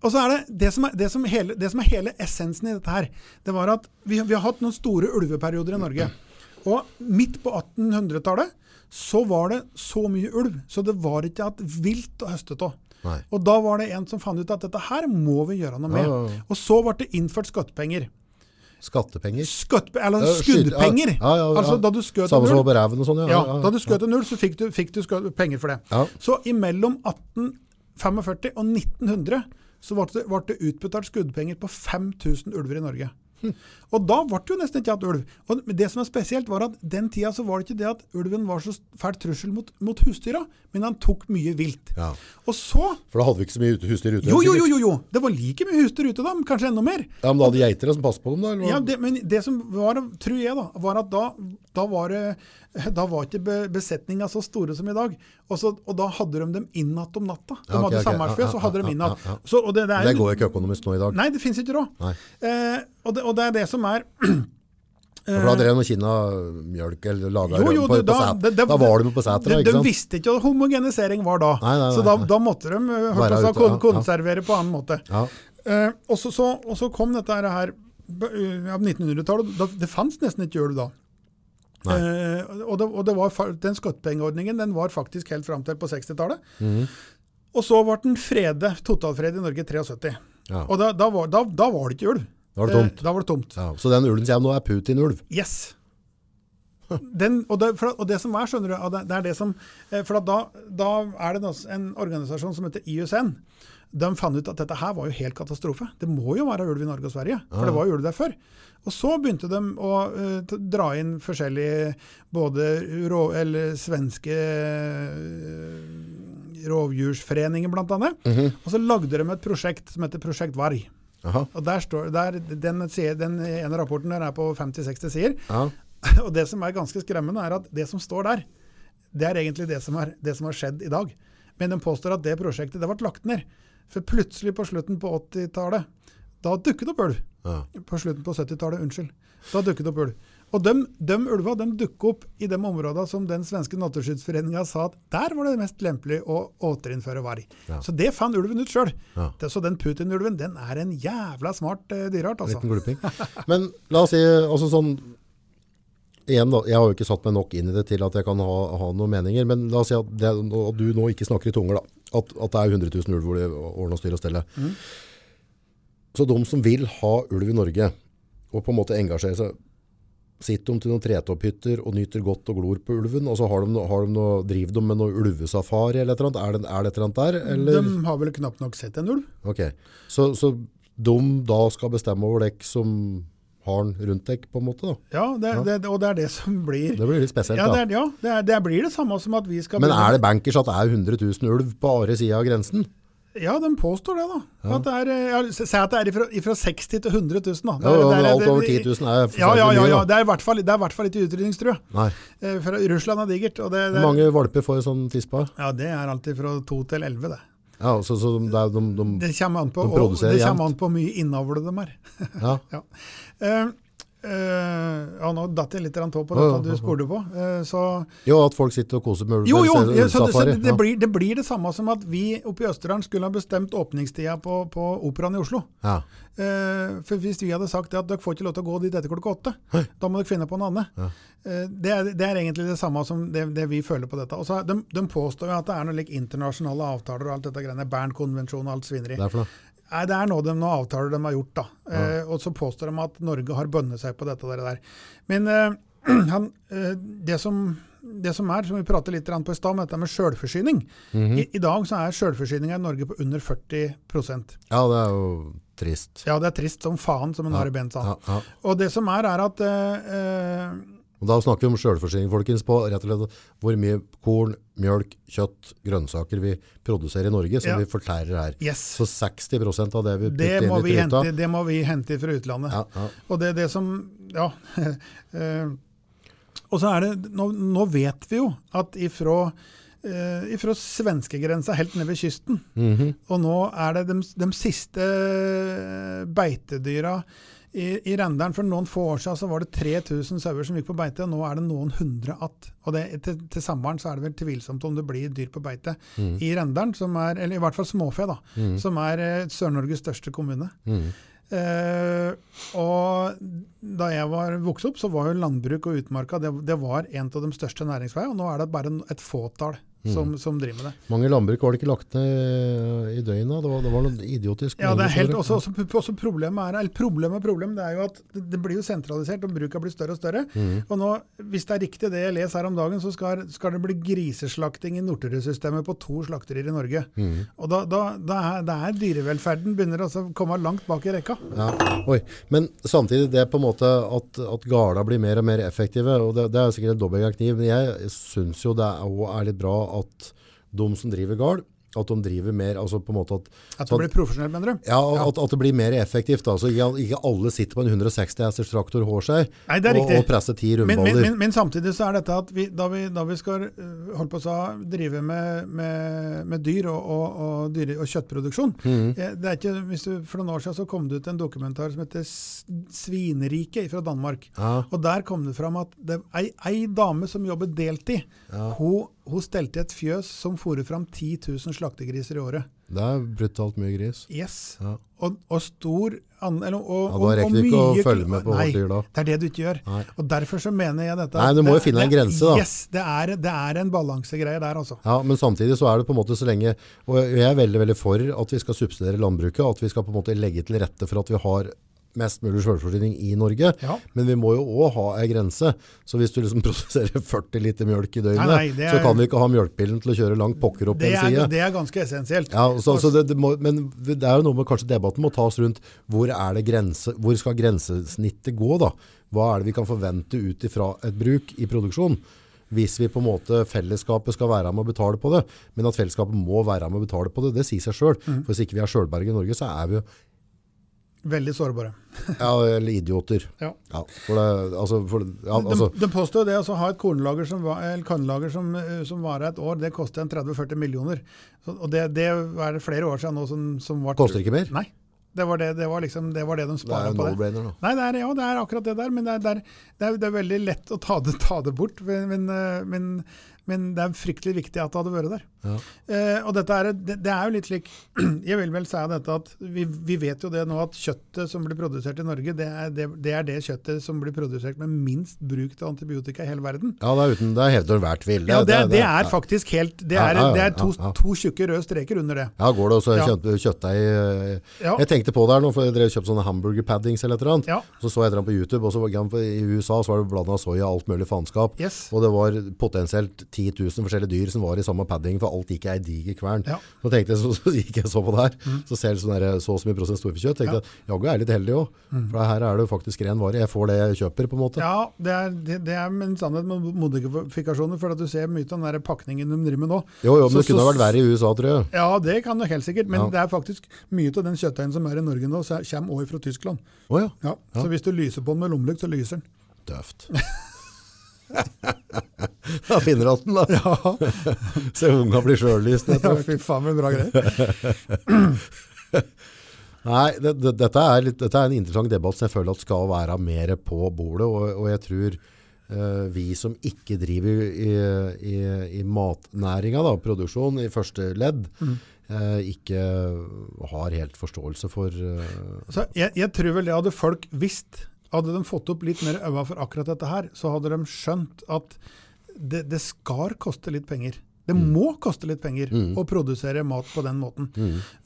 [SPEAKER 1] Og så er det det som er, det som hele, det som er hele essensen i dette her, det var at vi, vi har hatt noen store ulveperioder i Norge. Og midt på 1800-tallet så var det så mye ulv, så det var ikke hatt vilt å høste av. Og da var det en som fant ut at dette her må vi gjøre noe med.
[SPEAKER 2] Ja, ja, ja.
[SPEAKER 1] Og så ble det innført skattepenger.
[SPEAKER 2] Skattepenger.
[SPEAKER 1] Skutt, eller skuddpenger. Altså da du skjøt en
[SPEAKER 2] reven og sånn, ja.
[SPEAKER 1] ja, da du skjøt en ulv, så fikk du, fikk du penger for det. Så imellom 1845 og 1900 så ble det, ble det utbetalt skuddpenger på 5000 ulver i Norge.
[SPEAKER 2] Hm. [LAUGHS]
[SPEAKER 1] Og da ble det jo nesten ikke hatt ulv. Og det som er spesielt, var at den tida så var det ikke det at ulven var så fælt trussel mot, mot husdyra, men han tok mye vilt.
[SPEAKER 2] Ja.
[SPEAKER 1] Og så
[SPEAKER 2] For da hadde vi ikke så mye husdyr ute.
[SPEAKER 1] Jo, jo, jo, jo, jo! Det var like mye husdyr ute da, men kanskje enda mer.
[SPEAKER 2] Ja, men da hadde geitere som passet på dem da? Eller?
[SPEAKER 1] Ja, det, men det som var, tror jeg, da, var at da, da var det da var ikke be, besetninga så store som i dag. Og, så, og da hadde de dem inn igjen om natta. De
[SPEAKER 2] Ja, ok,
[SPEAKER 1] hadde
[SPEAKER 2] ok.
[SPEAKER 1] samværsfø,
[SPEAKER 2] Ja,
[SPEAKER 1] så hadde de
[SPEAKER 2] innatt
[SPEAKER 1] inn igjen. Det, det
[SPEAKER 2] Det går ikke økonomisk nå i dag.
[SPEAKER 1] Nei, det fins ikke råd. Eh, og, og det er det som er [CLEARS THROAT]
[SPEAKER 2] For da drev de kinna mjølk eller laga
[SPEAKER 1] rømme jo,
[SPEAKER 2] på, på
[SPEAKER 1] da-
[SPEAKER 2] set.
[SPEAKER 1] det- det-
[SPEAKER 2] Da var de på setra,
[SPEAKER 1] de, de visste ikke hva homogenisering var da.
[SPEAKER 2] Nei, nei,
[SPEAKER 1] så da, da måtte de eh,
[SPEAKER 2] Være
[SPEAKER 1] oss,
[SPEAKER 2] ute,
[SPEAKER 1] kon
[SPEAKER 2] ja, ja.
[SPEAKER 1] konservere på annen måte.
[SPEAKER 2] Ja.
[SPEAKER 1] Eh, og, så, så, og så kom dette her av ja, 1900-tallet. Det fantes nesten ikke ulv da. Eh, og det, og det var, den skattepengeordningen den var faktisk helt fram til på 60-tallet.
[SPEAKER 2] Mm.
[SPEAKER 1] Og så ble den frede, totalfred i Norge i 73.
[SPEAKER 2] Ja.
[SPEAKER 1] Og da, da, var, da, da var det ikke ulv.
[SPEAKER 2] Da var det tomt.
[SPEAKER 1] Eh, var det tomt.
[SPEAKER 2] Ja. Så den ulven kommer nå er Putin-ulv?
[SPEAKER 1] Yes. Den, og, det, og det som er, skjønner du, det, er det som eh, For da, da er det en organisasjon som heter IUCN. De fant ut at dette her var jo helt katastrofe. Det må jo være ulv i Norge og Sverige, for det var jo ulv der før. Og så begynte de å uh, dra inn forskjellige både rå, eller svenske uh, rovdjursforeninger, blant annet. Og så lagde de et prosjekt som heter Prosjekt Varg. Og der står, der, den, den ene rapporten der er på 50-60 sider. [LAUGHS] Og det som er ganske skremmende, er at det som står der, det er egentlig det som, er, det som har skjedd i dag. Men de påstår at det prosjektet det ble lagt ned. For plutselig på slutten på 80-tallet, da dukket det opp ulv.
[SPEAKER 2] Ja.
[SPEAKER 1] På slutten på 70-tallet, unnskyld. Da dukket det opp ulv. Og de, de ulva de dukket opp i de områdene som den svenske Naturskyddsforeninga sa at der var det mest lempelig å återinnføre varg.
[SPEAKER 2] Ja.
[SPEAKER 1] Så det fant ulven ut sjøl.
[SPEAKER 2] Ja.
[SPEAKER 1] Så den Putin-ulven den er en jævla smart uh, dyreart, altså.
[SPEAKER 2] Liten gluping. Men la oss si, altså sånn Igjen da, Jeg har jo ikke satt meg nok inn i det til at jeg kan ha, ha noen meninger, men la oss si at, det, at du nå ikke snakker i tunger. da, At, at det er 100 000 ulv hvor det ordner og styrer og stelle.
[SPEAKER 1] Mm.
[SPEAKER 2] Så de som vil ha ulv i Norge, og på en måte engasjere seg Sitter de til noen tretopphytter og nyter godt og glor på ulven? og så har de, har de noe, Driver de med noe ulvesafari eller et eller annet? Er det, er det et eller annet der? Eller?
[SPEAKER 1] De har vel knapt nok sett en ulv?
[SPEAKER 2] Ok, så, så de da skal bestemme over dere som har den rundt deg, på en måte da?
[SPEAKER 1] Ja, det,
[SPEAKER 2] Ja.
[SPEAKER 1] Det, og det er det som blir
[SPEAKER 2] Det blir litt spesielt
[SPEAKER 1] Ja, det,
[SPEAKER 2] da.
[SPEAKER 1] er, ja det, er, det blir det samme som at vi skal
[SPEAKER 2] Men er det bankers at det er 100 000 ulv på andre siden av grensen?
[SPEAKER 1] Ja, de påstår det, da.
[SPEAKER 2] Ja.
[SPEAKER 1] At det er, eh, ja, Si at det er ifra, ifra 60 til 100 000. Da.
[SPEAKER 2] Ja,
[SPEAKER 1] Det er-
[SPEAKER 2] ja,
[SPEAKER 1] er-
[SPEAKER 2] alt over 10 000 er
[SPEAKER 1] Ja, ja, ja, ja. Det er i hvert fall, det er i hvert fall ikke utrydningstrua. Eh, For Russland er digert. Og det, det,
[SPEAKER 2] Hvor mange valper får sånn tispa?
[SPEAKER 1] ja, det er alltid fra 2 til elleve, det.
[SPEAKER 2] Ja, så, så er, de, de,
[SPEAKER 1] Det kommer an på,
[SPEAKER 2] De produserer jevnt?
[SPEAKER 1] det kommer an på hvor mye innavle de er.
[SPEAKER 2] ja. [LAUGHS]
[SPEAKER 1] Ja. Eh, ja, nå datt jeg litt grann på dette du spurte på. Uh, så
[SPEAKER 2] Jo, at folk sitter og koser med ulv.
[SPEAKER 1] Jo, jo, ja, så, det, så det, det, blir, det blir det samme som at vi oppe i Østerdalen skulle ha bestemt åpningstida på, på Operaen i Oslo.
[SPEAKER 2] Ja.
[SPEAKER 1] Uh, for Hvis vi hadde sagt det at dere får ikke lov til å gå dit etter klokka åtte,
[SPEAKER 2] Hei.
[SPEAKER 1] da må dere finne på noe annet.
[SPEAKER 2] Ja.
[SPEAKER 1] Det, er, det er egentlig det samme som det, det vi føler på dette. Også, de, de påstår jo at det er noen like internasjonale avtaler og alt dette greiene, Bernkonvensjonen og alt svineri. Nei, det er noe de, noen avtaler de har gjort, da. Eh, og så påstår de at Norge har bønnet seg på dette og det der. Men eh, [CLEARS THROAT] han, eh, det, som, det som er, som vi pratet litt på i stad, med dette med sjølforsyning.
[SPEAKER 2] Mhm.
[SPEAKER 1] I, I dag så er sjølforsyninga i Norge på under 40%
[SPEAKER 2] Ja, det er jo trist.
[SPEAKER 1] Ja, det er trist som faen, som en Harry Bent sa.
[SPEAKER 2] Ja, ja.
[SPEAKER 1] Og det som er, er at eh, eh,
[SPEAKER 2] Og da snakker vi om selvforsyning, folkens, på rett og slett hvor mye korn, mjølk, kjøtt, grønnsaker vi produserer i Norge, som
[SPEAKER 1] Ja.
[SPEAKER 2] vi fortærer her.
[SPEAKER 1] Yes.
[SPEAKER 2] Så 60% av det vi putter
[SPEAKER 1] det
[SPEAKER 2] inn i truta.
[SPEAKER 1] hente, det må vi hente fra utlandet.
[SPEAKER 2] Ja, ja.
[SPEAKER 1] Og det er det som Ja. [LAUGHS] eh, og så er det nå, nå vet vi jo at ifra Uh, fra svenskegrensa helt ned ved kysten.
[SPEAKER 2] Mhm.
[SPEAKER 1] Og nå er det de, de siste beitedyra i, i Rendalen. For noen få år siden så var det 3000 sauer som gikk på beite, og nå er det noen hundre att. Og det, til, til sommeren så er det vel tvilsomt om det blir dyr på beite i Rendalen, som er, eller i hvert fall småfe, da, som er eh, Sør-Norges største kommune.
[SPEAKER 2] Mm.
[SPEAKER 1] Uh, og da jeg var vokst opp, så var jo landbruk og utmarka det, det var en av de største næringsveiene. Og nå er det bare et fåtall som, som driver med det.
[SPEAKER 2] Mange landbruk var det ikke lagt ned i døgnet. Det var, det var noe idiotisk.
[SPEAKER 1] Ja, det er helt, også, også, også problemet er, eller problemet og problem, det er jo at det, det blir jo sentralisert, og bruka blir større og større. Og nå, hvis det er riktig det jeg leser her om dagen, så skal, skal det bli griseslakting i Norterud-systemet på to slakterier i Norge. Og da, da, da er, da, er dyrevelferden begynner å komme langt bak i rekka.
[SPEAKER 2] Ja. Oi. Men samtidig det er på en måte at, at garda blir mer og mer effektive, og det, det er jo sikkert en dobbeltgang kniv, men jeg syns jo det er, er litt bra at de som driver gard, at de driver mer, altså på en måte at
[SPEAKER 1] At det blir profesjonelt, mener du?
[SPEAKER 2] Ja, At, at det blir mer effektivt. Altså, ikke, alle sitter på en 160 hesters traktor hår seg
[SPEAKER 1] Nei,
[SPEAKER 2] og, og presser ti
[SPEAKER 1] Men, men, men, men samtidig så er dette at vi, da, vi, da vi skal øh, holde på å drive med, med, med dyr og, og, og, dyr og kjøttproduksjon
[SPEAKER 2] mm
[SPEAKER 1] eh, det er ikke, hvis du, For noen år siden så kom det ut en dokumentar som heter 'Svineriket' fra Danmark.
[SPEAKER 2] Ja,
[SPEAKER 1] Og Der kom det fram at det, ei, ei dame som jobber deltid,
[SPEAKER 2] Ja.
[SPEAKER 1] hun, hun stelte et fjøs som fôrer fram 10 000 slaktegriser i året.
[SPEAKER 2] det er brutalt mye gris.
[SPEAKER 1] Yes.
[SPEAKER 2] Ja.
[SPEAKER 1] Og, og stor an, eller, og,
[SPEAKER 2] Ja, da rekker du ikke å følge med på
[SPEAKER 1] Nei,
[SPEAKER 2] hvert da.
[SPEAKER 1] det er det du ikke gjør.
[SPEAKER 2] Nei.
[SPEAKER 1] Og Derfor så mener jeg dette
[SPEAKER 2] Nei, du må jo finne en grense, da.
[SPEAKER 1] Yes, det er, det er en balansegreie der, altså.
[SPEAKER 2] Ja, men samtidig så er det på en måte så lenge, og jeg er veldig, veldig for at vi skal subsidiere landbruket, at vi skal på en måte legge til rette for at vi har mest mulig selvforsyning i Norge.
[SPEAKER 1] Ja.
[SPEAKER 2] Men vi må jo også ha en grense. Så hvis du liksom [LAUGHS] produserer 40 liter mjølk i døgnet,
[SPEAKER 1] Nei, nei, er-
[SPEAKER 2] så kan vi ikke ha mjølkpillen til å kjøre langt pokker opp
[SPEAKER 1] den
[SPEAKER 2] en
[SPEAKER 1] er,
[SPEAKER 2] side.
[SPEAKER 1] det er ganske essensielt.
[SPEAKER 2] Ja, så, så det, det må, men det er jo noe med kanskje debatten må tas rundt hvor, er det grense, hvor skal grensesnittet gå da? Hva er det vi kan forvente ut ifra et bruk i produksjon? Hvis vi på en måte fellesskapet skal være med å betale på det, men at fellesskapet må være med å betale på det, det sier seg selv.
[SPEAKER 1] Mm.
[SPEAKER 2] For hvis ikke vi er selvberg i Norge, så er vi jo
[SPEAKER 1] Veldig sårbare.
[SPEAKER 2] ja, eller idioter.
[SPEAKER 1] Ja.
[SPEAKER 2] Ja, for det, altså, for, ja, altså,
[SPEAKER 1] de, de påstår det å ha et kornlager som, var- kornlager som, eh, som varer et år, det koster en 30-40 millioner. Og det, det er det flere år siden nå som, som var
[SPEAKER 2] koster ikke mer?
[SPEAKER 1] Nei. Det var det, det, var liksom, det var det de
[SPEAKER 2] er
[SPEAKER 1] sparer på det.
[SPEAKER 2] no-brainer da.
[SPEAKER 1] Nei, det er, ja, det er akkurat det der, men det er, det er, det er, er veldig lett å ta det, ta det bort. Men, men, eh, men, det er fryktelig viktig at det hadde vært der.
[SPEAKER 2] Ja.
[SPEAKER 1] Eh, og dette er, det, det er jo litt slik [CLEARS THROAT] Jeg vil vel si dette at vi, vi vet jo det nå at kjøttet som blir produsert i Norge, det er det, det er det kjøttet som blir produsert med minst bruk av antibiotika i hele verden.
[SPEAKER 2] Ja, det er uten, det er hevder hver tvil.
[SPEAKER 1] Ja, det, det er faktisk helt Det er, det er to, to tjukke røde streker under det.
[SPEAKER 2] Ja, går det også
[SPEAKER 1] Ja.
[SPEAKER 2] kjøtt, kjøttdeig eh. Jeg tenkte på det her nå, for jeg drev kjøpte sånne hamburger paddings eller et eller annet.
[SPEAKER 1] Ja.
[SPEAKER 2] Så så jeg et eller annet på YouTube, og så i USA så var det blanda soya og alt mulig faenskap.
[SPEAKER 1] Yes.
[SPEAKER 2] Og det var potensielt 10 000 forskjellige dyr som var i samme padding, for alt gikk i ei diger kvern.
[SPEAKER 1] Ja.
[SPEAKER 2] Så tenkte jeg, [LAUGHS] så, så gikk jeg så på det her, så ser jeg sånn der, så og så mye prosent storfekjøtt. tenkte jeg, jaggu er jeg litt heldig òg. For her er det jo faktisk ren vare. Jeg får det jeg kjøper, på en måte.
[SPEAKER 1] Ja, det er, det, det er en sannhet med modifikasjoner, for at du ser mye av den der pakningen de driver med nå.
[SPEAKER 2] Jo, jo, men
[SPEAKER 1] Så-
[SPEAKER 2] det kunne
[SPEAKER 1] så-
[SPEAKER 2] vært verre i USA, tror jeg.
[SPEAKER 1] Ja, det kan nok helt sikkert, men
[SPEAKER 2] Ja.
[SPEAKER 1] det er faktisk mye av den kjøttdeigen som er i Norge nå, så kommer også fra Tyskland.
[SPEAKER 2] Oh, ja,
[SPEAKER 1] Ja, Så hvis du lyser på den med lommelykt, så lyser den.
[SPEAKER 2] døft. [LAUGHS] da finner du den da.
[SPEAKER 1] Ja,
[SPEAKER 2] Se unga blir sjøllysende etter
[SPEAKER 1] ja
[SPEAKER 2] hvert.
[SPEAKER 1] fy faen, men bra greier.
[SPEAKER 2] Nei, det, det, dette, er litt, dette er en interessant debatt som jeg føler at skal være mer på bordet, og, og jeg tror uh, vi som ikke driver i, i, i matnæringa, da, produksjon i første ledd, eh, ikke har helt forståelse for uh,
[SPEAKER 1] Så jeg, jeg tror vel det hadde folk visst. Hadde de fått opp litt mer øya for akkurat dette her, så hadde de skjønt at det, det skal koste litt penger. Det må koste litt penger
[SPEAKER 2] Mm.
[SPEAKER 1] å produsere mat på den måten.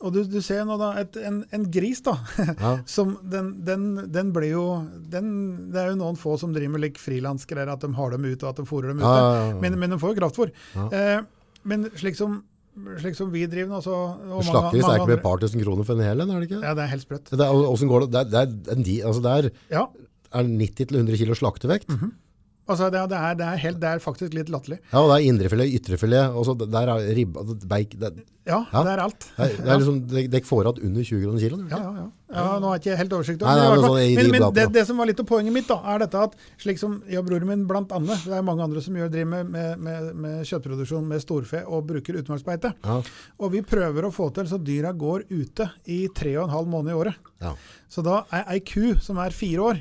[SPEAKER 1] Og du, du ser nå da, et, en, en gris da, [LAUGHS]
[SPEAKER 2] Ja.
[SPEAKER 1] som den, den, den blir jo, den, det er jo noen få som driver med like frilansgreier, at de har dem ut og at de fôrer dem ute.
[SPEAKER 2] Ja, ja.
[SPEAKER 1] Men, men de får jo kraftfôr. Eh, men slik som, slik som vi driver nå, så
[SPEAKER 2] Slakteris er ikke med et par tusen kroner for en hel en, er det ikke?
[SPEAKER 1] Ja, det er helt sprøtt.
[SPEAKER 2] Det er, hvordan går det? Det er, det er, det er, altså det er,
[SPEAKER 1] Ja,
[SPEAKER 2] er 90-100 kilo slaktevekt.
[SPEAKER 1] Mhm. Altså det, er- det, er, det, er helt, det er faktisk litt latterlig.
[SPEAKER 2] Ja, og det er indrefilet, ytrefilet, og så der er ribba, beik, det,
[SPEAKER 1] Ja,
[SPEAKER 2] Ja.
[SPEAKER 1] det er alt.
[SPEAKER 2] det er, er liksom, det, det får igjen under 20 kroner kiloen.
[SPEAKER 1] Ja, ja, ja. ja, Nå har jeg ikke helt oversikt. Over det,
[SPEAKER 2] men sånn
[SPEAKER 1] men, men det, det som var litt av poenget mitt, da, er dette at slik som jeg og broren min blant annet, det er mange andre som gjør, driver med, med, med, med kjøttproduksjon med storfe og bruker utmarksbeite.
[SPEAKER 2] Ja,
[SPEAKER 1] Og vi prøver å få til så dyra går ute i tre og en halv måned i året.
[SPEAKER 2] ja.
[SPEAKER 1] Så da er ei ku som er fire år,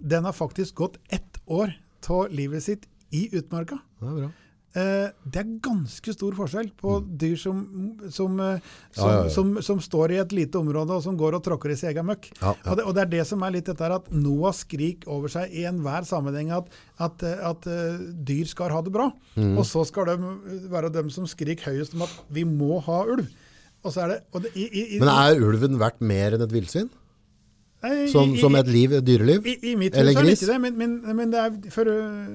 [SPEAKER 1] den har faktisk gått ett år av livet sitt i utmarka.
[SPEAKER 2] det er bra.
[SPEAKER 1] Uh, det er ganske stor forskjell på dyr som, som, uh, som,
[SPEAKER 2] Mm. Ja, ja, ja.
[SPEAKER 1] Som, som står i et lite område og som går og tråkker i sin egen møkk. Og, det, og det er det som er litt dette her at Noah skrik over seg i enhver sammenheng at, at, eh, at uh, dyr skal ha det bra.
[SPEAKER 2] Mm.
[SPEAKER 1] Og så skal de være dem som skriker høyest om at vi må ha ulv. Det, det i, i, i,
[SPEAKER 2] Men er ulven verdt mer enn et villsvin? Som, som et liv, et dyreliv?
[SPEAKER 1] I, i mitt
[SPEAKER 2] Eller
[SPEAKER 1] hus er det ikke det, men, men, men det er for,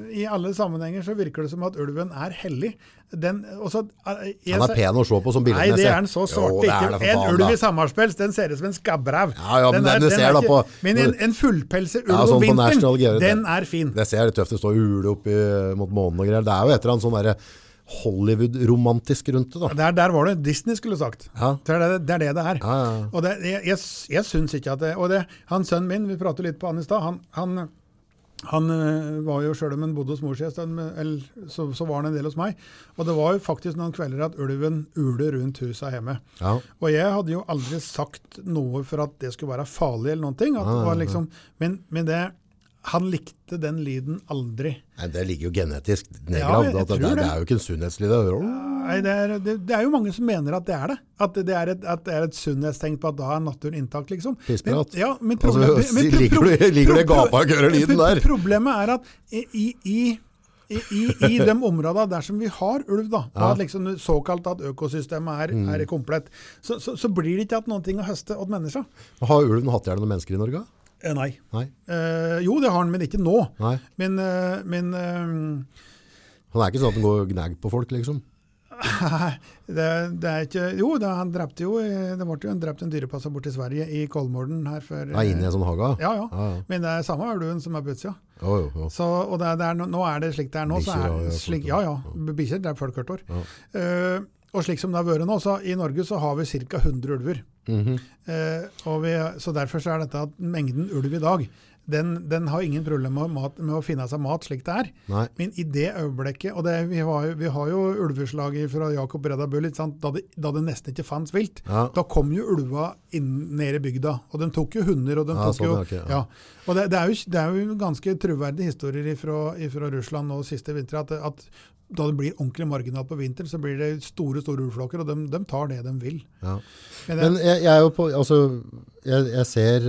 [SPEAKER 1] i alle sammenhenger så virker det som at ulven er hellig. Den, også, jeg,
[SPEAKER 2] Han er pen å se på som
[SPEAKER 1] Nei, det er han så svart
[SPEAKER 2] Jo, det
[SPEAKER 1] ikke. En
[SPEAKER 2] faen,
[SPEAKER 1] ulv i samarbeid den ser ut som en skabbrev.
[SPEAKER 2] Ja, ja, men
[SPEAKER 1] Den er-
[SPEAKER 2] den
[SPEAKER 1] den
[SPEAKER 2] ser
[SPEAKER 1] er
[SPEAKER 2] da på-
[SPEAKER 1] Men en, en fullpelset ulv
[SPEAKER 2] Ja,
[SPEAKER 1] om
[SPEAKER 2] sånn på
[SPEAKER 1] vinteren, den er fin.
[SPEAKER 2] Det ser tøft ut. stå står ule opp i, mot månen og greier. Det er jo et eller annet sånn derre Hollywood-romantisk rundt det, da.
[SPEAKER 1] Der, der var det Disney skulle sagt.
[SPEAKER 2] Ja.
[SPEAKER 1] Det, er det, det er det det er.
[SPEAKER 2] Ja, ja.
[SPEAKER 1] Og det, jeg, jeg, jeg syns ikke at det Og det, han sønnen min, vi pratet litt på han i stad, han, han, han øh, var jo sjøl om han bodde hos mor si en stund, så, så var han en del hos meg. Og det var jo faktisk noen kvelder at ulven uler rundt huset hjemme.
[SPEAKER 2] Ja.
[SPEAKER 1] Og jeg hadde jo aldri sagt noe for at det skulle være farlig eller noen ting. At det var liksom, men, men det han likte den lyden aldri.
[SPEAKER 2] Nei, det ligger jo genetisk nedgravd. Ja, det, det
[SPEAKER 1] det.
[SPEAKER 2] er jo ikke en sunnhetslyd. det er
[SPEAKER 1] Nei, det, er, det, det er jo mange som mener at det er det. At det er et, at er et sunnhetstegn på at da er naturen intakt, liksom.
[SPEAKER 2] Pissprat.
[SPEAKER 1] Men- Ja, men
[SPEAKER 2] Altså, [LAUGHS]
[SPEAKER 1] men pro-
[SPEAKER 2] liker det gapa og kører lyden der?
[SPEAKER 1] Problemet er at i, i, i i, i, I [LAUGHS] de områdene der som vi har ulv, da,
[SPEAKER 2] Ja.
[SPEAKER 1] at liksom såkalt at økosystemet er,
[SPEAKER 2] Mm.
[SPEAKER 1] er komplett, så, så, så blir det ikke hatt noen ting å høste åt mennesker.
[SPEAKER 2] Har ulven hatt ihjel noen mennesker i Norge?
[SPEAKER 1] Eh, nei.
[SPEAKER 2] Nei.
[SPEAKER 1] Eh, jo, det har han, men ikke nå.
[SPEAKER 2] Nei.
[SPEAKER 1] Men, eh, men
[SPEAKER 2] Han er ikke sånn at han går gnagger på folk, liksom? [LAUGHS]
[SPEAKER 1] det, det er ikke Jo, det, han drepte jo Det ble jo en drept en dyrepasser borte i Sverige, i Kolmården her før
[SPEAKER 2] Ja, inne i en sånn hage?
[SPEAKER 1] Ja, ja.
[SPEAKER 2] ja, ja.
[SPEAKER 1] Men det er samme ulven som er på utsida.
[SPEAKER 2] Jo, jo, jo.
[SPEAKER 1] Så, og det det er, nå- er det slik det er nå. Så er,
[SPEAKER 2] ja,
[SPEAKER 1] slik, ja,
[SPEAKER 2] ja.
[SPEAKER 1] ja. Bikkjer dreper folk hvert år.
[SPEAKER 2] Ja.
[SPEAKER 1] Uh, og slik som det har vært nå, så i Norge så har vi ca. 100 ulver.
[SPEAKER 2] Mhm.
[SPEAKER 1] Eh, og vi, så derfor så er dette at mengden ulv i dag, den, den har ingen problemer med, med å finne seg mat slik det er.
[SPEAKER 2] Nei.
[SPEAKER 1] Men i det øyeblikket, og det, vi, har, vi har jo ulveslaget fra Jakob Reda Bull. Da, da det nesten ikke fantes vilt,
[SPEAKER 2] Ja.
[SPEAKER 1] da kom jo ulva inn ned i bygda. Og de tok jo hunder. og de
[SPEAKER 2] Ja,
[SPEAKER 1] tok
[SPEAKER 2] sånn,
[SPEAKER 1] jo,
[SPEAKER 2] Okay, ja.
[SPEAKER 1] Og det, det, er jo, det er jo ganske troverdige historier fra Russland nå siste vinter, at, at da det blir ordentlig marginalt på vinteren, så blir det store store ulvflokker, og de, de tar det de vil.
[SPEAKER 2] Ja.
[SPEAKER 1] Men det,
[SPEAKER 2] Men jeg, jeg er jo på Altså, jeg, jeg, ser,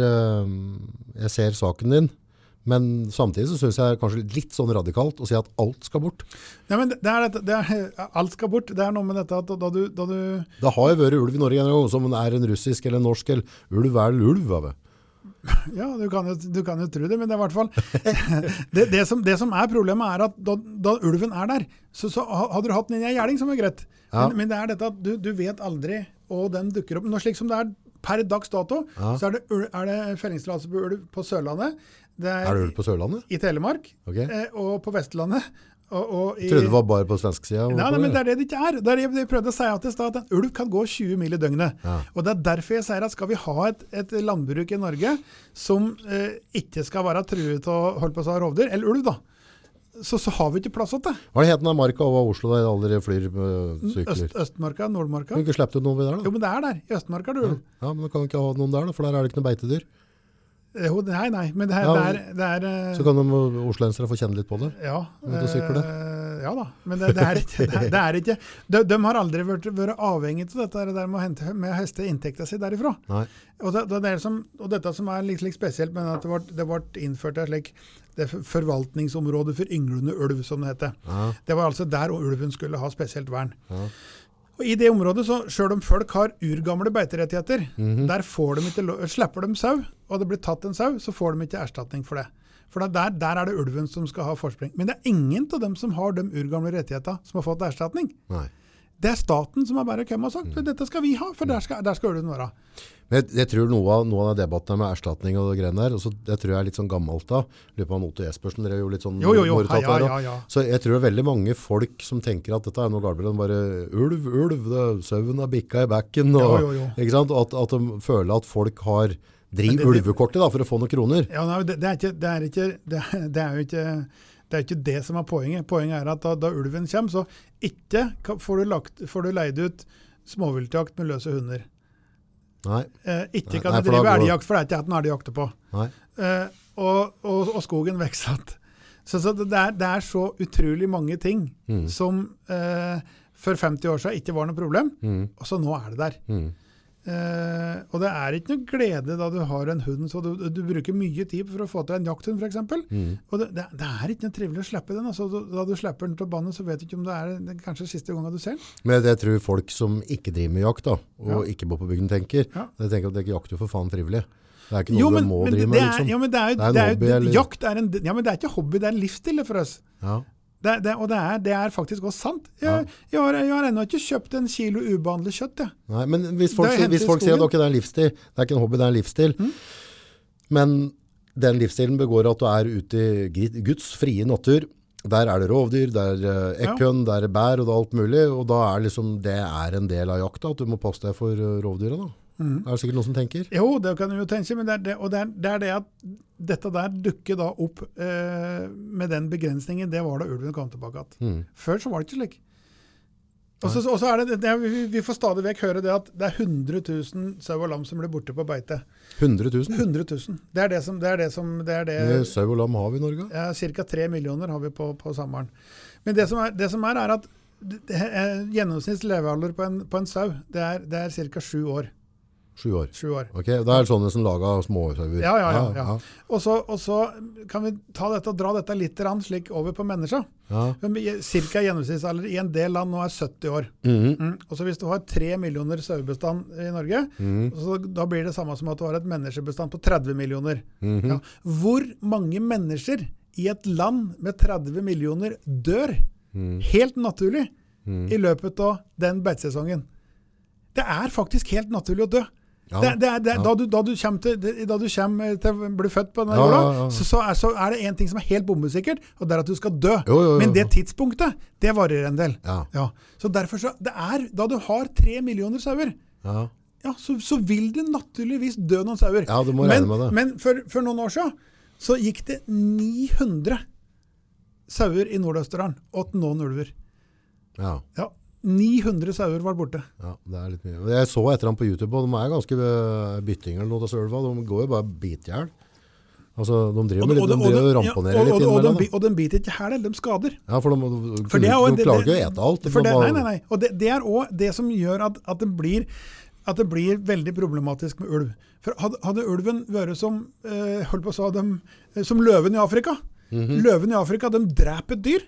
[SPEAKER 2] jeg ser saken din. Men samtidig så syns jeg kanskje litt sånn radikalt å si at alt skal bort.
[SPEAKER 1] Ja, men det er det er, [LAUGHS] alt skal bort. Det er noe med dette at da du, da du
[SPEAKER 2] Det har jo vært ulv i Norge en gang, som er en russisk eller en norsk. eller Ulv er ulv. Ave. [LAUGHS]
[SPEAKER 1] Ja, du kan, jo, du kan jo tro det, men det er i hvert fall [LAUGHS] det, det, som, det som er problemet, er at da, da ulven er der, så, så hadde du hatt den i en gjerding, som er greit.
[SPEAKER 2] Ja.
[SPEAKER 1] Men, men det er dette at du, du vet aldri, og den dukker opp. Nå, slik som det er per dags dato,
[SPEAKER 2] Ja.
[SPEAKER 1] så er det, er det fellingstillatelse på ulv på Sørlandet. Det er,
[SPEAKER 2] Er det ulv på Sørlandet?
[SPEAKER 1] i Telemark
[SPEAKER 2] Okay.
[SPEAKER 1] eh, og på Vestlandet. Og, og i,
[SPEAKER 2] Trodde det var bare på svenskesida?
[SPEAKER 1] Nei, nei, men det er det det ikke er. Det er det jeg prøvde å si at at en ulv kan gå 20 mil i døgnet.
[SPEAKER 2] Ja.
[SPEAKER 1] Og Det er derfor jeg sier at skal vi ha et, et landbruk i Norge som eh, ikke skal være truet av rovdyr, eller ulv, da, så, så har vi ikke plass til det.
[SPEAKER 2] Hva het den marka over Oslo der alle flyr sykler?
[SPEAKER 1] Øst, Østmarka, Nordmarka.
[SPEAKER 2] Kan du ikke slippe ut noen der, da?
[SPEAKER 1] Jo, men det er der. I Østmarka er det ulv.
[SPEAKER 2] Ja, men du kan ikke ha noen der, da, for der er det ikke noe beitedyr.
[SPEAKER 1] Jo, nei, nei, men det, her,
[SPEAKER 2] Ja,
[SPEAKER 1] det er, det er eh,
[SPEAKER 2] Så kan de oslensere få kjenne litt på det.
[SPEAKER 1] ja, eh, ja da. Men det, det er ikke, det er, ikke de, de har aldri vært, vært avhengig av dette der med å, hente, med å høste inntekta si derifra. Og, det, det som, og dette som er litt litt spesielt, men at det ble, innført et slik det forvaltningsområde for ynglende ulv, som det heter.
[SPEAKER 2] Ja.
[SPEAKER 1] Det var altså der ulven skulle ha spesielt vern.
[SPEAKER 2] Ja.
[SPEAKER 1] Og I det området, så selv om folk har urgamle beiterettigheter,
[SPEAKER 2] Mhm.
[SPEAKER 1] der får de ikke, slipper de sau, og det blir tatt en sau, så får de ikke erstatning for det. For der, der er det ulven som skal ha forspring. Men det er ingen av dem som har de urgamle rettighetene, som har fått erstatning.
[SPEAKER 2] Nei.
[SPEAKER 1] Det er staten som har bare kommet og sagt dette skal vi ha, for der skal, der skal ulven være.
[SPEAKER 2] Men jeg, jeg tror noe av, noe av debatten med erstatning og greiene der, også, jeg tror jeg er litt sånn gammelt da. Lurer på om Otto Jespersen drev jo litt sånn
[SPEAKER 1] Jo, jo, jo. Ja, ja, ja.
[SPEAKER 2] Så jeg tror det er veldig mange folk som tenker at dette er noe galt bare ulv, ulv, sauen har bikka i bekken, og,
[SPEAKER 1] Jo, jo, jo.
[SPEAKER 2] Ikke sant? Og at, at de føler at folk har driv ulvekortet da, for å få noen kroner.
[SPEAKER 1] Ja, nei, det, det, er ikke, det, er ikke, det, det er jo ikke det er ikke det som er poenget. Poenget er at da, da ulven kommer, så ikke får du, lagt, får du leid ut småviltjakt med løse hunder.
[SPEAKER 2] Nei,
[SPEAKER 1] Eh, ikke kan du drive elgjakt, for det er ikke at noe elg å jakte på.
[SPEAKER 2] nei.
[SPEAKER 1] Eh, og, og, og skogen vokser igjen. Så, så det, er, det er så utrolig mange ting
[SPEAKER 2] Mm.
[SPEAKER 1] som eh, for 50 år siden ikke var noe problem,
[SPEAKER 2] Mm,
[SPEAKER 1] og så nå er det der.
[SPEAKER 2] mm.
[SPEAKER 1] Eh, og det er ikke noe glede da du har en hund, så du, du bruker mye tid for å få til en jakthund f.eks.
[SPEAKER 2] Mm.
[SPEAKER 1] Og det, det, det er ikke noe trivelig å slippe den. Altså, da du slipper den til bandet, så vet du ikke om det er det kanskje siste gangen du ser den.
[SPEAKER 2] Men jeg tror folk som ikke driver med jakt da, og
[SPEAKER 1] Ja.
[SPEAKER 2] ikke bor på bygden tenker,
[SPEAKER 1] Ja.
[SPEAKER 2] de tenker at det er jakt jo for faen frivillig. Det er ikke noe
[SPEAKER 1] Jo, men,
[SPEAKER 2] du må drive med, liksom.
[SPEAKER 1] ja, men det er, jo-
[SPEAKER 2] Det er en
[SPEAKER 1] det er, jo-
[SPEAKER 2] hobby,
[SPEAKER 1] Jakt er en, ja, men det er ikke hobby, det er en livsstil for oss.
[SPEAKER 2] Ja.
[SPEAKER 1] Det, det, og det er, det er faktisk også sant.
[SPEAKER 2] Ja.
[SPEAKER 1] Jeg, jeg har, jeg har ennå ikke kjøpt en kilo ubehandlet kjøtt. Jeg.
[SPEAKER 2] Nei, men hvis folk, hvis folk sier at okay, det er en livsstil, det er ikke en hobby, det er en livsstil,
[SPEAKER 1] Mm.
[SPEAKER 2] men den livsstilen begår at du er ute i Guds frie natur, der er det rovdyr, der er ekorn, ja. der er bær og det er alt mulig, og da er liksom, det er en del av jakta, at du må passe deg for eh, rovdyra da.
[SPEAKER 1] Mm.
[SPEAKER 2] Det er sikkert noen som tenker.
[SPEAKER 1] Jo, det kan du jo tenke, men det er det, og det er, det er det at dette der dukker da opp eh, med den begrensningen. Det var da ulven kom tilbake igjen.
[SPEAKER 2] Mm.
[SPEAKER 1] Før så var det ikke slik. Og så, er det, det vi, vi får stadig vekk høre det at det er 100 000 sau og lam som blir borte på beite.
[SPEAKER 2] 100 000?
[SPEAKER 1] 100 000. Det er det som det er det som, det er det,
[SPEAKER 2] Sau og lam har vi i Norge?
[SPEAKER 1] ja, Ca. 3 millioner har vi på, på sommeren. Men det som er, det som er, er at er gjennomsnitts levealder på en, på en sau det er, det er ca. sju år.
[SPEAKER 2] Sju år.
[SPEAKER 1] Sju år.
[SPEAKER 2] Ok, det er sånne som lager småsauer.
[SPEAKER 1] Ja, ja, ja, ja. Og så, og så kan vi ta dette og dra dette litt slik over på mennesker.
[SPEAKER 2] ja.
[SPEAKER 1] Cirka gjennomsnittsalder i en del land nå er 70 år.
[SPEAKER 2] Mhm.
[SPEAKER 1] Mm. Og så Hvis du har 3 millioner sauebestand i Norge,
[SPEAKER 2] Mhm.
[SPEAKER 1] så da blir det samme som at du har et menneskebestand på 30 millioner.
[SPEAKER 2] -hmm.
[SPEAKER 1] Ja. Hvor mange mennesker i et land med 30 millioner dør
[SPEAKER 2] Mhm.
[SPEAKER 1] helt naturlig
[SPEAKER 2] Mhm.
[SPEAKER 1] i løpet av den beitesesongen? Det er faktisk helt naturlig å dø.
[SPEAKER 2] Ja.
[SPEAKER 1] Det, det, det,
[SPEAKER 2] Ja.
[SPEAKER 1] da, du, da, du kommer til, da du kommer til å bli født på denne jorda,
[SPEAKER 2] ja.
[SPEAKER 1] Så, så, så er det én ting som er helt bombesikkert, og det er at du skal dø.
[SPEAKER 2] Jo, jo, jo.
[SPEAKER 1] Men det tidspunktet, det varer en del. Så derfor så, det er, Da du har tre millioner sauer,
[SPEAKER 2] Ja.
[SPEAKER 1] ja, så, så vil det naturligvis dø noen sauer.
[SPEAKER 2] Ja, du må
[SPEAKER 1] men
[SPEAKER 2] regne med det.
[SPEAKER 1] men for, for noen år siden så gikk det 900 sauer i Nord-Østerdalen og noen ulver.
[SPEAKER 2] ja.
[SPEAKER 1] Ja, 900 sauer var borte.
[SPEAKER 2] Ja, det er litt mye. Og Jeg så etter ham på YouTube, og de er ganske øh, byttinger noe. De går jo bare bitjern. Altså, de driver med litt, de driver og ramponerer
[SPEAKER 1] og,
[SPEAKER 2] litt
[SPEAKER 1] og, og,
[SPEAKER 2] innimellom.
[SPEAKER 1] de, og de biter ikke hæl, de skader.
[SPEAKER 2] Ja, for de, de,
[SPEAKER 1] For det er jo-
[SPEAKER 2] de klarer ikke å ete alt.
[SPEAKER 1] For det, nei, nei, nei. Og det, det er òg det som gjør at, at, det blir, at det blir veldig problematisk med ulv. For hadde, hadde ulven vært som, eh, holdt på å sa, dem, eh, som løven i Afrika
[SPEAKER 2] Mhm.
[SPEAKER 1] Løven i Afrika de dreper et dyr,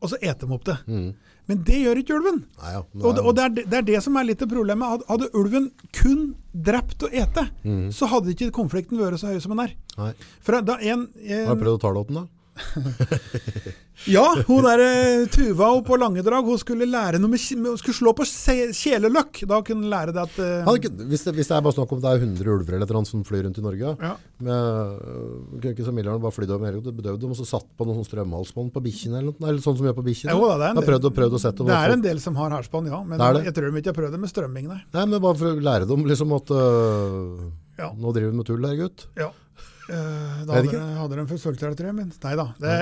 [SPEAKER 1] og så eter de opp det.
[SPEAKER 2] Mhm.
[SPEAKER 1] Men det gjør ikke ulven.
[SPEAKER 2] Nei, ja, Nei,
[SPEAKER 1] Og,
[SPEAKER 2] det
[SPEAKER 1] det, og det, er, det- det er det som er litt av problemet. Hadde, ulven kun drept og ete,
[SPEAKER 2] mm.
[SPEAKER 1] så hadde ikke konflikten vært så høy som den er.
[SPEAKER 2] Nei.
[SPEAKER 1] For da en, en
[SPEAKER 2] Har du prøvd å tale opp den da? [LAUGHS]
[SPEAKER 1] Ja, hun der eh, Tuva på Langedrag, hun skulle lære noe med, skulle slå på kjeleløkk. Da kunne hun lære det at uh,
[SPEAKER 2] Hadde ikke, hvis, det, hvis det er bare snakk om det er 100 ulver eller et eller annet som flyr rundt i Norge,
[SPEAKER 1] ja.
[SPEAKER 2] med, øh, kunne ikke så bare flydd over tiden, bedøvde dem, og så satt på noen strømhalsbånd på bikkjene eller noe, eller sånn som gjør på bikkjene?
[SPEAKER 1] Jo da, det er en
[SPEAKER 2] Jeg prøvd og prøvd å sette.
[SPEAKER 1] Det er en del som har halsbånd, ja. Men jeg tror de ikke har prøvd det med strømming, nei.
[SPEAKER 2] Nei, men bare for å lære dem liksom at uh,
[SPEAKER 1] Ja.
[SPEAKER 2] nå driver vi med tull der, gutt.
[SPEAKER 1] Ja. Eh, da hadde, de- hadde de fått sultert, tror jeg. Men nei da. Det,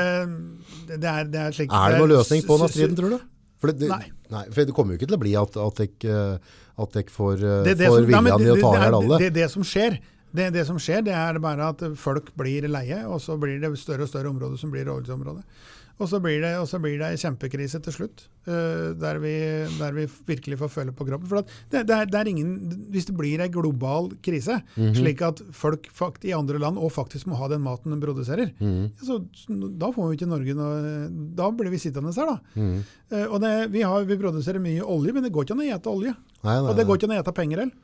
[SPEAKER 1] det, det er, det er slik
[SPEAKER 2] Er det noen løsning på denne striden, tror du? Det,
[SPEAKER 1] Nei.
[SPEAKER 2] nei. For det kommer jo ikke til å bli at, at øh, at får,
[SPEAKER 1] det,
[SPEAKER 2] får viljen i å ta
[SPEAKER 1] det,
[SPEAKER 2] alle. Det
[SPEAKER 1] er- det, som skjer, det, det som skjer, det er bare at folk blir leie, og så blir det større og større områder som blir rovdyrområder. Og så blir det, så blir det en kjempekrise til slutt, eh, der, vi, der vi virkelig får føle på kroppen. For at det, det, er, det er ingen, Hvis det blir en global krise, slik at folk fakt, i andre land også faktisk må ha den maten de produserer, så, da får vi ikke Norge noe Da blir vi sittende her, da. Eh, og det, vi, har, vi produserer mye olje, men det går ikke an å ete olje.
[SPEAKER 2] Nei, nei,
[SPEAKER 1] Og det går ikke an å ete penger heller.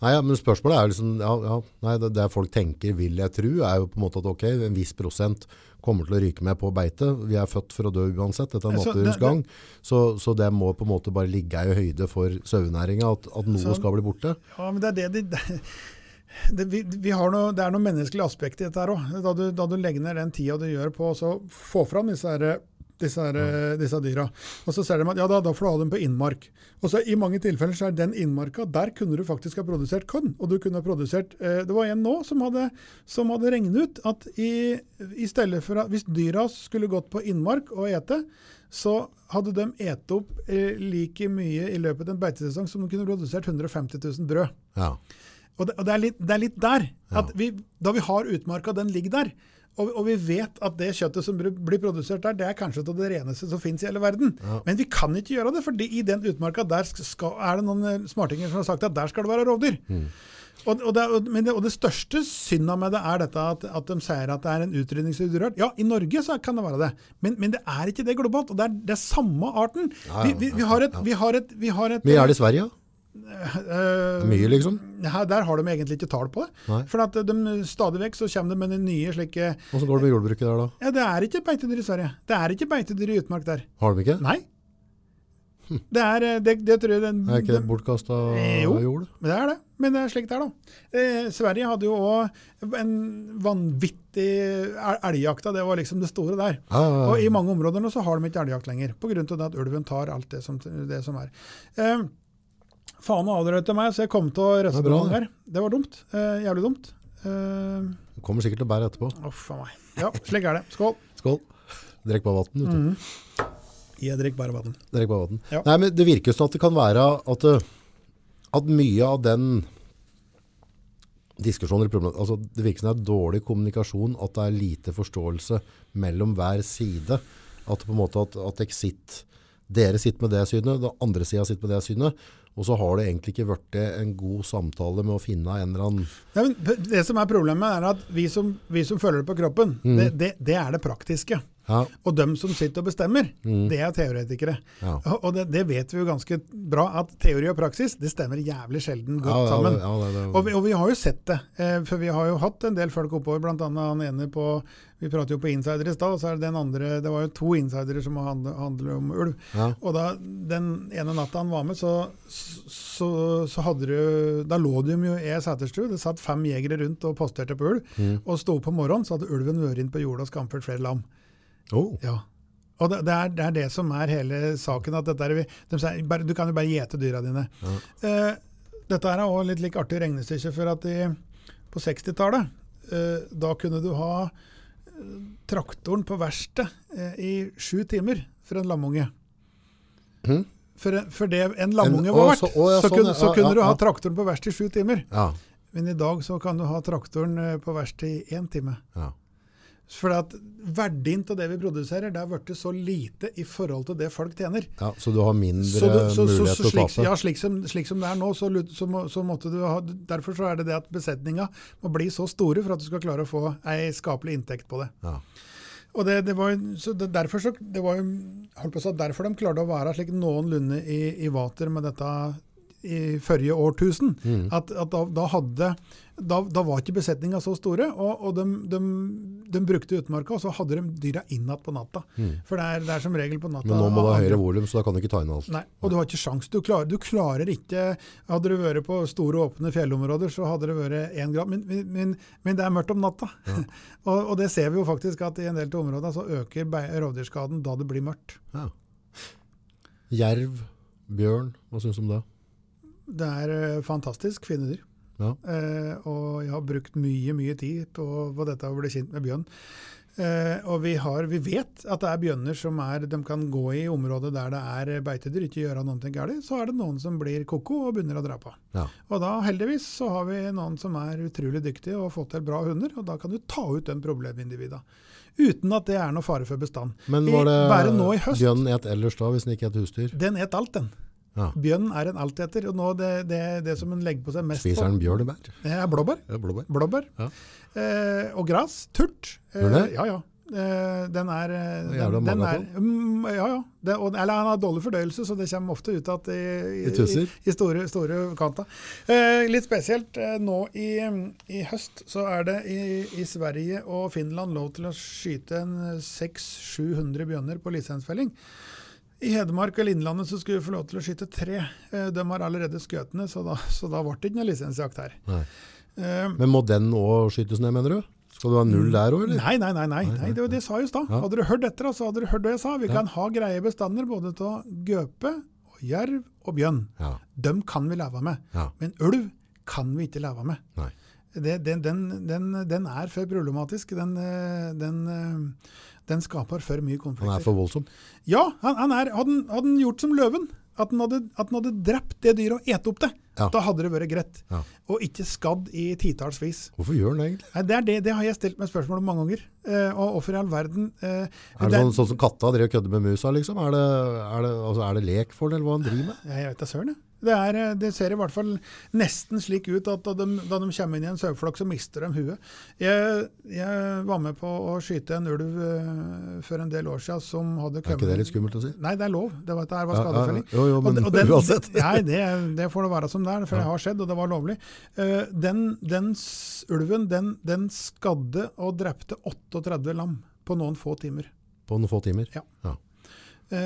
[SPEAKER 2] Nei, ja, men spørsmålet er jo liksom, ja, ja, nei, det, det folk tenker, vil jeg tro, er jo på en måte at ok, en viss prosent kommer til å ryke med på beite. Vi er født for å dø uansett, dette er naturens gang. Så, så det må på en måte bare ligge i høyde for sauenæringa, at, at noe
[SPEAKER 1] Så-
[SPEAKER 2] skal bli borte.
[SPEAKER 1] Ja, men det er det, de, [LAUGHS] det, vi, vi har noe, det er noe menneskelig aspekt i dette her òg. Da, du- da du legger ned den tida du gjør på å så få fram disse, her, disse, her, disse dyra. Og så ser de at ja, da, da får du ha dem på innmark. Og så I mange tilfeller så er den innmarka, der kunne du faktisk ha produsert korn. Og du kunne ha produsert eh, Det var en nå som hadde, som hadde regnet ut at i, i stedet for at hvis dyra skulle gått på innmark og ete, så hadde de et opp eh, like mye i løpet av en beitesesong som de kunne produsert 150 000 brød.
[SPEAKER 2] Ja.
[SPEAKER 1] Og det, og det, er, litt, det er litt der. At vi, da vi har utmarka, den ligger der. Og, og vi vet at det kjøttet som blir produsert der, det er kanskje av det reneste som finnes i hele verden.
[SPEAKER 2] Ja.
[SPEAKER 1] Men vi kan ikke gjøre det, for i den utmarka der skal, er det noen eh, smartinger som har sagt at der skal det være rovdyr.
[SPEAKER 2] Mm.
[SPEAKER 1] Og, og, det, det, og det største synda med det er dette at, at de sier at det er en utrydningstruet art. Ja, i Norge så kan det være det, men, men det er ikke det globalt. Og det er, det er samme arten.
[SPEAKER 2] Ja,
[SPEAKER 1] Vi, vi, vi har et, vi har et, vi har et
[SPEAKER 2] vi er det i Sverige? ja?
[SPEAKER 1] Eh,
[SPEAKER 2] Mye, liksom?
[SPEAKER 1] her, der har de egentlig ikke tall på det.
[SPEAKER 2] Nei.
[SPEAKER 1] For at de, stadig vekk så kommer de med de nye slike
[SPEAKER 2] Åssen går det med jordbruket der da?
[SPEAKER 1] Ja, det er ikke beitedyr i Sverige. Det er ikke beitedyr i utmark der.
[SPEAKER 2] Har de ikke?
[SPEAKER 1] Nei. Det er eh, det, det tror jeg den,
[SPEAKER 2] Er ikke det bortkasta
[SPEAKER 1] Jo.
[SPEAKER 2] jord?
[SPEAKER 1] Jo, det er det. Men det er slik det er, da. Eh, Sverige hadde jo òg en vanvittig el- elgjakta. Det var liksom det store der.
[SPEAKER 2] Ja, ja,
[SPEAKER 1] Og i mange områder nå så har de ikke elgjakt lenger, pga. at ulven tar alt det som, det som er. Eh, faen avbrøt meg, så jeg kom til
[SPEAKER 2] bra,
[SPEAKER 1] her. Det var dumt. Eh, jævlig dumt. Eh,
[SPEAKER 2] du kommer sikkert til å bære etterpå.
[SPEAKER 1] Uff a meg. Ja, slik er det. Skål.
[SPEAKER 2] Skål. Drikk bare vann. vet du.
[SPEAKER 1] Jeg drikker bare vann.
[SPEAKER 2] Drikk bare vann.
[SPEAKER 1] Ja.
[SPEAKER 2] Nei, men det virker sånn at det kan være at, at mye av den diskusjonen altså det virker som det er dårlig kommunikasjon, at det er lite forståelse mellom hver side. At på en måte at, at sitter, dere sitter med det synet, den andre siden sitter med det synet, og så har det egentlig ikke vært en god samtale med å finne en eller annen
[SPEAKER 1] ja, men det som er problemet, er at vi som, vi som føler det på kroppen, det, det, det er det praktiske.
[SPEAKER 2] Ja,
[SPEAKER 1] Og dem som sitter og bestemmer, det er teoretikere.
[SPEAKER 2] ja.
[SPEAKER 1] Og det, det vet vi jo ganske bra, at teori og praksis det stemmer jævlig sjelden godt
[SPEAKER 2] ja,
[SPEAKER 1] sammen. Og vi, og vi har jo sett det, eh, for vi har jo hatt en del folk oppover, bl.a. han ene på Vi prater jo på insider i stad, og så er det den andre Det var jo to insidere som handler, handler om ulv. Og da den ene natta han var med, så, så, så hadde du Da lå de jo i ei seterstue. Det satt fem jegere rundt og posterte på ulv.
[SPEAKER 2] Mm.
[SPEAKER 1] Og sto opp på morgenen, så hadde ulven vært inn på jorda og skamført flere lam.
[SPEAKER 2] Oh.
[SPEAKER 1] Ja. Og det, det, er, det er det som er hele saken. at er, de sier, bare, Du kan jo bare gjete dyra dine.
[SPEAKER 2] Ja.
[SPEAKER 1] Eh, dette er også litt like artig regnestykke, for at i, på 60-tallet eh, da kunne du ha eh, traktoren på verkstedet eh, i sju timer for en lamunge.
[SPEAKER 2] Mm.
[SPEAKER 1] For, for det en lamunge
[SPEAKER 2] En-
[SPEAKER 1] var verdt,
[SPEAKER 2] så- å, ja,
[SPEAKER 1] så,
[SPEAKER 2] sånn,
[SPEAKER 1] kunne,
[SPEAKER 2] ja,
[SPEAKER 1] så
[SPEAKER 2] ja,
[SPEAKER 1] kunne du ha traktoren på verkstedet i sju timer.
[SPEAKER 2] Ja,
[SPEAKER 1] Men i dag så kan du ha traktoren eh, på verkstedet i én time.
[SPEAKER 2] ja.
[SPEAKER 1] For at verdien av det vi produserer, det har blitt så lite i forhold til det folk tjener.
[SPEAKER 2] ja, så du har mindre
[SPEAKER 1] Så du, så, så,
[SPEAKER 2] mulighet
[SPEAKER 1] så
[SPEAKER 2] til å tape.
[SPEAKER 1] ja, slik, som, slik som det er nå, så, så, må, så måtte du ha Derfor så er det det at besetninga må bli så store for at du skal klare å få ei skapelig inntekt på det.
[SPEAKER 2] Ja.
[SPEAKER 1] Og det, det var, så det, derfor så, det var jo holdt på å si, derfor de klarte å være slik noenlunde i, i vater med dette i forrige årtusen.
[SPEAKER 2] Mm.
[SPEAKER 1] At, at da, da hadde da, da var ikke besetninga så store, og, og de, de, de brukte utmarka, og så hadde de dyra inn igjen på natta. For det er, det er som regel på natta.
[SPEAKER 2] Mm. Men nå må du ha høyere volum, så da kan du ikke ta inn alt.
[SPEAKER 1] Nei, og du har ikke sjans. Du klarer, du klarer ikke Hadde du vært på store, åpne fjellområder, så hadde det vært én grad. Men, men, men, det er mørkt om natta. [LAUGHS] og, og det ser vi jo faktisk at i en del av områdene så øker rovdyrskaden da det blir mørkt.
[SPEAKER 2] Ja. Jerv, bjørn, hva syns du om det?
[SPEAKER 1] Det er eh, fantastisk fine dyr.
[SPEAKER 2] Ja.
[SPEAKER 1] Eh, og jeg har brukt mye, mye tid på, på dette å bli kjent med bjørn. Eh, og vi, har, vi vet at det er bjørner som er, de kan gå i området der det er beitedyr, ikke gjøre noe galt. Så er det noen som blir koko og begynner å dra på.
[SPEAKER 2] Ja.
[SPEAKER 1] Og da heldigvis så har vi noen som er utrolig dyktige og har fått til bra hunder, og da kan du ta ut den problemindivida, Uten at det er noe fare for bestand.
[SPEAKER 2] Men var det
[SPEAKER 1] i
[SPEAKER 2] bjørn et ellers da, hvis den ikke het husdyr?
[SPEAKER 1] den et alt, den.
[SPEAKER 2] Ja.
[SPEAKER 1] Bjørn er en alteter, og nå det, det, det som hun legger på seg mest
[SPEAKER 2] Spiser
[SPEAKER 1] på,
[SPEAKER 2] den bjørnebær?
[SPEAKER 1] det er blåbær.
[SPEAKER 2] Ja, blåbær.
[SPEAKER 1] Blåbær.
[SPEAKER 2] Ja.
[SPEAKER 1] Eh, og gras. Turt. Eh,
[SPEAKER 2] Gjør det?
[SPEAKER 1] Ja, ja. Eh, den er,
[SPEAKER 2] den, er jævla
[SPEAKER 1] den, den er mm, Ja, ja. Det, og, eller han har dårlig fordøyelse, så det kommer ofte ut at i,
[SPEAKER 2] I
[SPEAKER 1] i, i store, store kanta. Eh, litt spesielt eh, nå i, i høst så er det i, i Sverige og Finland lov til å skyte en 600-700 bjørner på lisensfelling. I Hedmark eller Innlandet så skulle vi få lov til å skyte tre. Eh, de har allerede skutt ned, så da, så da ble det ikke noe lisensjakt her. Eh,
[SPEAKER 2] Men må den òg skytes ned, mener du? Skal du ha null der òg, eller?
[SPEAKER 1] Nei, nei, nei. nei, nei det det jeg sa i stad.
[SPEAKER 2] Ja.
[SPEAKER 1] Hadde du hørt etter, så hadde du hørt det jeg sa. Vi
[SPEAKER 2] Ja.
[SPEAKER 1] kan ha greie bestander både av gaupe, jerv og bjørn.
[SPEAKER 2] Ja.
[SPEAKER 1] Dem kan vi leve med. Men ulv kan vi ikke leve med. Det, den, den, den, den er for problematisk. Den, eh, den, skaper for mye konflikter.
[SPEAKER 2] Han er for voldsom.
[SPEAKER 1] Ja, han, han er, hadde, han- gjort som løven, at han hadde, at han hadde drept det dyret og et opp det,
[SPEAKER 2] Ja.
[SPEAKER 1] da hadde det vært greit.
[SPEAKER 2] Ja.
[SPEAKER 1] Og ikke skadd i titallsvis.
[SPEAKER 2] Hvorfor gjør han det egentlig?
[SPEAKER 1] Nei, det, er det, det har jeg stilt meg spørsmål om mange ganger. Eh, og hvorfor i all verden eh,
[SPEAKER 2] Er det
[SPEAKER 1] det-
[SPEAKER 2] sånn, sånn som katta driver og kødder med musa, liksom? Er det, er, det, altså, er det lek for den, eller hva han driver med?
[SPEAKER 1] Jeg vet da søren, jeg. Det, er, eh, det ser i hvert fall nesten slik ut at da de, da de kommer inn i en saueflokk, så mister de huet. Jeg, jeg var med på å skyte en ulv eh, for en del år siden som hadde kommet
[SPEAKER 2] Er ikke det litt skummelt å si?
[SPEAKER 1] Nei, det er lov. Det var, det var
[SPEAKER 2] skadefelling. ja, ja. Jo, jo, men
[SPEAKER 1] Og- og [LAUGHS] den-
[SPEAKER 2] uansett. [LAUGHS]
[SPEAKER 1] Nei, det, det får det være som det er, for
[SPEAKER 2] Ja.
[SPEAKER 1] det har skjedd, og det var lovlig. Eh, den, den ulven, den, den skadde og drepte 38 lam på noen få timer.
[SPEAKER 2] På noen få timer?
[SPEAKER 1] Ja. Eh,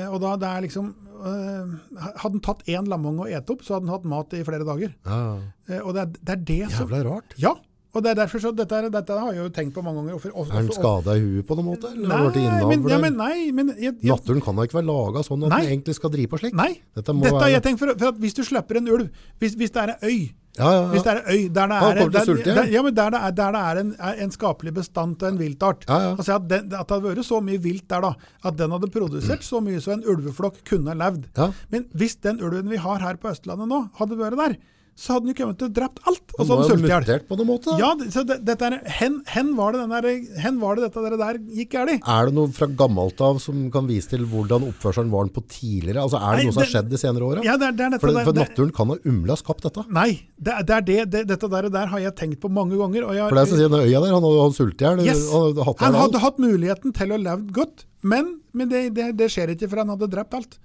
[SPEAKER 1] og da det er liksom eh, Hadde han tatt én lamunge og et opp, så hadde han hatt mat i flere dager.
[SPEAKER 2] Ja.
[SPEAKER 1] Eh, og det er, det er det som
[SPEAKER 2] Jævla rart.
[SPEAKER 1] Ja! Og det er derfor så dette, er- dette har jeg jo tenkt på mange ganger. Hvorfor- hvorfor-
[SPEAKER 2] Er den skada i huet på noen måte?
[SPEAKER 1] Nei, men, ja, men nei, men jeg, jeg,
[SPEAKER 2] Naturen kan da ikke være laga sånn at
[SPEAKER 1] Nei.
[SPEAKER 2] den egentlig skal drive på slik?
[SPEAKER 1] nei.
[SPEAKER 2] Dette må
[SPEAKER 1] Dette
[SPEAKER 2] være
[SPEAKER 1] jeg tenkt for, for at Hvis du slipper en ulv, hvis, hvis det er en øy
[SPEAKER 2] ja, ja,
[SPEAKER 1] Hvis det er en øy der det er, der, der, ja, men der det er, der det er en, en skapelig bestand av en viltart.
[SPEAKER 2] Ja, ja.
[SPEAKER 1] Altså at, den, at det hadde vært så mye vilt der, da, at den hadde produsert så mye så en ulveflokk kunne levd.
[SPEAKER 2] Ja.
[SPEAKER 1] Men hvis den ulven vi har her på Østlandet nå, hadde vært der, så hadde han jo kommet til å drept alt. Og så hadde han i hjel.
[SPEAKER 2] på noen måte. da.
[SPEAKER 1] Ja, så det, dette er, hen, hen, var det der, hen var det dette der, der gikk galt?
[SPEAKER 2] Er det noe fra gammelt av som kan vise til hvordan oppførselen var på tidligere? Altså, er det
[SPEAKER 1] Nei,
[SPEAKER 2] noe som har skjedd de senere åra?
[SPEAKER 1] Ja, det er, det er dette
[SPEAKER 2] for, for naturen kan ha umulig ha skapt dette.
[SPEAKER 1] Nei, det, er- det det, det, dette der, der har jeg tenkt på mange ganger. Og jeg,
[SPEAKER 2] For det er som sier, den øya der, han hadde han sultet i hjel.
[SPEAKER 1] Yes.
[SPEAKER 2] Han hadde hatt
[SPEAKER 1] Han hadde hatt muligheten til å levd godt, men, men det, det, det skjer ikke, for han hadde drept alt.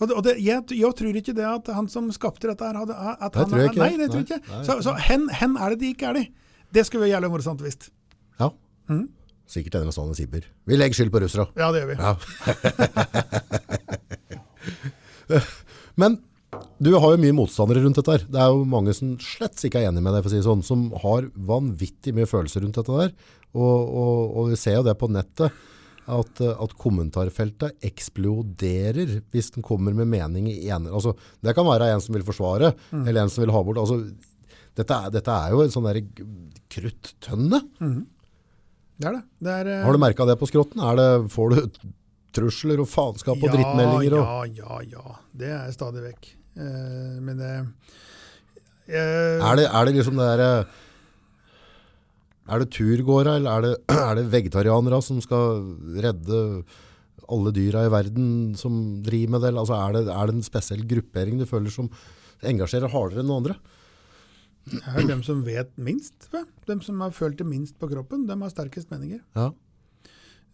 [SPEAKER 1] Og det, jeg, jeg tror ikke det at han som skapte dette her, hadde at
[SPEAKER 2] Det
[SPEAKER 1] han,
[SPEAKER 2] tror jeg ikke.
[SPEAKER 1] Nei, det tror jeg ikke.
[SPEAKER 2] nei,
[SPEAKER 1] Så, så hen, hen er det de ikke er de. Det skulle vært jævlig morsomt visst.
[SPEAKER 2] Ja.
[SPEAKER 1] Mm.
[SPEAKER 2] Sikkert en eller annen Sibir Vi legger skyld på russere.
[SPEAKER 1] Ja, det gjør vi.
[SPEAKER 2] Ja. [LAUGHS] Men du har jo mye motstandere rundt dette her. Det er jo mange som slett ikke er enig med deg, for å si sånn, som har vanvittig mye følelser rundt dette der. Og, og, og vi ser jo det på nettet, at, eh, at kommentarfeltet eksploderer hvis den kommer med mening i ene. Altså, det kan være en som vil forsvare,
[SPEAKER 1] Mm.
[SPEAKER 2] eller en som vil ha bort. Altså, dette, er, dette er jo en sånn kruttønne.
[SPEAKER 1] Det er det. det er, eh,
[SPEAKER 2] Har du merket det på skrotten? Det, får du trusler og faenskap og drittmeldinger? Og,
[SPEAKER 1] Ja, ja, ja. Det er stadig vekk. Eh, men det eh,
[SPEAKER 2] Er det, er det liksom det der, Er det turgåere, eller er det, [CLEARS THROAT] er det vegetarianere som skal redde alle dyra i verden som driver med det? Altså er, det, er det en spesiell gruppering du føler som engasjerer hardere enn noen andre?
[SPEAKER 1] Det er dem som vet minst. De Dem som har følt det minst på kroppen, dem har sterkest meninger.
[SPEAKER 2] Ja.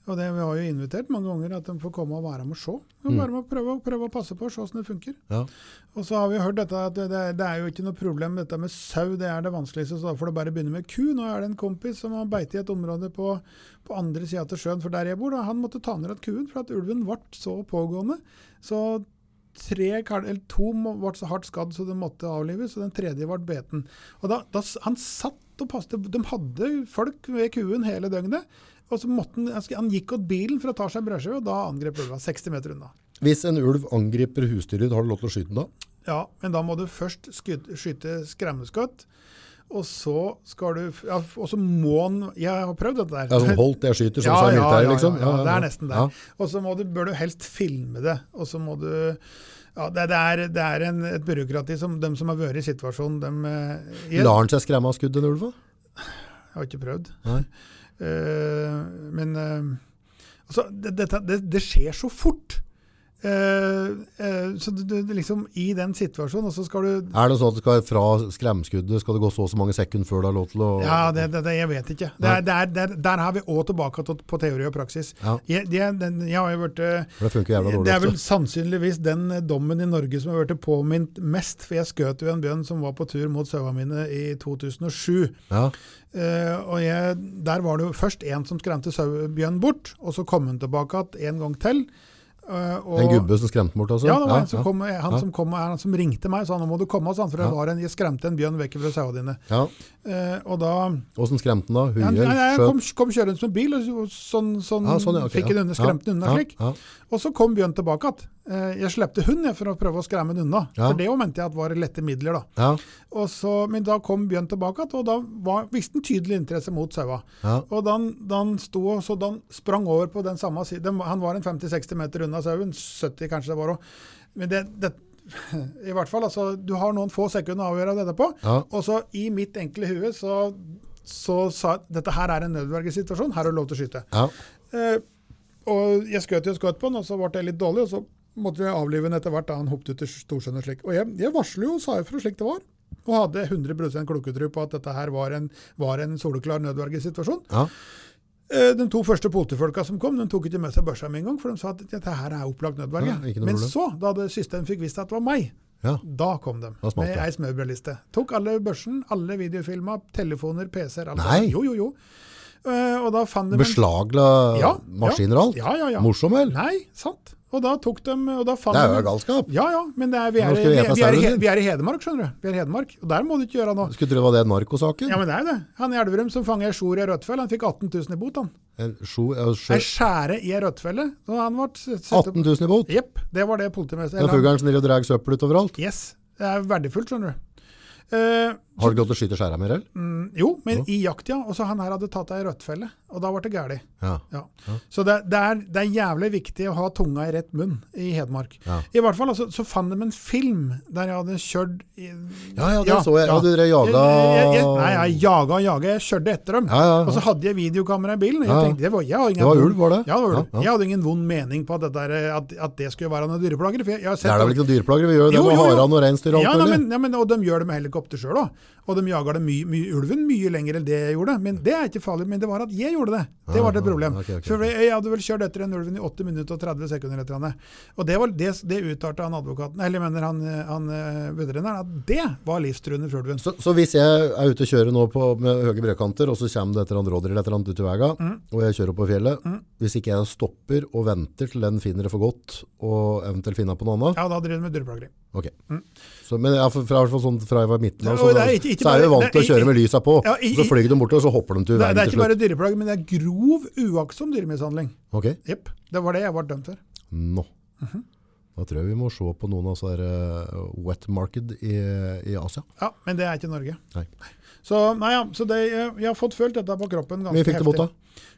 [SPEAKER 1] Og det, Vi har jo invitert mange ganger at de får komme og være med og se. Og
[SPEAKER 2] Mm.
[SPEAKER 1] Være med og prøve, prøve å passe på og se hvordan det funker.
[SPEAKER 2] Ja.
[SPEAKER 1] Og så har vi hørt dette at det, det, er- jo ikke noe problem dette med sau, det er det vanskeligste, så da får du bare begynne med ku. Nå er det en kompis som har beite i et område på, på andre sida av sjøen, for der jeg bor, da, han måtte ta ned at kuen for at ulven ble så pågående. Så tre, eller to ble så hardt skadd så de måtte avlives, og den tredje ble beten. Og da, da, han satt og passet, De hadde folk ved kuen hele døgnet. Og så måtte han, han gikk åt bilen for å ta seg en brødskive, og da angrep ulva 60 meter unna.
[SPEAKER 2] Hvis en ulv angriper husdyret, har du lov til å skyte den da?
[SPEAKER 1] Ja, men da må du først skyte, skyte skremmeskudd. Og så skal du ja, Og så må han Jeg har prøvd dette der.
[SPEAKER 2] Ja, som holdt det jeg skyter, som [LAUGHS]
[SPEAKER 1] Ja,
[SPEAKER 2] sa militæret,
[SPEAKER 1] ja,
[SPEAKER 2] liksom.
[SPEAKER 1] ja, det er nesten der. Og så bør du helst filme det. Og så må du ja, Det, det er, det er en, et byråkrati som de som har vært i situasjonen, de eh,
[SPEAKER 2] Lar han seg skremme av skuddet, en ulv?
[SPEAKER 1] jeg har ikke prøvd.
[SPEAKER 2] Nei.
[SPEAKER 1] Eh, men eh, altså, det, det, det skjer så fort. Eh, eh, så du, du, liksom I den situasjonen, og så skal du
[SPEAKER 2] Er det sånn at det skal fra skremskuddet skal det gå så og så mange sekunder før du har lov til å
[SPEAKER 1] Ja, det, det, det, jeg vet ikke. Det er, det er, det er, der har vi òg tilbake til, på teori og praksis.
[SPEAKER 2] Ja.
[SPEAKER 1] Jeg, det, den, jeg har vært eh,
[SPEAKER 2] det funker jævla dårlig.
[SPEAKER 1] Det er vel sannsynligvis den dommen i Norge som har vært påminnet mest, for jeg skjøt jo en bjørn som var på tur mot sauene mine i 2007.
[SPEAKER 2] Ja.
[SPEAKER 1] Eh, og jeg, Der var det jo først en som skremte bjørnen bort, og så kom han tilbake igjen en gang til. Eh, og,
[SPEAKER 2] En gubbe som skremte bort, altså?
[SPEAKER 1] Ja, det var en som, kom, han, som kom, han som ringte meg og sa nå må du komme, Sånn, for var en, jeg skremte en bjørn vekk fra sauene dine.
[SPEAKER 2] Ja.
[SPEAKER 1] Eh, og da
[SPEAKER 2] Åssen skremte han da?
[SPEAKER 1] ja,
[SPEAKER 2] Huet?
[SPEAKER 1] nei, jeg kom, kom kjørende som bil, og sånn, sånn,
[SPEAKER 2] sånn, ja, ok,
[SPEAKER 1] fikk den unna, skremte den unna slik. Og så kom bjørnen tilbake igjen. Eh, jeg slepte hund for å prøve å skremme den unna.
[SPEAKER 2] Ja.
[SPEAKER 1] For det mente jeg at var lette midler. da.
[SPEAKER 2] ja,
[SPEAKER 1] Og så, men da kom Bjørn tilbake igjen, og da var, viste han tydelig interesse mot saua.
[SPEAKER 2] ja.
[SPEAKER 1] Og da han- sto, så da han sprang over på den samme siden Han var en 50-60 meter unna sauen, 70 kanskje det var òg. Men det, det I hvert fall, altså, du har noen få sekunder å avgjøre dette på. Og så i mitt enkle hue så, så sa jeg dette her er en nødvergesituasjon, her er det lov til å skyte.
[SPEAKER 2] ja.
[SPEAKER 1] Eh, og jeg skjøt jo skøtt på den, og så ble jeg litt dårlig, og så måtte vi avlive den etter hvert da han hoppet ut til Storsjøen og slik. Og jeg, jeg varsler jo og sa ifra slik det var, og hadde 100 klokketro på at dette her var en, var en soleklar nødvergesituasjon.
[SPEAKER 2] ja.
[SPEAKER 1] Eh, De to første politifolka som kom, de tok ikke med seg børsa med en gang, for de sa at dette her er opplagt nødverge.
[SPEAKER 2] Ja,
[SPEAKER 1] Men så, da det siste de fikk visst at det var meg,
[SPEAKER 2] ja.
[SPEAKER 1] da kom de
[SPEAKER 2] Da
[SPEAKER 1] med ei smørbrødliste. Tok alle børsen, alle videofilmer, telefoner, PC-er.
[SPEAKER 2] Nei.
[SPEAKER 1] Jo, jo, jo. Uh, og da fant de
[SPEAKER 2] Beslagla
[SPEAKER 1] Ja,
[SPEAKER 2] maskiner og alt?
[SPEAKER 1] Ja, ja, ja.
[SPEAKER 2] Morsom, vel?
[SPEAKER 1] Nei, sant. Og da tok de og da fant
[SPEAKER 2] Det er jo galskap.
[SPEAKER 1] Ja, ja, men det er, vi, er,
[SPEAKER 2] vi
[SPEAKER 1] vi, er, vi er i Hedmark, skjønner du. Vi er i Hedmark, og der må du ikke gjøre noe.
[SPEAKER 2] Skulle tro det var det narkosaken?
[SPEAKER 1] Ja, men det er jo det. Han i Elverum som fanger ei sjor i ei rødtfelle, han fikk 18 000 i bot, han. Ei skjære i ei rødtfelle. Han ble s- satt opp
[SPEAKER 2] 18 000 i bot?
[SPEAKER 1] Jepp, det var det politimesteren
[SPEAKER 2] fuglen som driver og drar søppel utover alt?
[SPEAKER 1] Yes. Det er verdifullt, skjønner du. Eh,
[SPEAKER 2] Har du ikke lov til å skyte skjæra mer, eller?
[SPEAKER 1] mm, jo, men
[SPEAKER 2] jo.
[SPEAKER 1] i jakt, ja. Og så han her hadde tatt ei rødtfelle, og da ble det galt.
[SPEAKER 2] Ja.
[SPEAKER 1] Ja.
[SPEAKER 2] Ja.
[SPEAKER 1] Så det, det, er, det er jævlig viktig å ha tunga i rett munn i Hedmark. I hvert fall altså, så fant de en film der jeg hadde kjørt i,
[SPEAKER 2] Ja, ja, det så jeg. Ja, dere jaga
[SPEAKER 1] Jeg- Nei, jeg jaga og jaga. Jeg kjørte etter dem.
[SPEAKER 2] Ja, ja, ja.
[SPEAKER 1] Og så hadde jeg videokamera i bilen. Jeg tenkte, det var, jeg
[SPEAKER 2] Det var ulv, var det?
[SPEAKER 1] Ja, det var ulv. Jeg hadde ingen vond mening på at, det, der, at, at det skulle være noen dyreplagere.
[SPEAKER 2] Det er da vel ikke noen dyreplagere? Vi gjør jo det med
[SPEAKER 1] noen jo.
[SPEAKER 2] og reinsdyr og alt mulig.
[SPEAKER 1] ja, men, og de gjør det med helikopter sjøl òg. Og de jaga my, mye, ulven mye lenger enn det jeg gjorde. Men Det er ikke farlig, men det var at jeg gjorde det. Det var et
[SPEAKER 2] Ah,
[SPEAKER 1] problem.
[SPEAKER 2] Okay, ok,
[SPEAKER 1] For jeg hadde vel kjørt etter den ulven i 8 minutter og 30 sekunder. etter henne. Og det, var, det, det uttalte han advokaten, eller mener han, han eh, veterinæren, at det var livstruende for ulven.
[SPEAKER 2] Så, så hvis jeg er ute og kjører nå på, med høye brødkanter, og så kommer det et eller annet rådyr eller et eller annet ut i veien,
[SPEAKER 1] Mm.
[SPEAKER 2] og jeg kjører opp på fjellet, hvis ikke jeg stopper og venter til den finner det for godt, og eventuelt finner på noe annet,
[SPEAKER 1] Ja, da driver du med dyreplageri.
[SPEAKER 2] ok. Så, men ja, fra, sånn, fra jeg var midten av, så,
[SPEAKER 1] er ikke- ikke
[SPEAKER 2] så er
[SPEAKER 1] vi
[SPEAKER 2] vant til å kjøre med lysa på,
[SPEAKER 1] Ja, i-
[SPEAKER 2] så flyger de bort, og så hopper de til
[SPEAKER 1] veien til
[SPEAKER 2] slutt.
[SPEAKER 1] det
[SPEAKER 2] er
[SPEAKER 1] ikke bare
[SPEAKER 2] slutt.
[SPEAKER 1] men det er grov, uaktsom dyremishandling.
[SPEAKER 2] Okay.
[SPEAKER 1] Jepp. Det var det jeg ble dømt for.
[SPEAKER 2] nå.
[SPEAKER 1] Mhm.
[SPEAKER 2] Da tror jeg vi må se på noen av sånne uh, wet market i, i Asia.
[SPEAKER 1] Ja, Men det er ikke Norge.
[SPEAKER 2] Nei.
[SPEAKER 1] Så, nei, ja, så det, jeg, jeg har fått følt dette på kroppen ganske
[SPEAKER 2] heftig. Hvor mye fikk det bot da.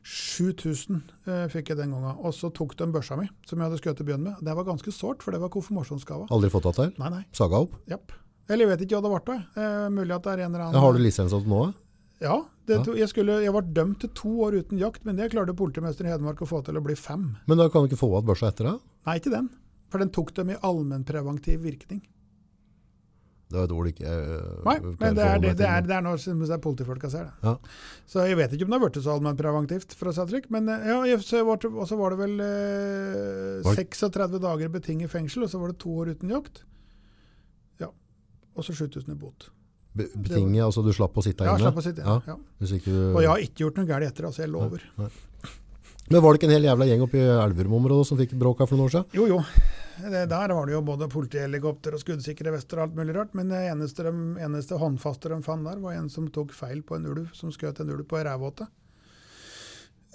[SPEAKER 1] 7000 eh, fikk jeg den gangen. Og så tok de børsa mi, som jeg hadde skutt begynne med. Det var ganske sårt, for det var konfirmasjonsgave.
[SPEAKER 2] Aldri fått det til.
[SPEAKER 1] Nei, nei.
[SPEAKER 2] Saga opp.
[SPEAKER 1] Japp. Eller jeg vet ikke hva det ble. Eh, mulig at det er en eller annen
[SPEAKER 2] Ja, har du lisens til nå?
[SPEAKER 1] Ja. Det, to- Jeg, skulle, jeg var dømt til to år uten jakt, men det klarte politimesteren i Hedmark å få til å bli fem.
[SPEAKER 2] Men da kan du ikke få av børsa etter det?
[SPEAKER 1] Nei, ikke den. For den tok dem i allmennpreventiv virkning.
[SPEAKER 2] Det var et ord ikke uh,
[SPEAKER 1] Nei, men det er, det, det er, det er noe som politifolka ser det.
[SPEAKER 2] Ja.
[SPEAKER 1] Så jeg vet ikke om det har blitt så allmennpreventivt, for å si det slik. Men eh, ja, og så var det vel eh, 36 dager betinget fengsel, og så var det to år uten jakt. Ja. Og så 7000 i bot.
[SPEAKER 2] Be- Betinget, altså du slapp å sitte
[SPEAKER 1] Ja,
[SPEAKER 2] inne?
[SPEAKER 1] slapp å sitte
[SPEAKER 2] Ja,
[SPEAKER 1] igjen. Ja.
[SPEAKER 2] ikke du...
[SPEAKER 1] Og jeg har ikke gjort noe galt etter, altså. Jeg lover.
[SPEAKER 2] Men var det ikke en hel jævla gjeng oppe i Elverum-området som fikk bråk her for noen år siden?
[SPEAKER 1] Jo, jo. Der var det jo både politihelikopter og skuddsikre vester og alt mulig rart. Men det eneste, de, eneste håndfaste de fant der, var en som tok feil på en ulv, som skjøt en ulv på ei rævåte.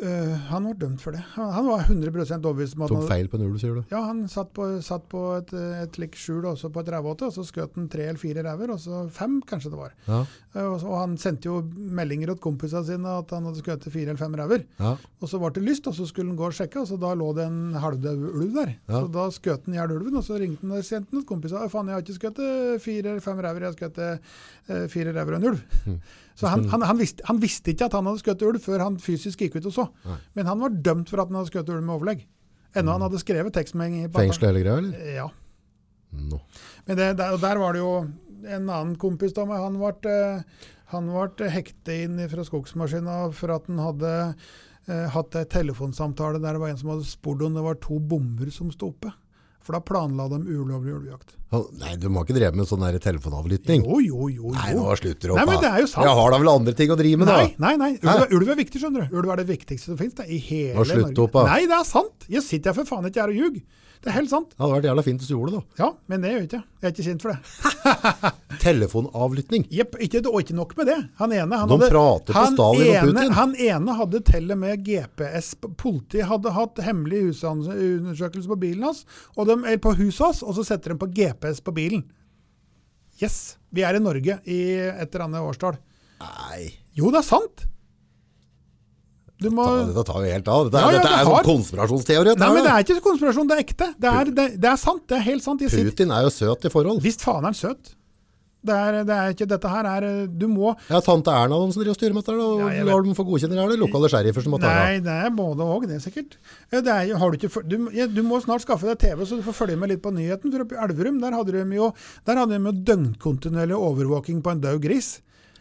[SPEAKER 1] Eh, han var dømt for det. Han, han var 100 overbevist om at
[SPEAKER 2] Tok feil på en ulv, sier du?
[SPEAKER 1] Ja, han satt på, satt på et, et skjul også på et rævåte, og så skjøt han tre eller fire ræver, og så fem kanskje det var.
[SPEAKER 2] Ja.
[SPEAKER 1] Uh, Og, og han sendte jo meldinger til kompisene sine at han hadde skutt fire eller fem ræver.
[SPEAKER 2] ja.
[SPEAKER 1] Og så ble det lyst, og så skulle han gå og sjekke, og så da lå det en halvdød ulv der.
[SPEAKER 2] Ja.
[SPEAKER 1] Så da skjøt han i hjel ulven, og så ringte han og sendte til kompisene. Faen, jeg har ikke skutt fire eller fem ræver, jeg har skutt uh, fire ræver og en ulv.
[SPEAKER 2] Mm.
[SPEAKER 1] Så han, han, han, visste, han visste ikke at han hadde skutt ulv før han fysisk gikk ut og så.
[SPEAKER 2] Nei.
[SPEAKER 1] Men han var dømt for at han hadde skutt ulv med overlegg. Ennå han hadde skrevet tekstmelding.
[SPEAKER 2] og hele greia, eller?
[SPEAKER 1] Ja.
[SPEAKER 2] Nå.
[SPEAKER 1] Men det, der, der var det jo en annen kompis av meg. Han ble, eh, han ble hektet inn fra skogsmaskina for at han hadde eh, hatt en telefonsamtale der det var en som hadde spurt om det var to bomber som sto oppe. For da planla de ulovlig ulvejakt.
[SPEAKER 2] Nei, du må ikke dreve med sånn telefonavlytting.
[SPEAKER 1] Jo, jo, jo. jo.
[SPEAKER 2] Nei, nå slutter du opp.
[SPEAKER 1] Nei, men det er jo sant.
[SPEAKER 2] Jeg har da vel andre ting å drive med, da?
[SPEAKER 1] Nei, nei, nei. Ulv, ulv er viktig, skjønner du. Ulv er det viktigste som finnes da, i hele Norge.
[SPEAKER 2] Nå slutt opp, da.
[SPEAKER 1] Nei, det er sant. Jeg sitter her for faen ikke her og ljuger. Det er helt sant.
[SPEAKER 2] Det hadde vært jævla fint hvis du gjorde det, da.
[SPEAKER 1] Ja, men det gjør jeg ikke. Jeg er ikke kjent for det. [LAUGHS]
[SPEAKER 2] Telefonavlytting.
[SPEAKER 1] Jepp, og ikke nok med det. Han ene, han
[SPEAKER 2] De
[SPEAKER 1] hadde,
[SPEAKER 2] prater på Stalin
[SPEAKER 1] ene, og
[SPEAKER 2] Putin.
[SPEAKER 1] Han ene hadde til og med GPS. Politiet hadde hatt hemmelig husundersøkelse på bilen hans, de, eller på huset hans, og så setter de på GPS på bilen. Yes, vi er i Norge i et eller annet årstall.
[SPEAKER 2] Nei,
[SPEAKER 1] Jo, det er sant! Du må...
[SPEAKER 2] dette tar jo helt av. Dette,
[SPEAKER 1] Ja, ja,
[SPEAKER 2] dette
[SPEAKER 1] det
[SPEAKER 2] er
[SPEAKER 1] har-
[SPEAKER 2] sånn konspirasjonsteori.
[SPEAKER 1] Nei, men det er ikke konspirasjon, det er ekte. Det er, det, det er sant. Det er helt sant. Sier,
[SPEAKER 2] Putin er jo søt i forhold.
[SPEAKER 1] visst faen er han søt. Det er, det er ikke, dette her er Du må
[SPEAKER 2] Ja, tante Erna de som driver og styrer med dette, og
[SPEAKER 1] Ja,
[SPEAKER 2] lar dem få godkjenne det. Er det lokale sheriffer som må ta det?
[SPEAKER 1] Nei, det er både og, det er sikkert. Det er, har du, ikke, du, du må snart skaffe deg TV, så du får følge med litt på nyheten. For oppe i Elverum der hadde de jo, der hadde de jo døgnkontinuerlig overvåking på en død gris.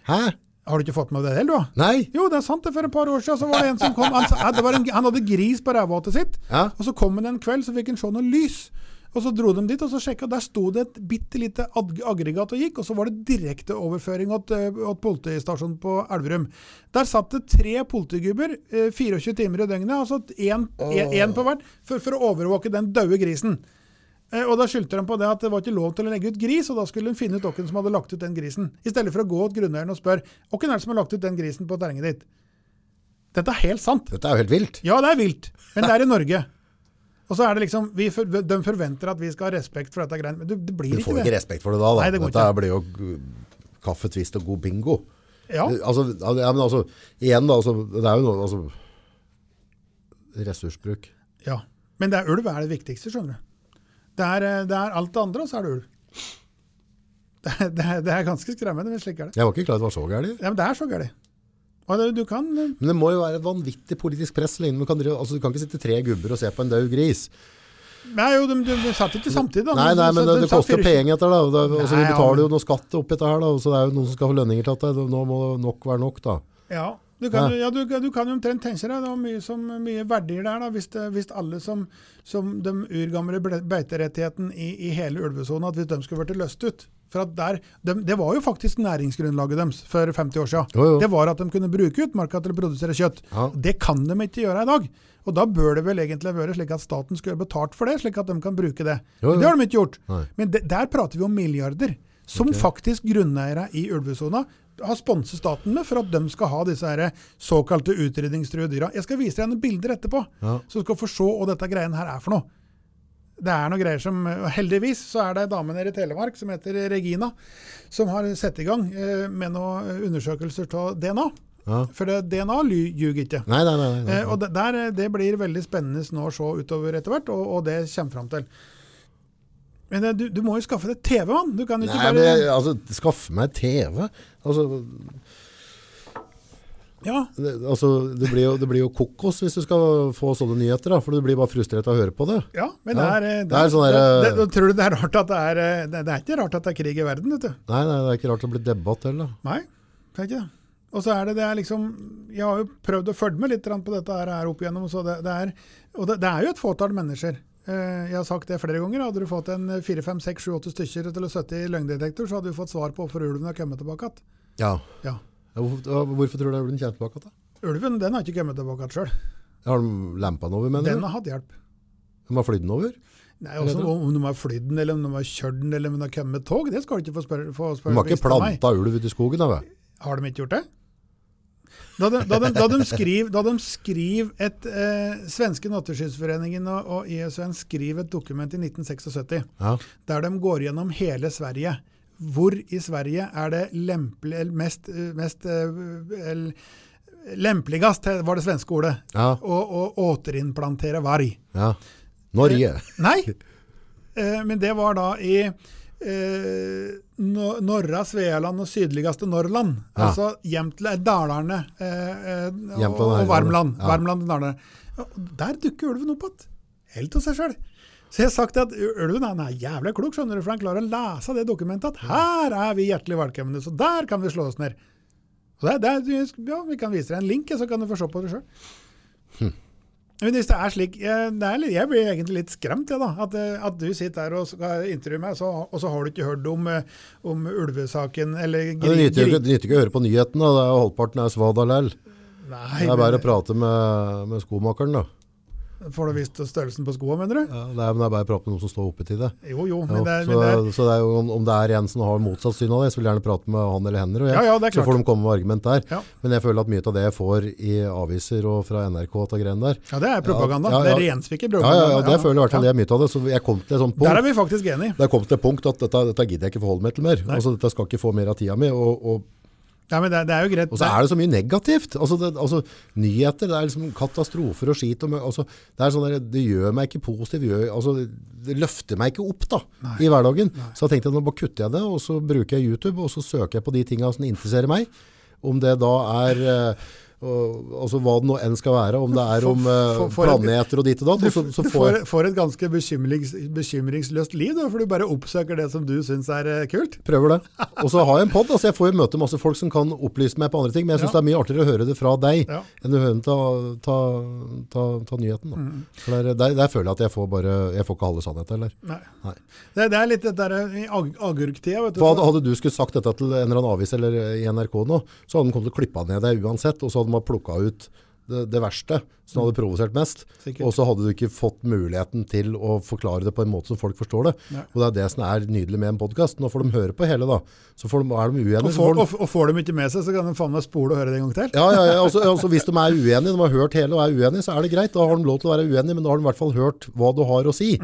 [SPEAKER 2] Hæ?
[SPEAKER 1] Har du ikke fått med deg det, du? da?
[SPEAKER 2] Nei?
[SPEAKER 1] Jo, det er sant. det For et par år siden så var det en som kom. Han, en, han hadde gris på rævhåtet sitt.
[SPEAKER 2] Ja.
[SPEAKER 1] Og så kom han en kveld, så fikk han se noe lys. Og Så dro de dit og så sjekka, der sto det et bitte lite ag- aggregat og gikk. Og så var det direkteoverføring til politistasjonen på Elverum. Der satt det tre politigubber eh, 24 timer i døgnet, altså én på hvert, for, for å overvåke den døde grisen. Eh, Og Da skyldte de på det at det var ikke lov til å legge ut gris, og da skulle de finne ut hvem som hadde lagt ut den grisen. I stedet for å gå til grunneieren og spørre hvem er det som har lagt ut den grisen på terrenget ditt. Dette er helt sant.
[SPEAKER 2] Dette er jo helt vilt.
[SPEAKER 1] Ja, det er vilt, men det er i Norge. Og så er det liksom, vi for, De forventer at vi skal ha respekt for dette greiene, men det, det blir
[SPEAKER 2] Du
[SPEAKER 1] ikke
[SPEAKER 2] får
[SPEAKER 1] det.
[SPEAKER 2] ikke respekt for det da. da.
[SPEAKER 1] Nei, det
[SPEAKER 2] Dette
[SPEAKER 1] ikke.
[SPEAKER 2] blir jo kaffetvist og god bingo.
[SPEAKER 1] Ja,
[SPEAKER 2] Altså, ja, men altså, igjen da, altså, det er jo noe, altså, ressursbruk.
[SPEAKER 1] ja. Men det er ulv er det viktigste, skjønner du. Det er, eh, det er alt det andre, og så er det ulv. Det, det, det er ganske skremmende, men slik er det.
[SPEAKER 2] Jeg var ikke klar over det var så gærlig.
[SPEAKER 1] Ja, men det er så gærent. Det, kan eh,
[SPEAKER 2] Men det må jo være et vanvittig politisk press. Du kan, drive, altså, du kan ikke sitte tre gubber og se på en død gris.
[SPEAKER 1] Nei, jo, de, de, de satt ikke samtidig, da.
[SPEAKER 2] Nei, nei, men det,
[SPEAKER 1] de
[SPEAKER 2] det koster
[SPEAKER 1] 24
[SPEAKER 2] penger etter da. det, og så vi betaler jo noe skatt oppi dette her da, så det er jo noen som skal få lønninger til dette. Nå må nok være nok da.
[SPEAKER 1] Ja, du kan, ja, du, du kan jo omtrent tenke deg det er mye, som, mye verdier der, da, hvis, det, hvis alle som, som de urgamle beiterettigheten i, i hele ulvesonen, at hvis de skulle vært løst ut. For at der, de, Det var jo faktisk næringsgrunnlaget deres for 50 år siden.
[SPEAKER 2] Jo, jo.
[SPEAKER 1] Det var at de kunne bruke utmarka til å produsere kjøtt.
[SPEAKER 2] Ja.
[SPEAKER 1] Det kan de ikke gjøre i dag. Og da bør det vel egentlig være slik at staten skulle betalt for det, slik at de kan bruke det.
[SPEAKER 2] Jo.
[SPEAKER 1] Det har de ikke gjort.
[SPEAKER 2] Nei.
[SPEAKER 1] Men de, der prater vi om milliarder, som faktisk grunneiere i ulvesona har sponset staten med for at de skal ha disse her såkalte utrydningstruede dyra. Jeg skal vise deg noen bilder etterpå,
[SPEAKER 2] Ja.
[SPEAKER 1] så du skal få se hva dette greiene her er for noe. Det er noe greier som, Heldigvis så er det ei dame nede i Telemark som heter Regina, som har satt i gang eh, med noen undersøkelser av DNA.
[SPEAKER 2] Ja.
[SPEAKER 1] For det, DNA ljuger ikke.
[SPEAKER 2] Nei, nei, nei. nei.
[SPEAKER 1] Eh, og det, der, eh, det blir veldig spennende nå å se utover etter hvert, og, og det kommer fram til. Men eh, du, du må jo skaffe deg TV, mann. Du kan ikke
[SPEAKER 2] Nei,
[SPEAKER 1] bare
[SPEAKER 2] men jeg, altså, skaffe meg TV. Altså,
[SPEAKER 1] Ja,
[SPEAKER 2] det, altså, det, blir jo, det blir jo kokos hvis du skal få sånne nyheter, da, for du blir bare frustrert av å høre på det.
[SPEAKER 1] ja, men
[SPEAKER 2] Ja,
[SPEAKER 1] det er, eh,
[SPEAKER 2] det er sånn der,
[SPEAKER 1] det,
[SPEAKER 2] eh,
[SPEAKER 1] det, det, Tror du det er rart at det er eh, Det, det er ikke rart at det er krig i verden, vet du.
[SPEAKER 2] Nei, nei, det er ikke rart det blir debatt heller.
[SPEAKER 1] Nei, det er ikke det. Og så er det, det er liksom Jeg har jo prøvd å følge med litt på dette her, opp igjennom. Så det, det er, og det, det er jo et fåtall mennesker. Eh, Jeg har sagt det flere ganger. Hadde du fått en fire, fem, seks, sju, åtte stykker til å sitte i løgndetektor, så hadde du fått svar på hvorfor ulven har kommet tilbake igjen.
[SPEAKER 2] Ja.
[SPEAKER 1] Ja.
[SPEAKER 2] Hvorfor, hvorfor tror du det kommer tilbake igjen?
[SPEAKER 1] Ulven den har ikke kommet tilbake igjen sjøl.
[SPEAKER 2] Har de lempa den over, mener
[SPEAKER 1] Den
[SPEAKER 2] du?
[SPEAKER 1] har hatt hjelp.
[SPEAKER 2] De har flydd den over?
[SPEAKER 1] Nei, også,
[SPEAKER 2] Eller-
[SPEAKER 1] om de har flydd den, eller om de har kjørt den, eller om de har kommet med tog, det skal du ikke få spørre, få
[SPEAKER 2] De har ikke planta ulv ute i skogen, da vel?
[SPEAKER 1] Har de ikke gjort det? Da de, da de, da de skriver, da de skriver et eh, Svenske Nattskyddsforeningen og, og ISN skriver et dokument i 1976
[SPEAKER 2] Ja.
[SPEAKER 1] der de går gjennom hele Sverige. Hvor i Sverige er det lempelig, mest, eh, mest eh, el- lempeligast, var det svenske ordet,
[SPEAKER 2] Ja.
[SPEAKER 1] å, å återimplantere varg?
[SPEAKER 2] ja. Norge.
[SPEAKER 1] Nei, eh, men det var da i eh, norra Svealand og sydligste Norrland.
[SPEAKER 2] Ja.
[SPEAKER 1] Altså Jämtland, Dalarne eh, eh, og,
[SPEAKER 2] og
[SPEAKER 1] Varmland.
[SPEAKER 2] Ja.
[SPEAKER 1] Varmland Dalarne. Der dukker ulven opp igjen. Helt av seg sjøl. Så jeg har sagt at ulven han er jævlig klok, skjønner du, for han klarer å lese det dokumentet at her er vi hjertelig velkomne, så der kan vi slå oss ned. Det, det, ja, Vi kan vise deg en link, så kan du få se på det sjøl. Men hvis det er slik, jeg, er, jeg blir egentlig litt skremt, jeg da. At, eh, at du sitter der og skal intervjue meg, så, og så har du ikke hørt om, eh, om ulvesaken eller
[SPEAKER 2] Ja,
[SPEAKER 1] gri-
[SPEAKER 2] ikke, det nytter ikke å høre på nyhetene. Halvparten er svada lell.
[SPEAKER 1] Nei,
[SPEAKER 2] Det er bare å prate med, med skomakeren, da.
[SPEAKER 1] Får du visst størrelsen på skoa, mener du?
[SPEAKER 2] Ja, det, er, men det er bare å prate med noen som står oppe til det.
[SPEAKER 1] Jo, jo, men det, er-
[SPEAKER 2] så,
[SPEAKER 1] men det er,
[SPEAKER 2] så det er jo, om- det er en som har motsatt syn av det, så vil jeg gjerne prate med han eller henne. Og jeg,
[SPEAKER 1] Ja, ja, det er
[SPEAKER 2] så får de komme med argument der.
[SPEAKER 1] Ja.
[SPEAKER 2] Men jeg føler at mye av det jeg får i aviser og fra NRK og greiene der
[SPEAKER 1] ja, det er propaganda.
[SPEAKER 2] Ja, ja, ja.
[SPEAKER 1] Det er renspikker
[SPEAKER 2] Ja,
[SPEAKER 1] propaganda.
[SPEAKER 2] ja, ja, det føler jeg i hvert fall
[SPEAKER 1] det
[SPEAKER 2] jeg mye av det. Så jeg kom til et sånt punkt.
[SPEAKER 1] Der er vi faktisk enige.
[SPEAKER 2] Det kom til et punkt at dette, dette gidder jeg ikke forholde meg til mer.
[SPEAKER 1] Nei.
[SPEAKER 2] Altså, dette skal ikke få mer av tida mi. Og, og,
[SPEAKER 1] Ja, men det, det er jo greit.
[SPEAKER 2] og så er det så mye negativt. Altså, det, altså, nyheter, det er liksom katastrofer og skit. Og, altså, det, er sånn der, det gjør meg ikke positiv. Gjør, altså, det, løfter meg ikke opp da, i hverdagen. Så jeg tenkte nå bare kutter jeg det, og så bruker jeg YouTube, og så søker jeg på de tingene som interesserer meg. Om det da er... og, altså hva det nå enn skal være, om det er om eh,
[SPEAKER 1] For- for-
[SPEAKER 2] planeter og ditt og datt.
[SPEAKER 1] Du,
[SPEAKER 2] så, så
[SPEAKER 1] du
[SPEAKER 2] får
[SPEAKER 1] får, et ganske bekymrings, bekymringsløst liv, da, for du bare oppsøker det som du syns er eh, kult.
[SPEAKER 2] Prøver det. [LAUGHS] Og så har jeg en podd, altså jeg får jo møte masse folk som kan opplyse meg på andre ting, men jeg syns
[SPEAKER 1] Ja.
[SPEAKER 2] det er mye artigere å høre det fra deg
[SPEAKER 1] Ja.
[SPEAKER 2] enn å høre den ta, ta, ta, ta nyheten.
[SPEAKER 1] Mm.
[SPEAKER 2] For der, der, der føler jeg at jeg får bare, jeg får ikke halve sannheten eller?
[SPEAKER 1] Nei.
[SPEAKER 2] Nei.
[SPEAKER 1] Det, det er litt det der i ag agurktida, vet du.
[SPEAKER 2] Hva, hadde, du skulle sagt dette til en eller annen avis eller i NRK nå, så hadde de kommet til å klippe ned deg uansett, og så hadde de plukka ut det, det verste som hadde provosert mest.
[SPEAKER 1] Sikkert.
[SPEAKER 2] Og så hadde du ikke fått muligheten til å forklare det på en måte som folk forstår det.
[SPEAKER 1] Ja.
[SPEAKER 2] Og det er det som er nydelig med en podkast. Nå får de høre på hele, da. Så får de, er de uenige.
[SPEAKER 1] og,
[SPEAKER 2] så
[SPEAKER 1] får,
[SPEAKER 2] de,
[SPEAKER 1] og, får de ikke med seg, så kan de faen meg spole og høre det en gang til.
[SPEAKER 2] Ja, ja, ja altså, altså, hvis de er uenige, de har hørt hele og er uenige, så er det greit. Da har de lov til å være uenige, men da har de i hvert fall hørt hva du har å si.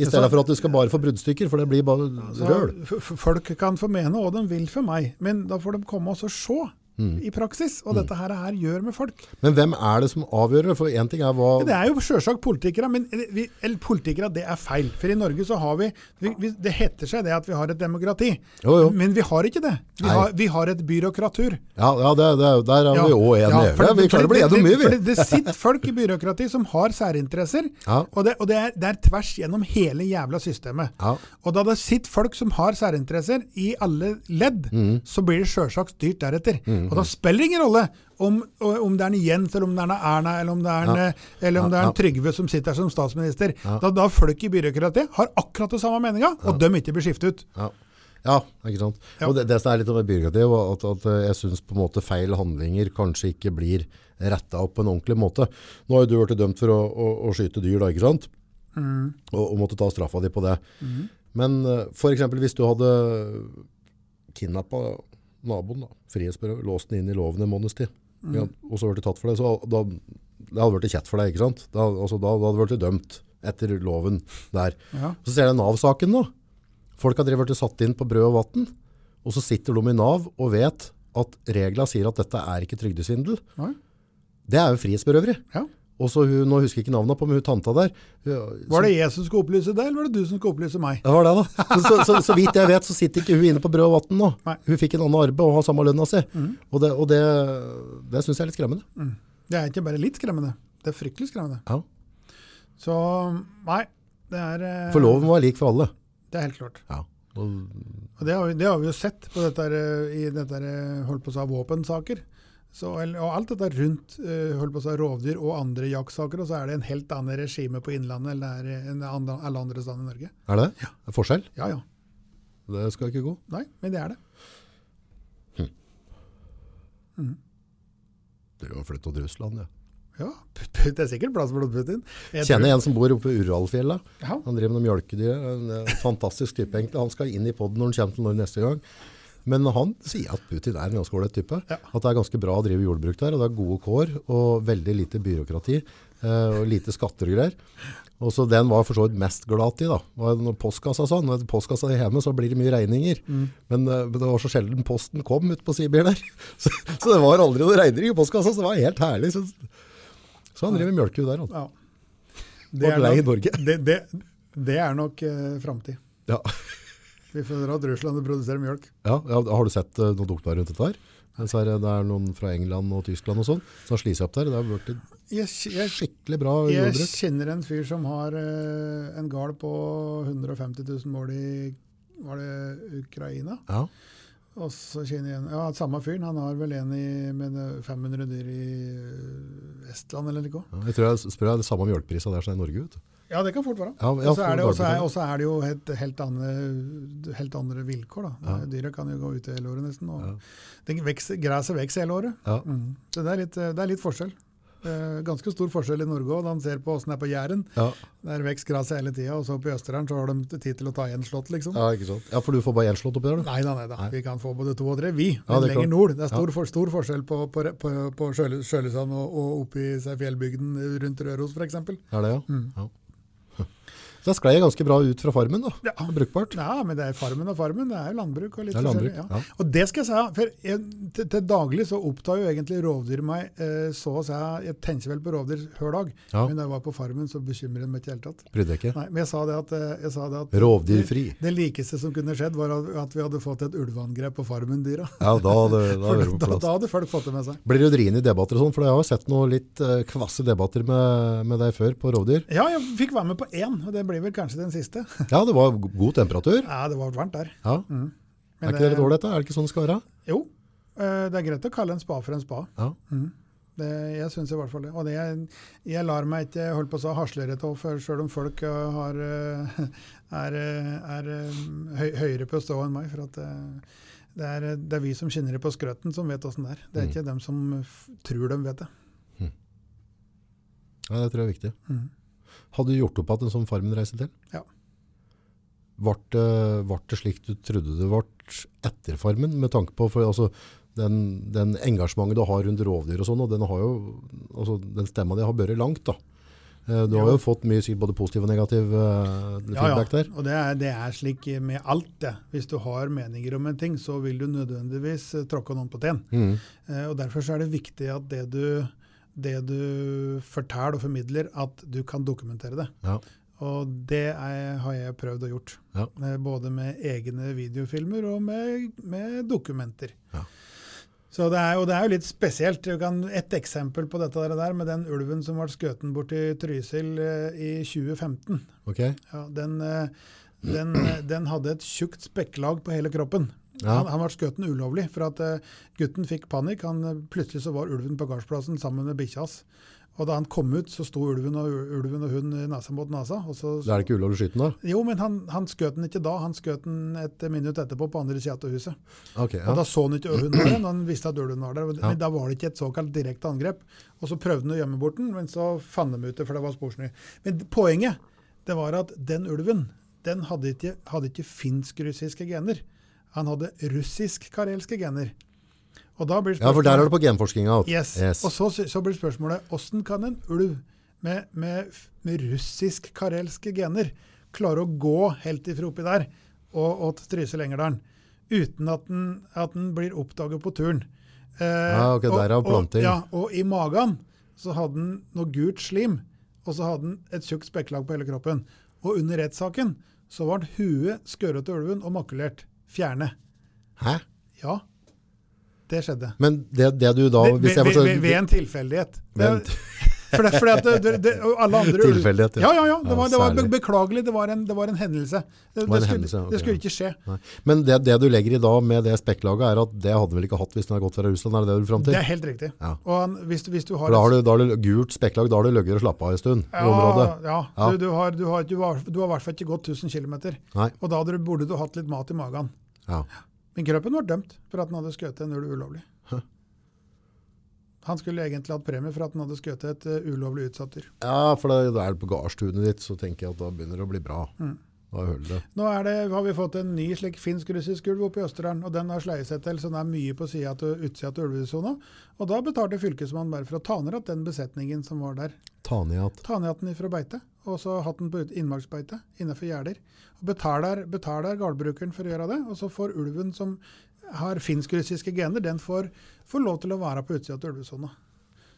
[SPEAKER 2] I stedet for at du skal bare få bruddstykker, for det blir bare røl.
[SPEAKER 1] folk kan få mene hva de vil for meg, men da får de komme og så se
[SPEAKER 2] Mm.
[SPEAKER 1] i praksis hva dette her, her gjør med folk.
[SPEAKER 2] Men hvem er det som avgjør det? For én ting er hva
[SPEAKER 1] Det er jo selvsagt politikere, men vi, eller politikere, det er feil. For i Norge så har vi, vi, vi Det heter seg det at vi har et demokrati,
[SPEAKER 2] Jo, jo.
[SPEAKER 1] men vi har ikke det. Vi har, vi har et byråkratur.
[SPEAKER 2] Ja, ja det, det, der er vi òg enige.
[SPEAKER 1] for
[SPEAKER 2] Ja, vi klarer å bli
[SPEAKER 1] det-
[SPEAKER 2] enige om mye, vi.
[SPEAKER 1] det, sitter folk i byråkrati som har særinteresser,
[SPEAKER 2] Ja.
[SPEAKER 1] og, det, og det, er, det er tvers gjennom hele jævla systemet.
[SPEAKER 2] Ja.
[SPEAKER 1] Og da det sitter folk som har særinteresser i alle ledd,
[SPEAKER 2] Mm.
[SPEAKER 1] så blir det sjølsagt styrt deretter. Og da spiller det ingen rolle om, om det er en Jens, eller om det er en Erna, eller om det er en,
[SPEAKER 2] Ja.
[SPEAKER 1] eller om det er en Trygve som sitter her som statsminister. Da, da folk i byråkratiet har akkurat det samme meninga, og de ikke blir skiftet ut.
[SPEAKER 2] Ja. ja, ikke sant.
[SPEAKER 1] Ja.
[SPEAKER 2] Og det, det som er litt om byråkratiet, var at, at jeg syns på en måte feil handlinger kanskje ikke blir retta opp på en ordentlig måte. Nå har jo du vært dømt for å, å, å skyte dyr, da, ikke sant?
[SPEAKER 1] Mm.
[SPEAKER 2] Og, og måtte ta straffa di på det. Men f.eks. for eksempel hvis du hadde kidnappa naboen, da, frihetsberøvet, låst den inn i loven en måneds tid,
[SPEAKER 1] Mm.
[SPEAKER 2] ja, og så ble du tatt for det, så da, det hadde vært kjett for deg, ikke sant? Da, altså, da, da hadde vært dømt etter loven der.
[SPEAKER 1] Ja.
[SPEAKER 2] Så ser jeg Nav-saken nå. Folk har blitt satt inn på brød og vatten, og så sitter de i Nav og vet at reglene sier at dette er ikke trygdesvindel.
[SPEAKER 1] Nei.
[SPEAKER 2] Det er jo frihetsberøveri.
[SPEAKER 1] Ja.
[SPEAKER 2] Og så hun, nå husker jeg ikke navnet på, men hun tanta der. hun-
[SPEAKER 1] Var det jeg som skulle opplyse deg, eller var det du som skulle opplyse meg?
[SPEAKER 2] det var det, da. Så, så, så, så vidt jeg vet, så sitter ikke hun inne på brød og vann nå.
[SPEAKER 1] Nei.
[SPEAKER 2] Hun fikk en annen arbeid og har samme lønna si. Og det, og det, det syns jeg er litt skremmende.
[SPEAKER 1] Det er ikke bare litt skremmende, det er fryktelig skremmende.
[SPEAKER 2] Ja.
[SPEAKER 1] Så nei, det er eh,
[SPEAKER 2] For loven var lik for alle.
[SPEAKER 1] Det er helt klart.
[SPEAKER 2] Ja. Og,
[SPEAKER 1] det har vi, det har vi jo sett på dette, eh, i dette eh, holdt på å si våpensaker. Så, og alt dette rundt eh, si rovdyr og andre jaktsaker, og så er det en helt annen regime på Innlandet enn det er en andre, alle andre steder i Norge.
[SPEAKER 2] er det det? Er forskjell?
[SPEAKER 1] Ja ja.
[SPEAKER 2] Det skal ikke gå.
[SPEAKER 1] Nei, men det er det.
[SPEAKER 2] Du har flyttet til Russland, ja.
[SPEAKER 1] Ja, [LAUGHS] Det er sikkert plass for Putin. Jeg
[SPEAKER 2] Kjenner
[SPEAKER 1] tror-
[SPEAKER 2] en som bor oppe i Uralfjella.
[SPEAKER 1] Ja.
[SPEAKER 2] Han driver med mjølkedyr. En eh, fantastisk type egentlig. Han skal inn i podden når han kommer til Norge neste gang. Men han sier at Putin er en ganske ålreit type.
[SPEAKER 1] Ja.
[SPEAKER 2] At det er ganske bra å drive jordbruk der, og det er gode kår og veldig lite byråkrati eh, og lite skatter og greier. Og så den var for så vidt mest glad i da. Var Når postkassa sånn, når postkassa er hjemme, så blir det mye regninger.
[SPEAKER 1] Mm.
[SPEAKER 2] Men, eh, men det var så sjelden posten kom ut på Sibir der. [LAUGHS] Så, så det var aldri noen regninger i postkassa, så det var helt herlig. Så, så han driver mjølku der. Altså.
[SPEAKER 1] Ja.
[SPEAKER 2] Og lei i Norge.
[SPEAKER 1] det, det, det er nok eh, framtid.
[SPEAKER 2] Ja.
[SPEAKER 1] Vi føler at Russland produserer produsere mjølk.
[SPEAKER 2] Ja, ja, har du sett uh, noen dokumentar rundt dette her? Er det, er noen fra England og Tyskland og sånn, som har slitt seg opp der. Det har
[SPEAKER 1] Jeg, jeg,
[SPEAKER 2] skikkelig bra
[SPEAKER 1] jeg
[SPEAKER 2] jordbruk.
[SPEAKER 1] kjenner en fyr som har uh, en gard på 150 000 mål i var det Ukraina.
[SPEAKER 2] Ja,
[SPEAKER 1] Og så kjenner jeg en, ja, samme fyren. Han har vel en i, med 500 dyr i eh, Estland eller noe.
[SPEAKER 2] ja. Jeg tror jeg spør jeg det samme mjølkeprisa der som i Norge. Vet du.
[SPEAKER 1] Ja, det kan fort være.
[SPEAKER 2] Ja,
[SPEAKER 1] Og så er, er, det jo helt, helt, andre, helt andre vilkår. da.
[SPEAKER 2] Ja.
[SPEAKER 1] Dyra kan jo gå ute hele året nesten. og
[SPEAKER 2] Ja.
[SPEAKER 1] det Gresset vokser hele året.
[SPEAKER 2] Ja.
[SPEAKER 1] Mm. Så det er, litt, det er litt forskjell. Ganske stor forskjell i Norge òg. Han ser på åssen det er på Jæren. Der vokser gresset hele tida. Og så på Østerdalen så har de tid til å ta igjen slått, liksom.
[SPEAKER 2] ja, ikke sant. Ja, for du får bare én slått oppi der, du.
[SPEAKER 1] Nei da, nei da.
[SPEAKER 2] Nei.
[SPEAKER 1] Vi kan få både to og tre, vi. Men
[SPEAKER 2] er
[SPEAKER 1] lenger nord. Det er stor, for, stor forskjell på, på, på, på Sjølesand og, og oppi seg fjellbygden rundt Røros, f.eks.
[SPEAKER 2] Er det, ja?
[SPEAKER 1] Mm.
[SPEAKER 2] ja. Så da sklei jeg ganske bra ut fra farmen, da.
[SPEAKER 1] Ja.
[SPEAKER 2] Brukbart.
[SPEAKER 1] Ja, men det er farmen og farmen. Det er jo landbruk og litt
[SPEAKER 2] Det landbruk.
[SPEAKER 1] Ja.
[SPEAKER 2] ja.
[SPEAKER 1] Og det skal jeg si, for jeg, til, til daglig så opptar jo egentlig rovdyr meg eh, så å si Jeg tenker vel på rovdyr hver dag, men da jeg var på farmen, så bekymrer det meg ikke i det hele tatt.
[SPEAKER 2] Brydde jeg ikke.
[SPEAKER 1] Nei, men jeg sa det at, eh, jeg sa det at
[SPEAKER 2] Rovdyrfri.
[SPEAKER 1] Det, det likeste som kunne skjedd, var at, vi hadde fått et ulveangrep på farmen-dyra.
[SPEAKER 2] Ja, da, hadde- da [LAUGHS]
[SPEAKER 1] da, da hadde folk fått det med seg.
[SPEAKER 2] Blir du drien i debatter og sånn? For jeg har jo sett noen litt eh, kvasse debatter med, med deg før på rovdyr.
[SPEAKER 1] Ja, jeg fikk være med på én, og det blir vel kanskje den siste. [LAUGHS]
[SPEAKER 2] Ja, det var god temperatur.
[SPEAKER 1] Ja, det var varmt der.
[SPEAKER 2] Ja.
[SPEAKER 1] Men
[SPEAKER 2] Er ikke det litt ålreit? da? Er det ikke sånn det skal være?
[SPEAKER 1] Jo, eh, det er greit å kalle en spa for en spa.
[SPEAKER 2] Ja.
[SPEAKER 1] Det, jeg syns i hvert fall det. Og det, jeg lar meg ikke holde på å si haslere av, selv om folk eh, har, eh, [LAUGHS] er, er høy, høyere på stå enn meg. For at det er, det er vi som kjenner det på skrøtten, som vet åssen det er. Det er
[SPEAKER 2] Mm.
[SPEAKER 1] ikke dem som tror de vet det.
[SPEAKER 2] ja, det tror jeg er viktig.
[SPEAKER 1] Mhm.
[SPEAKER 2] Hadde du gjort opp igjen en sånn Farmen-reise til?
[SPEAKER 1] Ja.
[SPEAKER 2] Ble det, det slik du trodde det ble etter Farmen, med tanke på for, altså, den, den engasjementet du har rundt rovdyr og sånn, og den, har jo, altså, den stemma di har børre langt da. Eh, Du har
[SPEAKER 1] Jo.
[SPEAKER 2] fått mye sikkert både positiv og negativ uh, feedback der.
[SPEAKER 1] Og det er, det er slik med alt, det. Hvis du har meninger om en ting, så vil du nødvendigvis eh, tråkke noen på teen.
[SPEAKER 2] Mm.
[SPEAKER 1] Uh, og Derfor så er det viktig at det du, det du forteller og formidler, at du kan dokumentere det.
[SPEAKER 2] Ja.
[SPEAKER 1] Og det er, har jeg prøvd å gjort.
[SPEAKER 2] Ja.
[SPEAKER 1] Både med egne videofilmer og med, med dokumenter.
[SPEAKER 2] Ja.
[SPEAKER 1] Så det er, og det er jo litt spesielt. Du kan, et eksempel på dette der med den ulven som ble skutt bort i Trysil eh, i 2015.
[SPEAKER 2] Okay.
[SPEAKER 1] Ja, den, eh, den, eh, den hadde et tjukt spekklag på hele kroppen.
[SPEAKER 2] Ja.
[SPEAKER 1] Han, han ble skutt ulovlig, for at uh, gutten fikk panikk. Han, eh, plutselig så var ulven på gardsplassen sammen med bikkja hans. Og da han kom ut, så sto ulven og, ulven og hun nesa mot nesa. Så,
[SPEAKER 2] Det er det ikke ulovlig å skyte den da?
[SPEAKER 1] jo, men han, han skjøt den ikke da. Han skjøt den et minutt etterpå på andre sida av huset.
[SPEAKER 2] Ok,
[SPEAKER 1] Og. Da så han ikke hunden der, han visste at ulven var der.
[SPEAKER 2] Ja.
[SPEAKER 1] Men da var det ikke et såkalt direkte angrep. Og så prøvde han å gjemme bort den, men så fant de ut det, for det var sporsny. Men poenget det var at den ulven den hadde ikke, hadde ikke finsk-russiske gener. Han hadde russisk-karelske gener. Og
[SPEAKER 2] ja, for der er det på genforskinga.
[SPEAKER 1] Yes.
[SPEAKER 2] Yes.
[SPEAKER 1] Og så, så blir spørsmålet hvordan kan en ulv med, med, med russisk-karelske gener klare å gå helt ifra oppi der og, og til Trysil-Engerdalen uten at den, at den blir oppdaget på turen? Eh,
[SPEAKER 2] Ja, ok, derav
[SPEAKER 1] og,
[SPEAKER 2] planting.
[SPEAKER 1] ja, og i magen så hadde den noe gult slim, og så hadde den et tjukt spekklag på hele kroppen. Og under rettssaken så ble huet skåret til ulven og makulert. Fjerne.
[SPEAKER 2] Hæ?
[SPEAKER 1] Ja, det skjedde.
[SPEAKER 2] Men det, det du da,
[SPEAKER 1] Ved,
[SPEAKER 2] forstår...
[SPEAKER 1] ved, ved en tilfeldighet.
[SPEAKER 2] Ved en
[SPEAKER 1] Det- For det, fordi at det, det, alle andre
[SPEAKER 2] Tilfeldighet, ja.
[SPEAKER 1] ja. Ja, Det var, det var beklagelig. Det var en, det var en hendelse. Det,
[SPEAKER 2] var en
[SPEAKER 1] skulle,
[SPEAKER 2] hendelse,
[SPEAKER 1] det skulle ikke skje.
[SPEAKER 2] Nei. Men det, det du legger i da med det spekklaget, er at det hadde vel ikke hatt hvis den hadde gått fra Russland? Er det det du fram
[SPEAKER 1] Det er helt riktig.
[SPEAKER 2] Ja.
[SPEAKER 1] Han, hvis, hvis du har
[SPEAKER 2] For da har du, da har du gult spekklag, da har du løgget og slappet av en stund i
[SPEAKER 1] ja,
[SPEAKER 2] området.
[SPEAKER 1] ja,
[SPEAKER 2] Ja.
[SPEAKER 1] Du, du, har, du, har, du, har, i hvert fall ikke gått 1000 km. Og da burde du hatt litt mat i magen.
[SPEAKER 2] Ja.
[SPEAKER 1] Men kroppen var dømt for at han hadde skutt en ulv ulovlig. Han skulle egentlig hatt premie for at han hadde skutt et eh, ulovlig utsatt dyr.
[SPEAKER 2] ja, for da er det på gardstunet ditt, så tenker jeg at da begynner det å bli bra.
[SPEAKER 1] Mm.
[SPEAKER 2] Da holder det.
[SPEAKER 1] Nå er det, har vi fått en ny slik finsk-russisk ulv oppe i Østerdalen, og den har sleiesettel, så den er mye på sida til utsida til ulvesona. Og da betalte fylkesmannen bare for å ta ned igjen den besetningen som var der.
[SPEAKER 2] Ta ned igjen.
[SPEAKER 1] Fra beite, og så hatt den på innmarksbeite innenfor gjerder. Betaler, betaler gårdbrukeren for å gjøre det, og så får ulven som har finsk-russiske gener, den får, får lov til å være på utsida til ulvesona.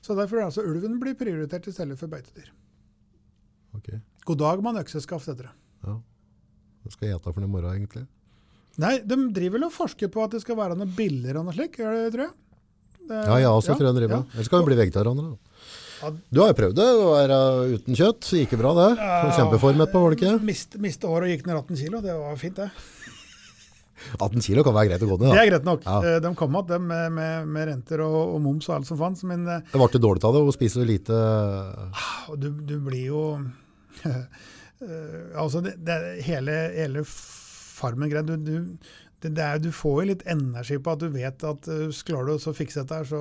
[SPEAKER 1] Så derfor er altså ulven blir prioritert i stedet for beitedyr.
[SPEAKER 2] Ok.
[SPEAKER 1] God dag, mann, økseskaft heter det.
[SPEAKER 2] Ja. Hva skal jeg ete for noe i morgen, egentlig?
[SPEAKER 1] Nei, de driver vel og forsker på at det skal være noe billigere og noe slik, gjør det, tror jeg. Det,
[SPEAKER 2] Ja, jeg også tror jeg de driver
[SPEAKER 1] ja.
[SPEAKER 2] Ellers skal vi bli vegetarianere. Du har jo prøvd det, å være uten kjøtt. Gikk det bra, det. Ja, Kjempeformet på, var det ikke?
[SPEAKER 1] Miste, miste håret og gikk ned 18 kilo, det var fint det. [LAUGHS]
[SPEAKER 2] 18 kilo kan være greit å gå ned, Da.
[SPEAKER 1] Det er greit nok.
[SPEAKER 2] Ja.
[SPEAKER 1] Eh, De kom igjen med, med, med renter og, og moms og alt som fantes, men eh,
[SPEAKER 2] Det ble dårlig av det å spise lite
[SPEAKER 1] du, du blir jo eh, [LAUGHS] Altså, det, det hele, hele Farmen-greia du, du, det, det du får jo litt energi på at du vet at uh, klarer du å fikse dette, her, så,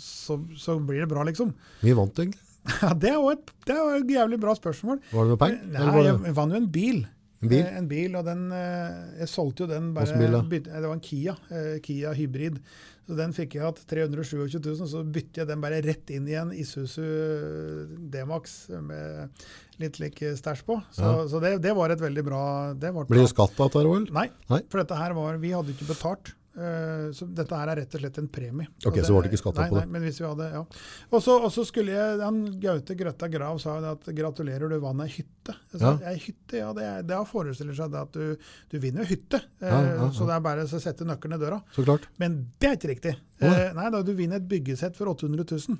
[SPEAKER 1] så, så blir det bra, liksom.
[SPEAKER 2] Mye vant, egentlig. [LAUGHS]
[SPEAKER 1] Ja, Det er jo et, det et jævlig bra spørsmål.
[SPEAKER 2] Var det noe penger?
[SPEAKER 1] Nei,
[SPEAKER 2] det
[SPEAKER 1] jeg vant jo en bil.
[SPEAKER 2] en bil?
[SPEAKER 1] Eh, En bil, og den, eh, jeg solgte jo den bare
[SPEAKER 2] bil
[SPEAKER 1] Det var en Kia, eh, Kia Hybrid. Så den fikk jeg hatt 327 000, så bytte jeg den bare rett inn i en Isuzu D-Max med litt lik stæsj på. Så,
[SPEAKER 2] Ja.
[SPEAKER 1] så det, det var et veldig bra det
[SPEAKER 2] Blir det skatt av dette, Roald?
[SPEAKER 1] Nei,
[SPEAKER 2] Nei.
[SPEAKER 1] for dette her var Vi hadde ikke betalt. Eh, så dette her er rett og slett en premie.
[SPEAKER 2] Ok,
[SPEAKER 1] det,
[SPEAKER 2] så var det ikke skattet på det.
[SPEAKER 1] Nei, men hvis vi hadde, ja. Og så, skulle jeg, han Gaute Grøtta Grav sa at gratulerer, du vant ei hytte. Jeg sa,
[SPEAKER 2] Ja.
[SPEAKER 1] ei hytte, ja, det, er, det forestiller seg at du, du vinner jo hytte. Eh,
[SPEAKER 2] Ja, ja.
[SPEAKER 1] Så det er bare å sette nøkkelen i døra.
[SPEAKER 2] Så klart.
[SPEAKER 1] Men det er ikke riktig. Eh, nei da, du vinner et byggesett for 800 000.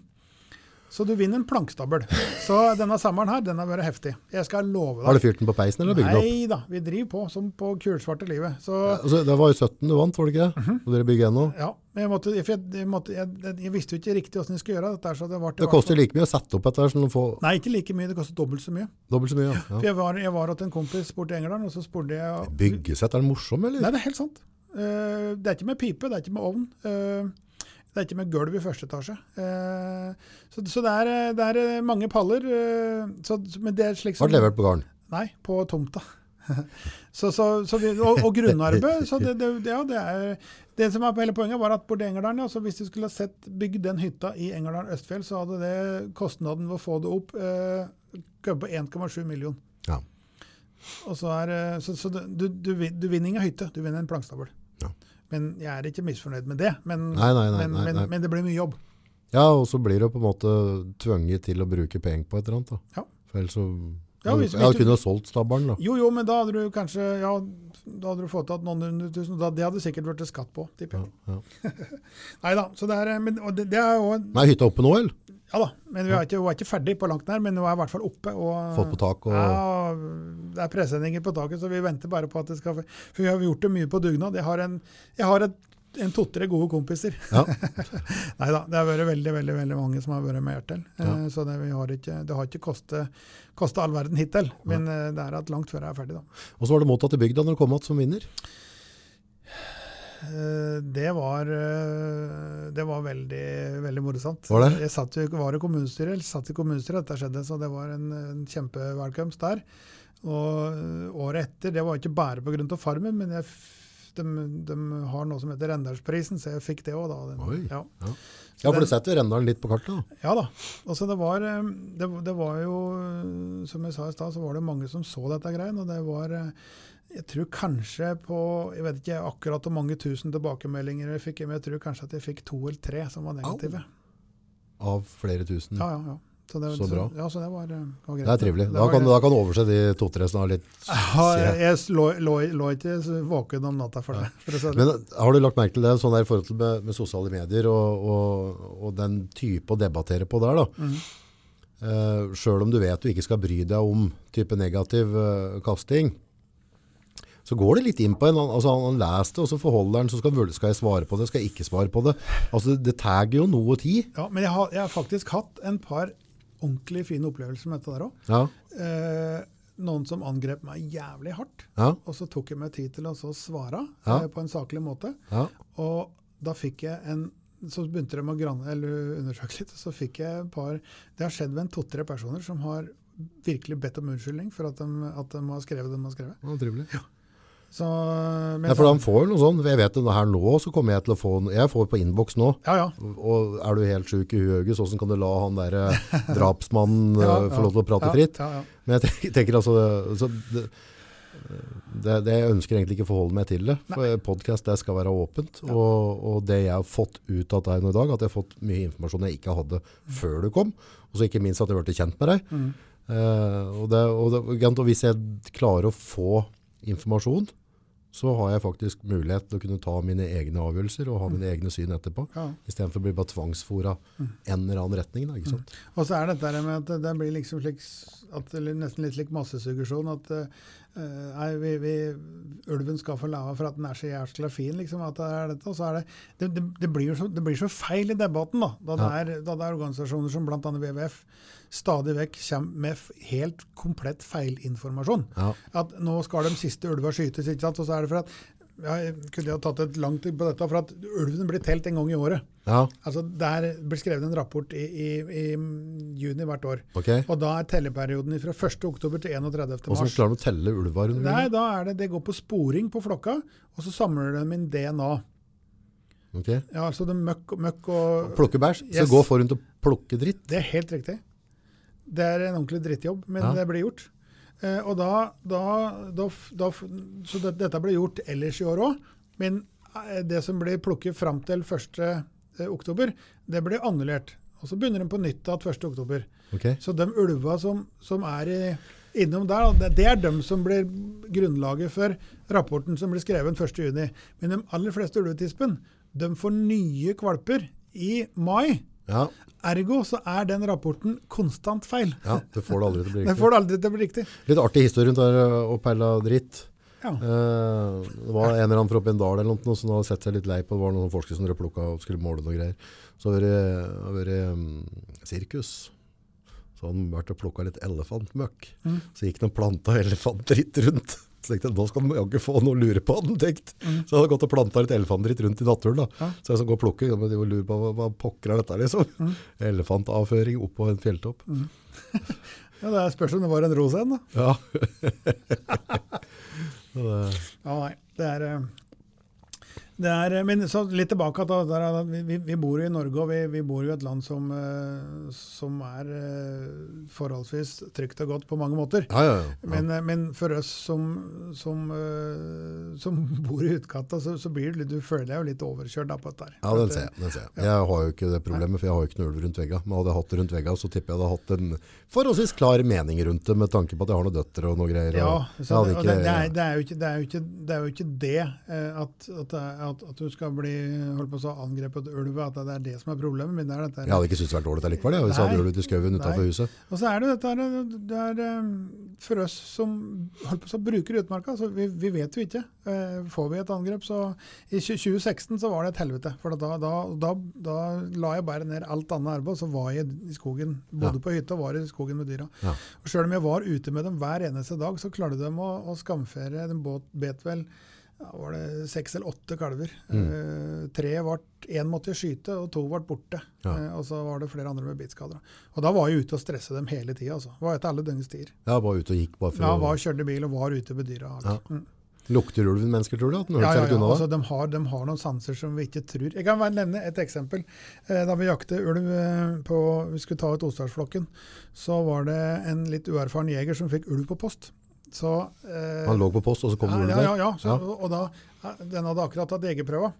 [SPEAKER 1] Så du vinner en plankstabel. Så denne sommeren her, den har vært heftig. Jeg skal love deg.
[SPEAKER 2] Har du fyrt den på peisen, eller bygd den opp?
[SPEAKER 1] Nei da, vi driver på som på kulsvarte livet. Så
[SPEAKER 2] Altså, det var jo 17 du vant, var det ikke det?
[SPEAKER 1] Mhm.
[SPEAKER 2] Og dere bygger ennå.
[SPEAKER 1] Ja, men jeg, måtte, jeg, jeg, måtte, jeg, visste jo ikke riktig hvordan jeg skulle gjøre dette. Så det, ble,
[SPEAKER 2] Det koster like mye å sette opp dette her som å få
[SPEAKER 1] Nei, ikke like mye. Det koster dobbelt så mye.
[SPEAKER 2] dobbelt så mye. Ja. [LAUGHS]
[SPEAKER 1] For jeg var, jeg var hos en kompis borte i England, og så spurte jeg
[SPEAKER 2] Byggesett, er det morsom, eller?
[SPEAKER 1] Nei, det er helt sant. Uh, det er ikke med pipe, det er ikke med ovn. eh, det er ikke med gulv i første etasje. Eh, så så det, er, det er mange paller. eh, så, men det er slik
[SPEAKER 2] Ble levert på gården.
[SPEAKER 1] Nei, på tomta. [LAUGHS] så, så, så vi, og, og grunnarbeid så det, det, ja, det, er, det som på hele poenget, var at borte i Engerdalen, ja, hvis du skulle sett bygd den hytta i Engerdalen Østfjell, så hadde det kostnaden ved å få det opp eh, kommet på 1,7 million.
[SPEAKER 2] Ja.
[SPEAKER 1] Og så er, eh, så, så du, du, du, du vinner ingen hytte, du vinner en plankstabel.
[SPEAKER 2] Ja.
[SPEAKER 1] Men jeg er ikke misfornøyd med det. Men,
[SPEAKER 2] Nei, nei, nei,
[SPEAKER 1] men, men, men det blir mye jobb.
[SPEAKER 2] Ja, og så blir du på en måte tvunget til å bruke penger på et eller annet. Da.
[SPEAKER 1] Ja.
[SPEAKER 2] For ellers så
[SPEAKER 1] Ja,
[SPEAKER 2] Jeg
[SPEAKER 1] hvis-
[SPEAKER 2] hadde
[SPEAKER 1] kunne du-
[SPEAKER 2] solgt stabelen, da.
[SPEAKER 1] Jo, jo, men da hadde du kanskje ja, da hadde du fått igjen noen hundre tusen. Da, det hadde sikkert vært skatt på. tipper
[SPEAKER 2] Ja,
[SPEAKER 1] jeg.
[SPEAKER 2] ja. [LAUGHS]
[SPEAKER 1] Nei da. Så det er, men, og det, det er jo en-
[SPEAKER 2] Nei, hytta oppe nå, eller?
[SPEAKER 1] Ja da. Men vi er ikke, er ikke ferdig på langt nær, men nå er jeg i hvert fall oppe. Og,
[SPEAKER 2] Fått på tak og
[SPEAKER 1] Ja, det er presenninger på taket, så vi venter bare på at det skal For vi har gjort det mye på dugnad. Jeg har, en, jeg har et, en to-tre gode kompiser.
[SPEAKER 2] Ja. [LAUGHS]
[SPEAKER 1] Nei da, det har vært veldig veldig, veldig mange som har vært med hjertel.
[SPEAKER 2] Ja.
[SPEAKER 1] Eh, Så det, vi har ikke, det har ikke kostet, kostet all verden hittil. Men eh, det er at langt før jeg er ferdig, da.
[SPEAKER 2] Og så var det mottatt i bygda når du kom igjen som vinner.
[SPEAKER 1] Eh, Det var, eh, det var veldig, veldig morsomt.
[SPEAKER 2] Var det?
[SPEAKER 1] Jeg satt, var i kommunestyret, eller satt i kommunestyret dette skjedde, så det var en, en kjempevelkomst der. Og eh, året etter, det var ikke bare pga. Farmen, men jeg, de, de har noe som heter Rendalsprisen, så jeg fikk det òg da. Den,
[SPEAKER 2] Oi.
[SPEAKER 1] Ja.
[SPEAKER 2] Ja, for
[SPEAKER 1] den-
[SPEAKER 2] du setter Rendalen litt på kartet, da.
[SPEAKER 1] Ja da. Altså det, var, det, det var jo, som jeg sa i stad, så var det mange som så dette greien. Og det var Jeg tror kanskje på Jeg vet ikke akkurat hvor mange tusen tilbakemeldinger jeg fikk, men jeg tror kanskje at jeg fikk to eller tre som var negative.
[SPEAKER 2] Av flere tusen.
[SPEAKER 1] Ja, ja, ja. Så, det,
[SPEAKER 2] Så bra.
[SPEAKER 1] ja, så det var, eh, var greit.
[SPEAKER 2] Det er trivelig. Da kan, da kan du overse de to-tre som har litt
[SPEAKER 1] Ja, jeg lå, lå, lå ikke våken om natta for det. For det.
[SPEAKER 2] Men har du lagt merke til det sånn der i forhold til med, med sosiale medier og, og, og den type å debattere på der da?
[SPEAKER 1] Mm.
[SPEAKER 2] Uh, selv om du vet du ikke skal bry deg om type negativ uh, kasting, så går det litt inn på en, altså han, han leser det, og så forholder han, så skal, skal jeg svare på det, skal jeg ikke svare på det. Altså det tagger jo noe tid.
[SPEAKER 1] Ja, men jeg har, jeg har faktisk hatt en par ordentlig fine opplevelser med dette der òg.
[SPEAKER 2] Ja,
[SPEAKER 1] Eh, noen som angrep meg jævlig hardt.
[SPEAKER 2] ja,
[SPEAKER 1] Og så tok jeg meg tid til å så svare
[SPEAKER 2] Ja.
[SPEAKER 1] eh, på en saklig måte.
[SPEAKER 2] ja.
[SPEAKER 1] Og da fikk jeg en Så begynte de å eller undersøke litt, og så fikk jeg et par Det har skjedd med en to-tre personer som har virkelig bedt om unnskyldning for at de, at de har skrevet det de har skrevet.
[SPEAKER 2] Ja, trivelig.
[SPEAKER 1] Så, men,
[SPEAKER 2] Ja, for han får jo noe sånn, jeg vet det her nå, så kommer jeg til å få, jeg får på innboks nå,
[SPEAKER 1] ja, ja.
[SPEAKER 2] og er du helt syk i huet, så hvordan kan du la han der eh, [LAUGHS] drapsmannen
[SPEAKER 1] Ja,
[SPEAKER 2] eh, få lov til å prate
[SPEAKER 1] ja,
[SPEAKER 2] fritt?
[SPEAKER 1] Ja, ja.
[SPEAKER 2] Men jeg tenker, tenker altså, så det, det, det jeg ønsker egentlig ikke å forholde meg til det, for podcast det skal være åpent, og, og det jeg har fått ut av deg nå i dag, at jeg har fått mye informasjon jeg ikke hadde før du kom, og så ikke minst at jeg ble kjent med deg.
[SPEAKER 1] Mm.
[SPEAKER 2] Uh, og, det, og, og hvis jeg klarer å få informasjon, så har jeg faktisk mulighet til å kunne ta mine egne avgjørelser og ha mine egne syn etterpå,
[SPEAKER 1] Ja.
[SPEAKER 2] i stedet for å bli bare tvangsfora en eller annen retning. Da, ikke sant?
[SPEAKER 1] Og så er dette med at det blir liksom slik, at, nesten litt lik massesuggesjon at eh, nei, vi, vi, ulven skal få leve for at den er så jævla fin, liksom. At det er dette. Og så er det Det, det, det, blir, så, det blir så feil i debatten, da. Da det, er, da det er organisasjoner som bl.a. WWF stadig vekk kommer med helt komplett feilinformasjon.
[SPEAKER 2] Ja.
[SPEAKER 1] At nå skal de siste ulva skytes, ikke sant. Og så er det for at ja, jeg kunne jo tatt et langt på dette, for at ulven blir telt en gang i året.
[SPEAKER 2] ja,
[SPEAKER 1] Altså, Der blir skrevet en rapport i, i, i juni hvert år.
[SPEAKER 2] Okay.
[SPEAKER 1] Og da er telleperioden fra 1. oktober til 31.
[SPEAKER 2] Hvordan
[SPEAKER 1] mars.
[SPEAKER 2] klarer du å telle ulver
[SPEAKER 1] Nei, da er det, det går på sporing på flokka, og så samler de inn DNA.
[SPEAKER 2] Ok.
[SPEAKER 1] Ja, altså det møkk, møkk og
[SPEAKER 2] Plukke bæsj, så
[SPEAKER 1] Yes.
[SPEAKER 2] gå for rundt og plukke dritt.
[SPEAKER 1] Det er helt riktig. Det er en ordentlig drittjobb, men
[SPEAKER 2] Ja.
[SPEAKER 1] det blir gjort. Eh, og da, da, da, da Så det, dette ble gjort ellers i år òg, men eh, det som blir plukket fram til 1. eh, oktober, det blir annullert. Og så begynner de på nytt igjen 1. oktober. Så de ulva som, som er i, innom der, det, det er dem som blir grunnlaget for rapporten som blir skrevet 1.6. Men de aller fleste ulvetispen de får nye kvalper i mai.
[SPEAKER 2] Ja,
[SPEAKER 1] Ergo så er den rapporten konstant feil.
[SPEAKER 2] ja, Det får det aldri til å bli [LAUGHS] riktig.
[SPEAKER 1] det får det aldri til å bli riktig.
[SPEAKER 2] Litt artig historie rundt der å perla dritt.
[SPEAKER 1] Ja.
[SPEAKER 2] Uh, det var en eller annen fra oppe i en dal eller noe som hadde sett seg litt lei på. Det var noen forskere som plukka og skulle måle noe greier. Så har det vært um, sirkus. Så hadde han vært og plukka litt elefantmøkk.
[SPEAKER 1] Mm.
[SPEAKER 2] Så gikk det og planta [LAUGHS] elefantdritt rundt. Så tenkte jeg, nå skal jeg jaggu få noe å lure på, den, tenkt.
[SPEAKER 1] Mm.
[SPEAKER 2] Så jeg hadde gått og planta litt elefantdritt rundt i naturen. da.
[SPEAKER 1] Ja.
[SPEAKER 2] Så jeg som går og plukker, men de lurer på hva, hva pokker er dette liksom.
[SPEAKER 1] Mm.
[SPEAKER 2] Elefantavføring oppå en fjelltopp. [LAUGHS]
[SPEAKER 1] Ja, det er spørs om det var en rose en, da.
[SPEAKER 2] Ja. [LAUGHS] Det,
[SPEAKER 1] Ja, nei. Det er, eh, er eh, Men så litt tilbake vi, vi, bor jo i Norge, og vi, vi bor jo i et land som, eh, som er eh, forholdsvis trygt og godt på mange måter.
[SPEAKER 2] ja, ja, ja.
[SPEAKER 1] Men, men for oss som, som, som [LAUGHS] bor i utkanta, så, så blir det du føler deg jo litt overkjørt da på dette her.
[SPEAKER 2] Ja, den ser jeg. Den ser jeg. jeg har jo ikke det problemet, for jeg har jo ikke noe ulv rundt vegga. Men hadde jeg hatt det rundt vegga, så tipper jeg hadde hatt en forholdsvis klar mening rundt det, med tanke på at jeg har noen døtre og noe greier.
[SPEAKER 1] Ja, så, og ikke, det, det, er, det, er jo ikke, det, er jo ikke, det jo ikke det at, at, at, at, at du skal bli holdt på å angrepet ulv, at det er det som er problemet. Men det er dette
[SPEAKER 2] jeg hadde ikke syntes det var dårlig allikevel, hvis jeg hadde ulv ute i skauen utenfor huset.
[SPEAKER 1] Og så er det dette det er eh, for oss som holdt på å bruker utmarka, så vi, vi vet jo ikke. Eh, Får vi et angrep, så I 2016 så var det et helvete. For da, da, da, da la jeg bare ned alt annet arbeid, og så var jeg i skogen. Bodde
[SPEAKER 2] Ja.
[SPEAKER 1] på hytta og var i skogen med dyra.
[SPEAKER 2] Ja.
[SPEAKER 1] Og Selv om jeg var ute med dem hver eneste dag, så klarte de å, å skamfere. De båt, bet vel ja, var det seks eller åtte kalver.
[SPEAKER 2] Mm.
[SPEAKER 1] Uh, tre ble, Én måtte skyte, og to ble borte.
[SPEAKER 2] Ja.
[SPEAKER 1] Uh, og så var det flere andre med bitskader. Og da var jeg ute og stressa dem hele tida. Altså. Var ute alle døgnets tider.
[SPEAKER 2] Ja, var ute og gikk bare for
[SPEAKER 1] Ja, var, kjørte bil og var ute ved dyra.
[SPEAKER 2] Ja.
[SPEAKER 1] Mm.
[SPEAKER 2] Lukter ulven mennesker, tror du? At den
[SPEAKER 1] Ja, ja, ja.
[SPEAKER 2] unna
[SPEAKER 1] Altså, de, har, de har noen sanser som vi ikke tror. Jeg kan bare nevne et eksempel. Eh, da vi jakte ulv eh, på Vi skulle ta ut Osdalsflokken, så var det en litt uerfaren jeger som fikk ulv på post. Så, eh,
[SPEAKER 2] Han lå på post, og så kom
[SPEAKER 1] ja, ja,
[SPEAKER 2] der?
[SPEAKER 1] ja, ja. Så,
[SPEAKER 2] Ja.
[SPEAKER 1] Og da, Den hadde akkurat tatt jegerprøva.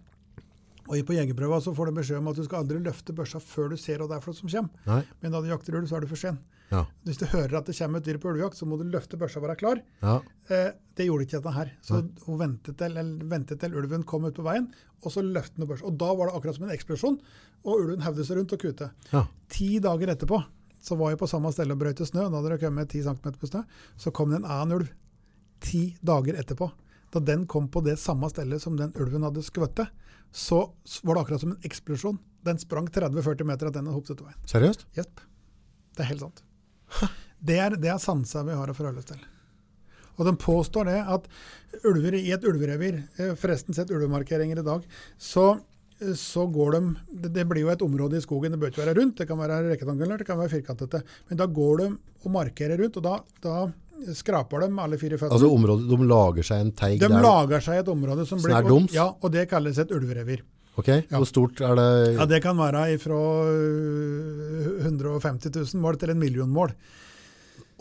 [SPEAKER 1] Og på jegerprøva så får du beskjed om at du skal aldri løfte børsa før du ser hva det er for noe som kommer.
[SPEAKER 2] Nei?
[SPEAKER 1] Men da du jakter ulv, så er du for sen.
[SPEAKER 2] Ja.
[SPEAKER 1] Hvis du hører at det kommer et dyr på ulvejakt, så må du løfte børsa og være klar.
[SPEAKER 2] Ja.
[SPEAKER 1] Eh, det gjorde ikke dette her. Så hun ventet til, ventet til ulven kom ut på veien, og så løftet hun børsa. Og da var det akkurat som en eksplosjon, og ulven hevde seg rundt og kute.
[SPEAKER 2] Ja.
[SPEAKER 1] Ti dager etterpå så var jeg på samme sted og brøyte snø. Da hadde det kommet 10 cm på snø. Så kom det en annen ulv ti dager etterpå. Da den kom på det samme stedet som den ulven hadde skvøttet, så var det akkurat som en eksplosjon. Den sprang 30-40 meter at den hadde hoppet ut veien.
[SPEAKER 2] Seriøst?
[SPEAKER 1] Jepp. Det er helt sant. Det er, det er sansa vi har å forholde oss til. Og de påstår det at ulver i et ulverevir, eh, forresten sett ulvemarkeringer i dag, så så går de det, blir jo et område i skogen, det bør ikke være rundt, det kan være rektangulært, det kan være firkantete. Men da går de og markerer rundt, og da, da skraper de alle fire føttene.
[SPEAKER 2] Altså området, de lager seg en teig
[SPEAKER 1] de
[SPEAKER 2] der.
[SPEAKER 1] lager seg et område som blir
[SPEAKER 2] og.
[SPEAKER 1] Ja, og det kalles et ulverevir.
[SPEAKER 2] Ok, Hvor stort er det?
[SPEAKER 1] Ja, Det kan være fra 150 000 mål til en million mål.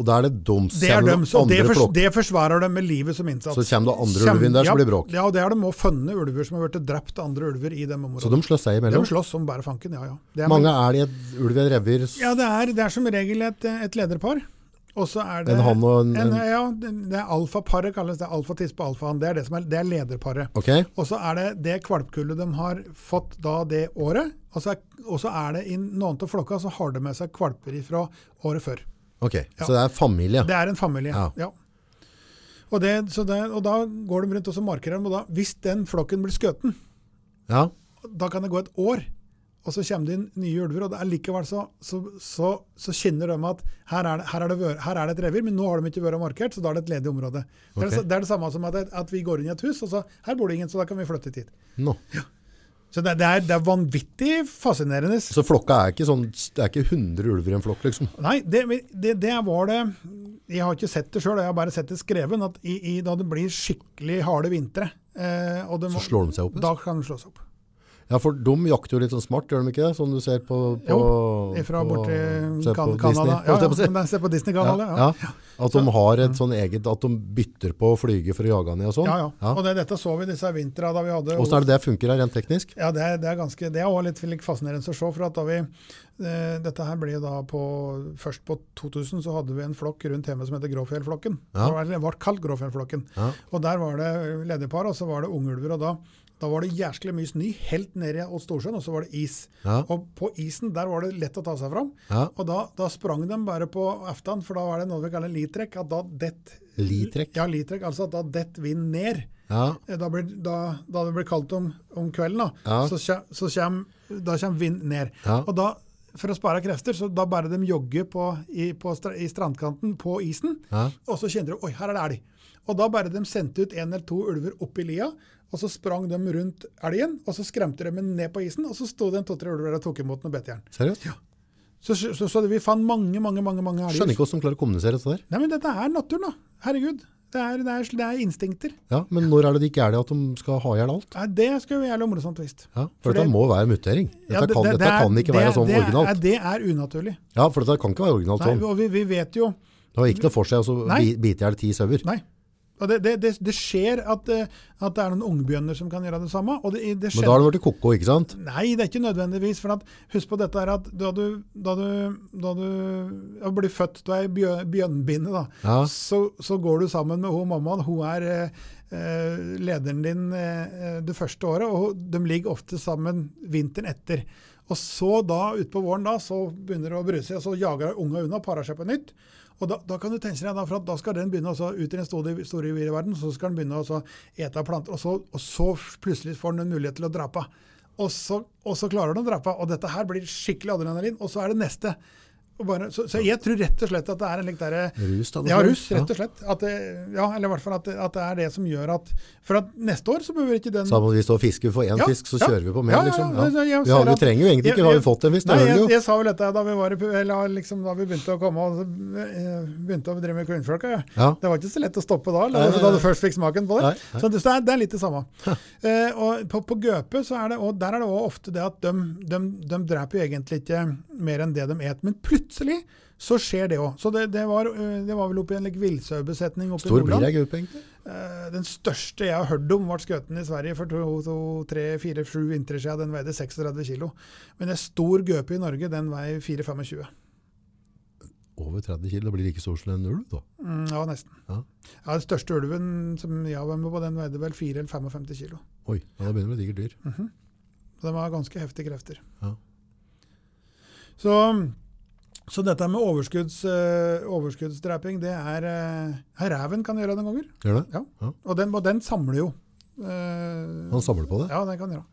[SPEAKER 2] Og da er det doms.
[SPEAKER 1] Det er så
[SPEAKER 2] andre
[SPEAKER 1] det, fors det forsvarer dem med livet som innsats.
[SPEAKER 2] Så kommer det andre
[SPEAKER 1] Kjem-
[SPEAKER 2] ulv inn der, så blir det bråk.
[SPEAKER 1] Ja, og det er de òg funnet ulver som har blitt drept av andre ulver i dem områdene.
[SPEAKER 2] Så de slåss seg
[SPEAKER 1] de slåss om bare fanken, ja ja. Er,
[SPEAKER 2] Mange er det i et ulv i et revir?
[SPEAKER 1] ja, det er, det er som regel et, et lederpar. Og så er det
[SPEAKER 2] En hann og en,
[SPEAKER 1] en,
[SPEAKER 2] en
[SPEAKER 1] Ja, det er alfaparet kalles det. Alfatispe og alfahann. Det er det som er, det er lederparet.
[SPEAKER 2] Ok,
[SPEAKER 1] Og så er det det kvalpkullet de har fått da det året. Og så er, og så er det i noen av flokka så har de med seg kvalper fra året før.
[SPEAKER 2] Ok. Så det er familie?
[SPEAKER 1] Det er en familie.
[SPEAKER 2] Ja.
[SPEAKER 1] Ja. Og, det, så det, og da går de rundt og så markerer dem, og da, hvis den flokken blir skøten,
[SPEAKER 2] Ja.
[SPEAKER 1] da kan det gå et år, og så kommer det inn nye ulver, og det er likevel så, så, så, så kjenner de at her er, det, her, er det, her er det et revir, men nå har de ikke vært markert, så da er det et ledig område. Det, er, det, det er det samme som at, at vi går inn i et hus, og så her bor det ingen, så da kan vi flytte hit.
[SPEAKER 2] Nå.
[SPEAKER 1] Så det, det, er, det er vanvittig fascinerende.
[SPEAKER 2] Så flokka er ikke sånn, det er ikke 100 ulver i en flokk, liksom?
[SPEAKER 1] Nei, det, det, det var det Jeg har ikke sett det sjøl, jeg har bare sett det skrevet. At i, i, da det blir skikkelig harde vintre eh,
[SPEAKER 2] Så slår de seg opp?
[SPEAKER 1] Da kan de slå seg opp.
[SPEAKER 2] Ja, for de jakter jo litt sånn smart, gjør de ikke det? Som du ser på, på
[SPEAKER 1] Fra borti Canada. Ja, ja, men jeg ser på Disney-kanalet.
[SPEAKER 2] Ja,
[SPEAKER 1] Ja.
[SPEAKER 2] At de har et sånn eget, at de bytter på å flyge for å jage han i og sånn.
[SPEAKER 1] Ja, ja. Og det, dette så vi disse vintrene da vi hadde
[SPEAKER 2] Åssen er det det funker rent teknisk?
[SPEAKER 1] Ja, det det er ganske, det er også litt, litt fascinerende å se. for at da vi, eh, Dette her ble da på, Først på 2000 så hadde vi en flokk rundt hjemme som heter Gråfjellflokken.
[SPEAKER 2] Ja.
[SPEAKER 1] Det ble kalt Gråfjellflokken. Og Der var det lederpar, og så var det ungulver. og da, da var det jæsklig mye snø helt nede i Storsjøen, og så var det is.
[SPEAKER 2] Ja.
[SPEAKER 1] Og på isen der var det lett å ta seg fram.
[SPEAKER 2] Ja.
[SPEAKER 1] Og da, da sprang de bare på aftan, for da var det noe vi kaller litrekk. At da dett
[SPEAKER 2] Litrekk?
[SPEAKER 1] Ja, litrekk. Altså at da dett vind ned.
[SPEAKER 2] Ja.
[SPEAKER 1] Eh, Da, blir, da, da det blir kaldt om, om kvelden, da,
[SPEAKER 2] Ja.
[SPEAKER 1] så, så kommer vind ned.
[SPEAKER 2] Ja.
[SPEAKER 1] Og da, for å spare krefter, så da bare de jogge på, i, på, i strandkanten på isen,
[SPEAKER 2] Ja.
[SPEAKER 1] og så kjente de oi, her er det elg. Og da bare de sendte ut en eller to ulver opp i lia, og så sprang de rundt elgen, og så skremte de den ned på isen, og så sto det en to-tre ulver der og tok imot noe bettejern.
[SPEAKER 2] Seriøst?
[SPEAKER 1] Så, så, så, så vi fant mange, mange, mange, mange elger.
[SPEAKER 2] Skjønner ikke hvordan de klarer å kommunisere dette der.
[SPEAKER 1] Nei, men dette er naturen, da. Herregud. Det er, det er, det er instinkter.
[SPEAKER 2] Ja, men når er det de ikke er det at de skal ha ihjel alt?
[SPEAKER 1] Nei, det skulle vi gjerne morosomt visst.
[SPEAKER 2] Ja, for,
[SPEAKER 1] For
[SPEAKER 2] dette
[SPEAKER 1] det-
[SPEAKER 2] må være mutering. Dette,
[SPEAKER 1] Ja, det-
[SPEAKER 2] kan, dette
[SPEAKER 1] det
[SPEAKER 2] kan ikke
[SPEAKER 1] det-
[SPEAKER 2] være sånn
[SPEAKER 1] det er-
[SPEAKER 2] originalt.
[SPEAKER 1] Det er unaturlig.
[SPEAKER 2] Ja, for dette kan ikke være originalt sånn.
[SPEAKER 1] Nei, og vi, vi vet jo
[SPEAKER 2] Det har ikke noe for seg å så
[SPEAKER 1] Nei.
[SPEAKER 2] bi- bite ti sauer.
[SPEAKER 1] Nei. Det, det, det, det skjer at, eh, at det er noen ungbjørner som kan gjøre det samme. Og det, det
[SPEAKER 2] Men da har det blitt koko, ikke sant?
[SPEAKER 1] Nei, det er ikke nødvendigvis. For at, husk på dette her at da du, da du, da du ja, blir født, du er i bjørnbinne,
[SPEAKER 2] Ja.
[SPEAKER 1] så, så går du sammen med hun mammaen. Hun er eh, eh, lederen din eh, det første året, og de ligger ofte sammen vinteren etter. Og så da, utpå våren, da, så begynner det å bruse, og så jager unga unna, og parer seg på nytt. Og da, da kan du tenke deg for da skal den begynne å ut i den store, store vide verden, så skal den begynne å ete planter, og så, og så plutselig får den en mulighet til å drepe. Og så, og så klarer den å drepe, og dette her blir skikkelig adrenalin, og så er det neste. Bare, så, så jeg tror rett og slett at det er en litt derre
[SPEAKER 2] Rus, da.
[SPEAKER 1] ja, rus, rett og slett. At det, ja, eller i hvert fall at det, at det er det som gjør at For at neste år så behøver ikke den
[SPEAKER 2] Sammen vi står og fisker for én
[SPEAKER 1] Ja,
[SPEAKER 2] fisk, så
[SPEAKER 1] ja.
[SPEAKER 2] kjører vi på mer,
[SPEAKER 1] Ja, ja,
[SPEAKER 2] liksom.
[SPEAKER 1] ja,
[SPEAKER 2] Vi, har, vi trenger jo egentlig ikke,
[SPEAKER 1] vi
[SPEAKER 2] har vi fått en viss,
[SPEAKER 1] jeg,
[SPEAKER 2] vi jo.
[SPEAKER 1] jeg sa vel dette da vi, var, eller liksom, da vi begynte å komme og eh, begynte å drive med kvinnfolka. Ja.
[SPEAKER 2] Ja.
[SPEAKER 1] Det var ikke så lett å stoppe da,
[SPEAKER 2] nei,
[SPEAKER 1] da du først fikk smaken på det.
[SPEAKER 2] Nei, nei.
[SPEAKER 1] Så det, så er, det er litt det samme. Eh, og på, på Gøpe så er det, og der er det også ofte det at de, de, de dreper jo egentlig ikke mer enn det de et, men plutselig så skjer det òg. Så det, det, var, eh, det var vel oppi en like, villsaubesetning oppe
[SPEAKER 2] Stor
[SPEAKER 1] i
[SPEAKER 2] blir
[SPEAKER 1] Nordland.
[SPEAKER 2] ei gruppe, egentlig.
[SPEAKER 1] Eh, Den største jeg har hørt om, ble skutt i Sverige for to, to, tre, fire, sju vintre siden. Den veide 36 kilo. Men en stor gaupe i Norge, den veier 4-25.
[SPEAKER 2] Over 30 kilo, det blir like stor som en ulv, da.
[SPEAKER 1] Mm, ja, nesten.
[SPEAKER 2] Ja.
[SPEAKER 1] Ja, Den største ulven som jeg var med på, den veide vel 4 eller 55 kilo.
[SPEAKER 2] Oi, ja, da begynner det å bli digert dyr.
[SPEAKER 1] Så De var ganske heftige krefter.
[SPEAKER 2] Ja.
[SPEAKER 1] Så, så dette med overskudds, uh, overskuddsdraping, det er uh, Reven kan gjøre det noen ganger.
[SPEAKER 2] Gjør det?
[SPEAKER 1] Ja.
[SPEAKER 2] Ja.
[SPEAKER 1] Og den, og den samler jo. Uh,
[SPEAKER 2] Han samler på det?
[SPEAKER 1] Ja, den kan gjøre.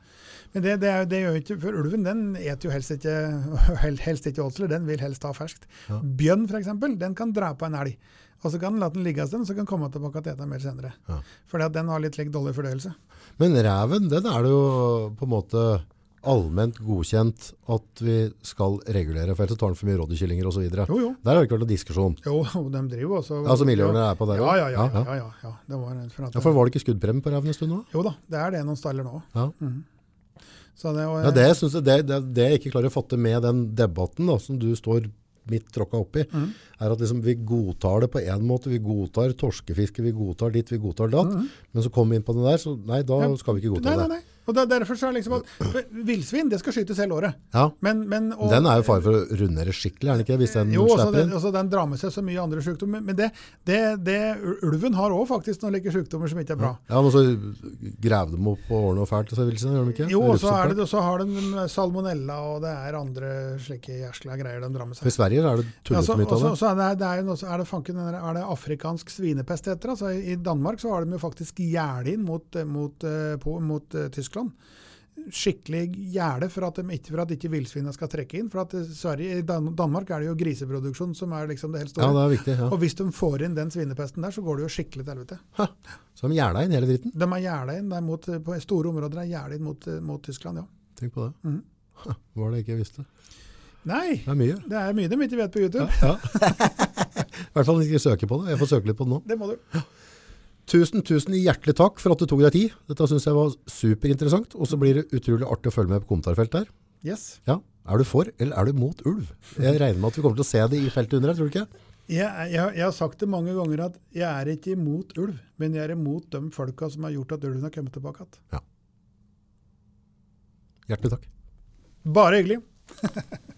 [SPEAKER 1] Men det, det, er, det gjør ikke, for ulven den et jo helst ikke, [LAUGHS] hel- helst ikke åtsler, den vil helst ha ferskt.
[SPEAKER 2] Ja.
[SPEAKER 1] Bjørn eksempel, den kan drepe en elg. Og så kan den la den ligge en stund, så kan den komme tilbake og ete mer senere.
[SPEAKER 2] Ja.
[SPEAKER 1] Fordi at den har litt like, dårlig fordøyelse.
[SPEAKER 2] Men reven, den er det jo på en måte allment godkjent at vi skal regulere, for ellers tar den for mye rådyrkyllinger
[SPEAKER 1] jo.
[SPEAKER 2] Der har det ikke vært noen diskusjon.
[SPEAKER 1] Jo, de driver også.
[SPEAKER 2] Altså miljøene er på der
[SPEAKER 1] ja, ja, ja,
[SPEAKER 2] Ja,
[SPEAKER 1] ja,
[SPEAKER 2] ja.
[SPEAKER 1] Det var for at,
[SPEAKER 2] Ja, for var det ikke skuddpremie på reven en stund nå?
[SPEAKER 1] Jo da, det er det noen staller nå.
[SPEAKER 2] Ja.
[SPEAKER 1] Så det, og,
[SPEAKER 2] Ja, det, jeg, det, det, det jeg ikke klarer å fatte med den debatten da, som du står midt tråkka oppi,
[SPEAKER 1] mm.
[SPEAKER 2] er at liksom vi godtar det på en måte. Vi godtar torskefiske, vi godtar ditt, vi godtar datt. Men så kommer vi inn på det der, så nei, da skal vi ikke godta
[SPEAKER 1] Nei, nei, nei. Og det er derfor så er det liksom at Villsvin det skal skytes hele året.
[SPEAKER 2] Ja,
[SPEAKER 1] Men, men, og,
[SPEAKER 2] den er jo fare for å rundere skikkelig, er den ikke? Hvis den
[SPEAKER 1] jo,
[SPEAKER 2] slipper
[SPEAKER 1] den,
[SPEAKER 2] inn.
[SPEAKER 1] også den drar med seg så mye andre sykdommer. Men det, det, det, ulven har òg faktisk noen like sykdommer som ikke er bra.
[SPEAKER 2] Ja, men så graver dem opp og ordner og fælt, så vil jeg gjør de ikke?
[SPEAKER 1] Jo, og så, er det, så har de salmonella, og det er andre slike jæskla greier de drar med
[SPEAKER 2] seg. I. Sverige er det tullete mye av det.
[SPEAKER 1] så er det, det er, er det fanken er det afrikansk svinepest heter. Altså, I Danmark så har de jo faktisk gjerde inn mot, mot, eh, på, mot eh, Tyskland. Skikkelig gjerde for at, de ikke, for at ikke villsvinene skal trekke inn. For at eh, Sverige, I Dan Danmark er det jo griseproduksjon som er liksom det helt
[SPEAKER 2] Ja,
[SPEAKER 1] store.
[SPEAKER 2] det er viktig. Ja.
[SPEAKER 1] Og hvis de får inn den svinepesten der, så går det jo skikkelig til helvete.
[SPEAKER 2] Så de gjerda inn hele dritten.
[SPEAKER 1] De er gjerda inn mot, på store områder er gjerda inn mot, eh, mot Tyskland, ja.
[SPEAKER 2] Tenk på det.
[SPEAKER 1] Mm.
[SPEAKER 2] Ha, var det jeg ikke visste?
[SPEAKER 1] Nei,
[SPEAKER 2] Det er mye.
[SPEAKER 1] det er mye de ikke vet på YouTube.
[SPEAKER 2] Ja. [LAUGHS] I hvert fall ikke søke på det. Jeg får søke litt på det nå.
[SPEAKER 1] Det må du.
[SPEAKER 2] Tusen, tusen hjertelig takk for at du tok deg tid. Dette synes jeg var superinteressant, og så blir det utrolig artig å følge med på kommentarfeltet her.
[SPEAKER 1] Yes.
[SPEAKER 2] Ja, er du for, eller er du mot ulv? Jeg regner med at vi kommer til å se det i feltet under her, tror du ikke?
[SPEAKER 1] Jeg, jeg, jeg har sagt det mange ganger at jeg er ikke imot ulv, men jeg er imot de folka som har gjort at ulven har kommet tilbake igjen.
[SPEAKER 2] Hjertelig takk.
[SPEAKER 1] Bare hyggelig. [LAUGHS]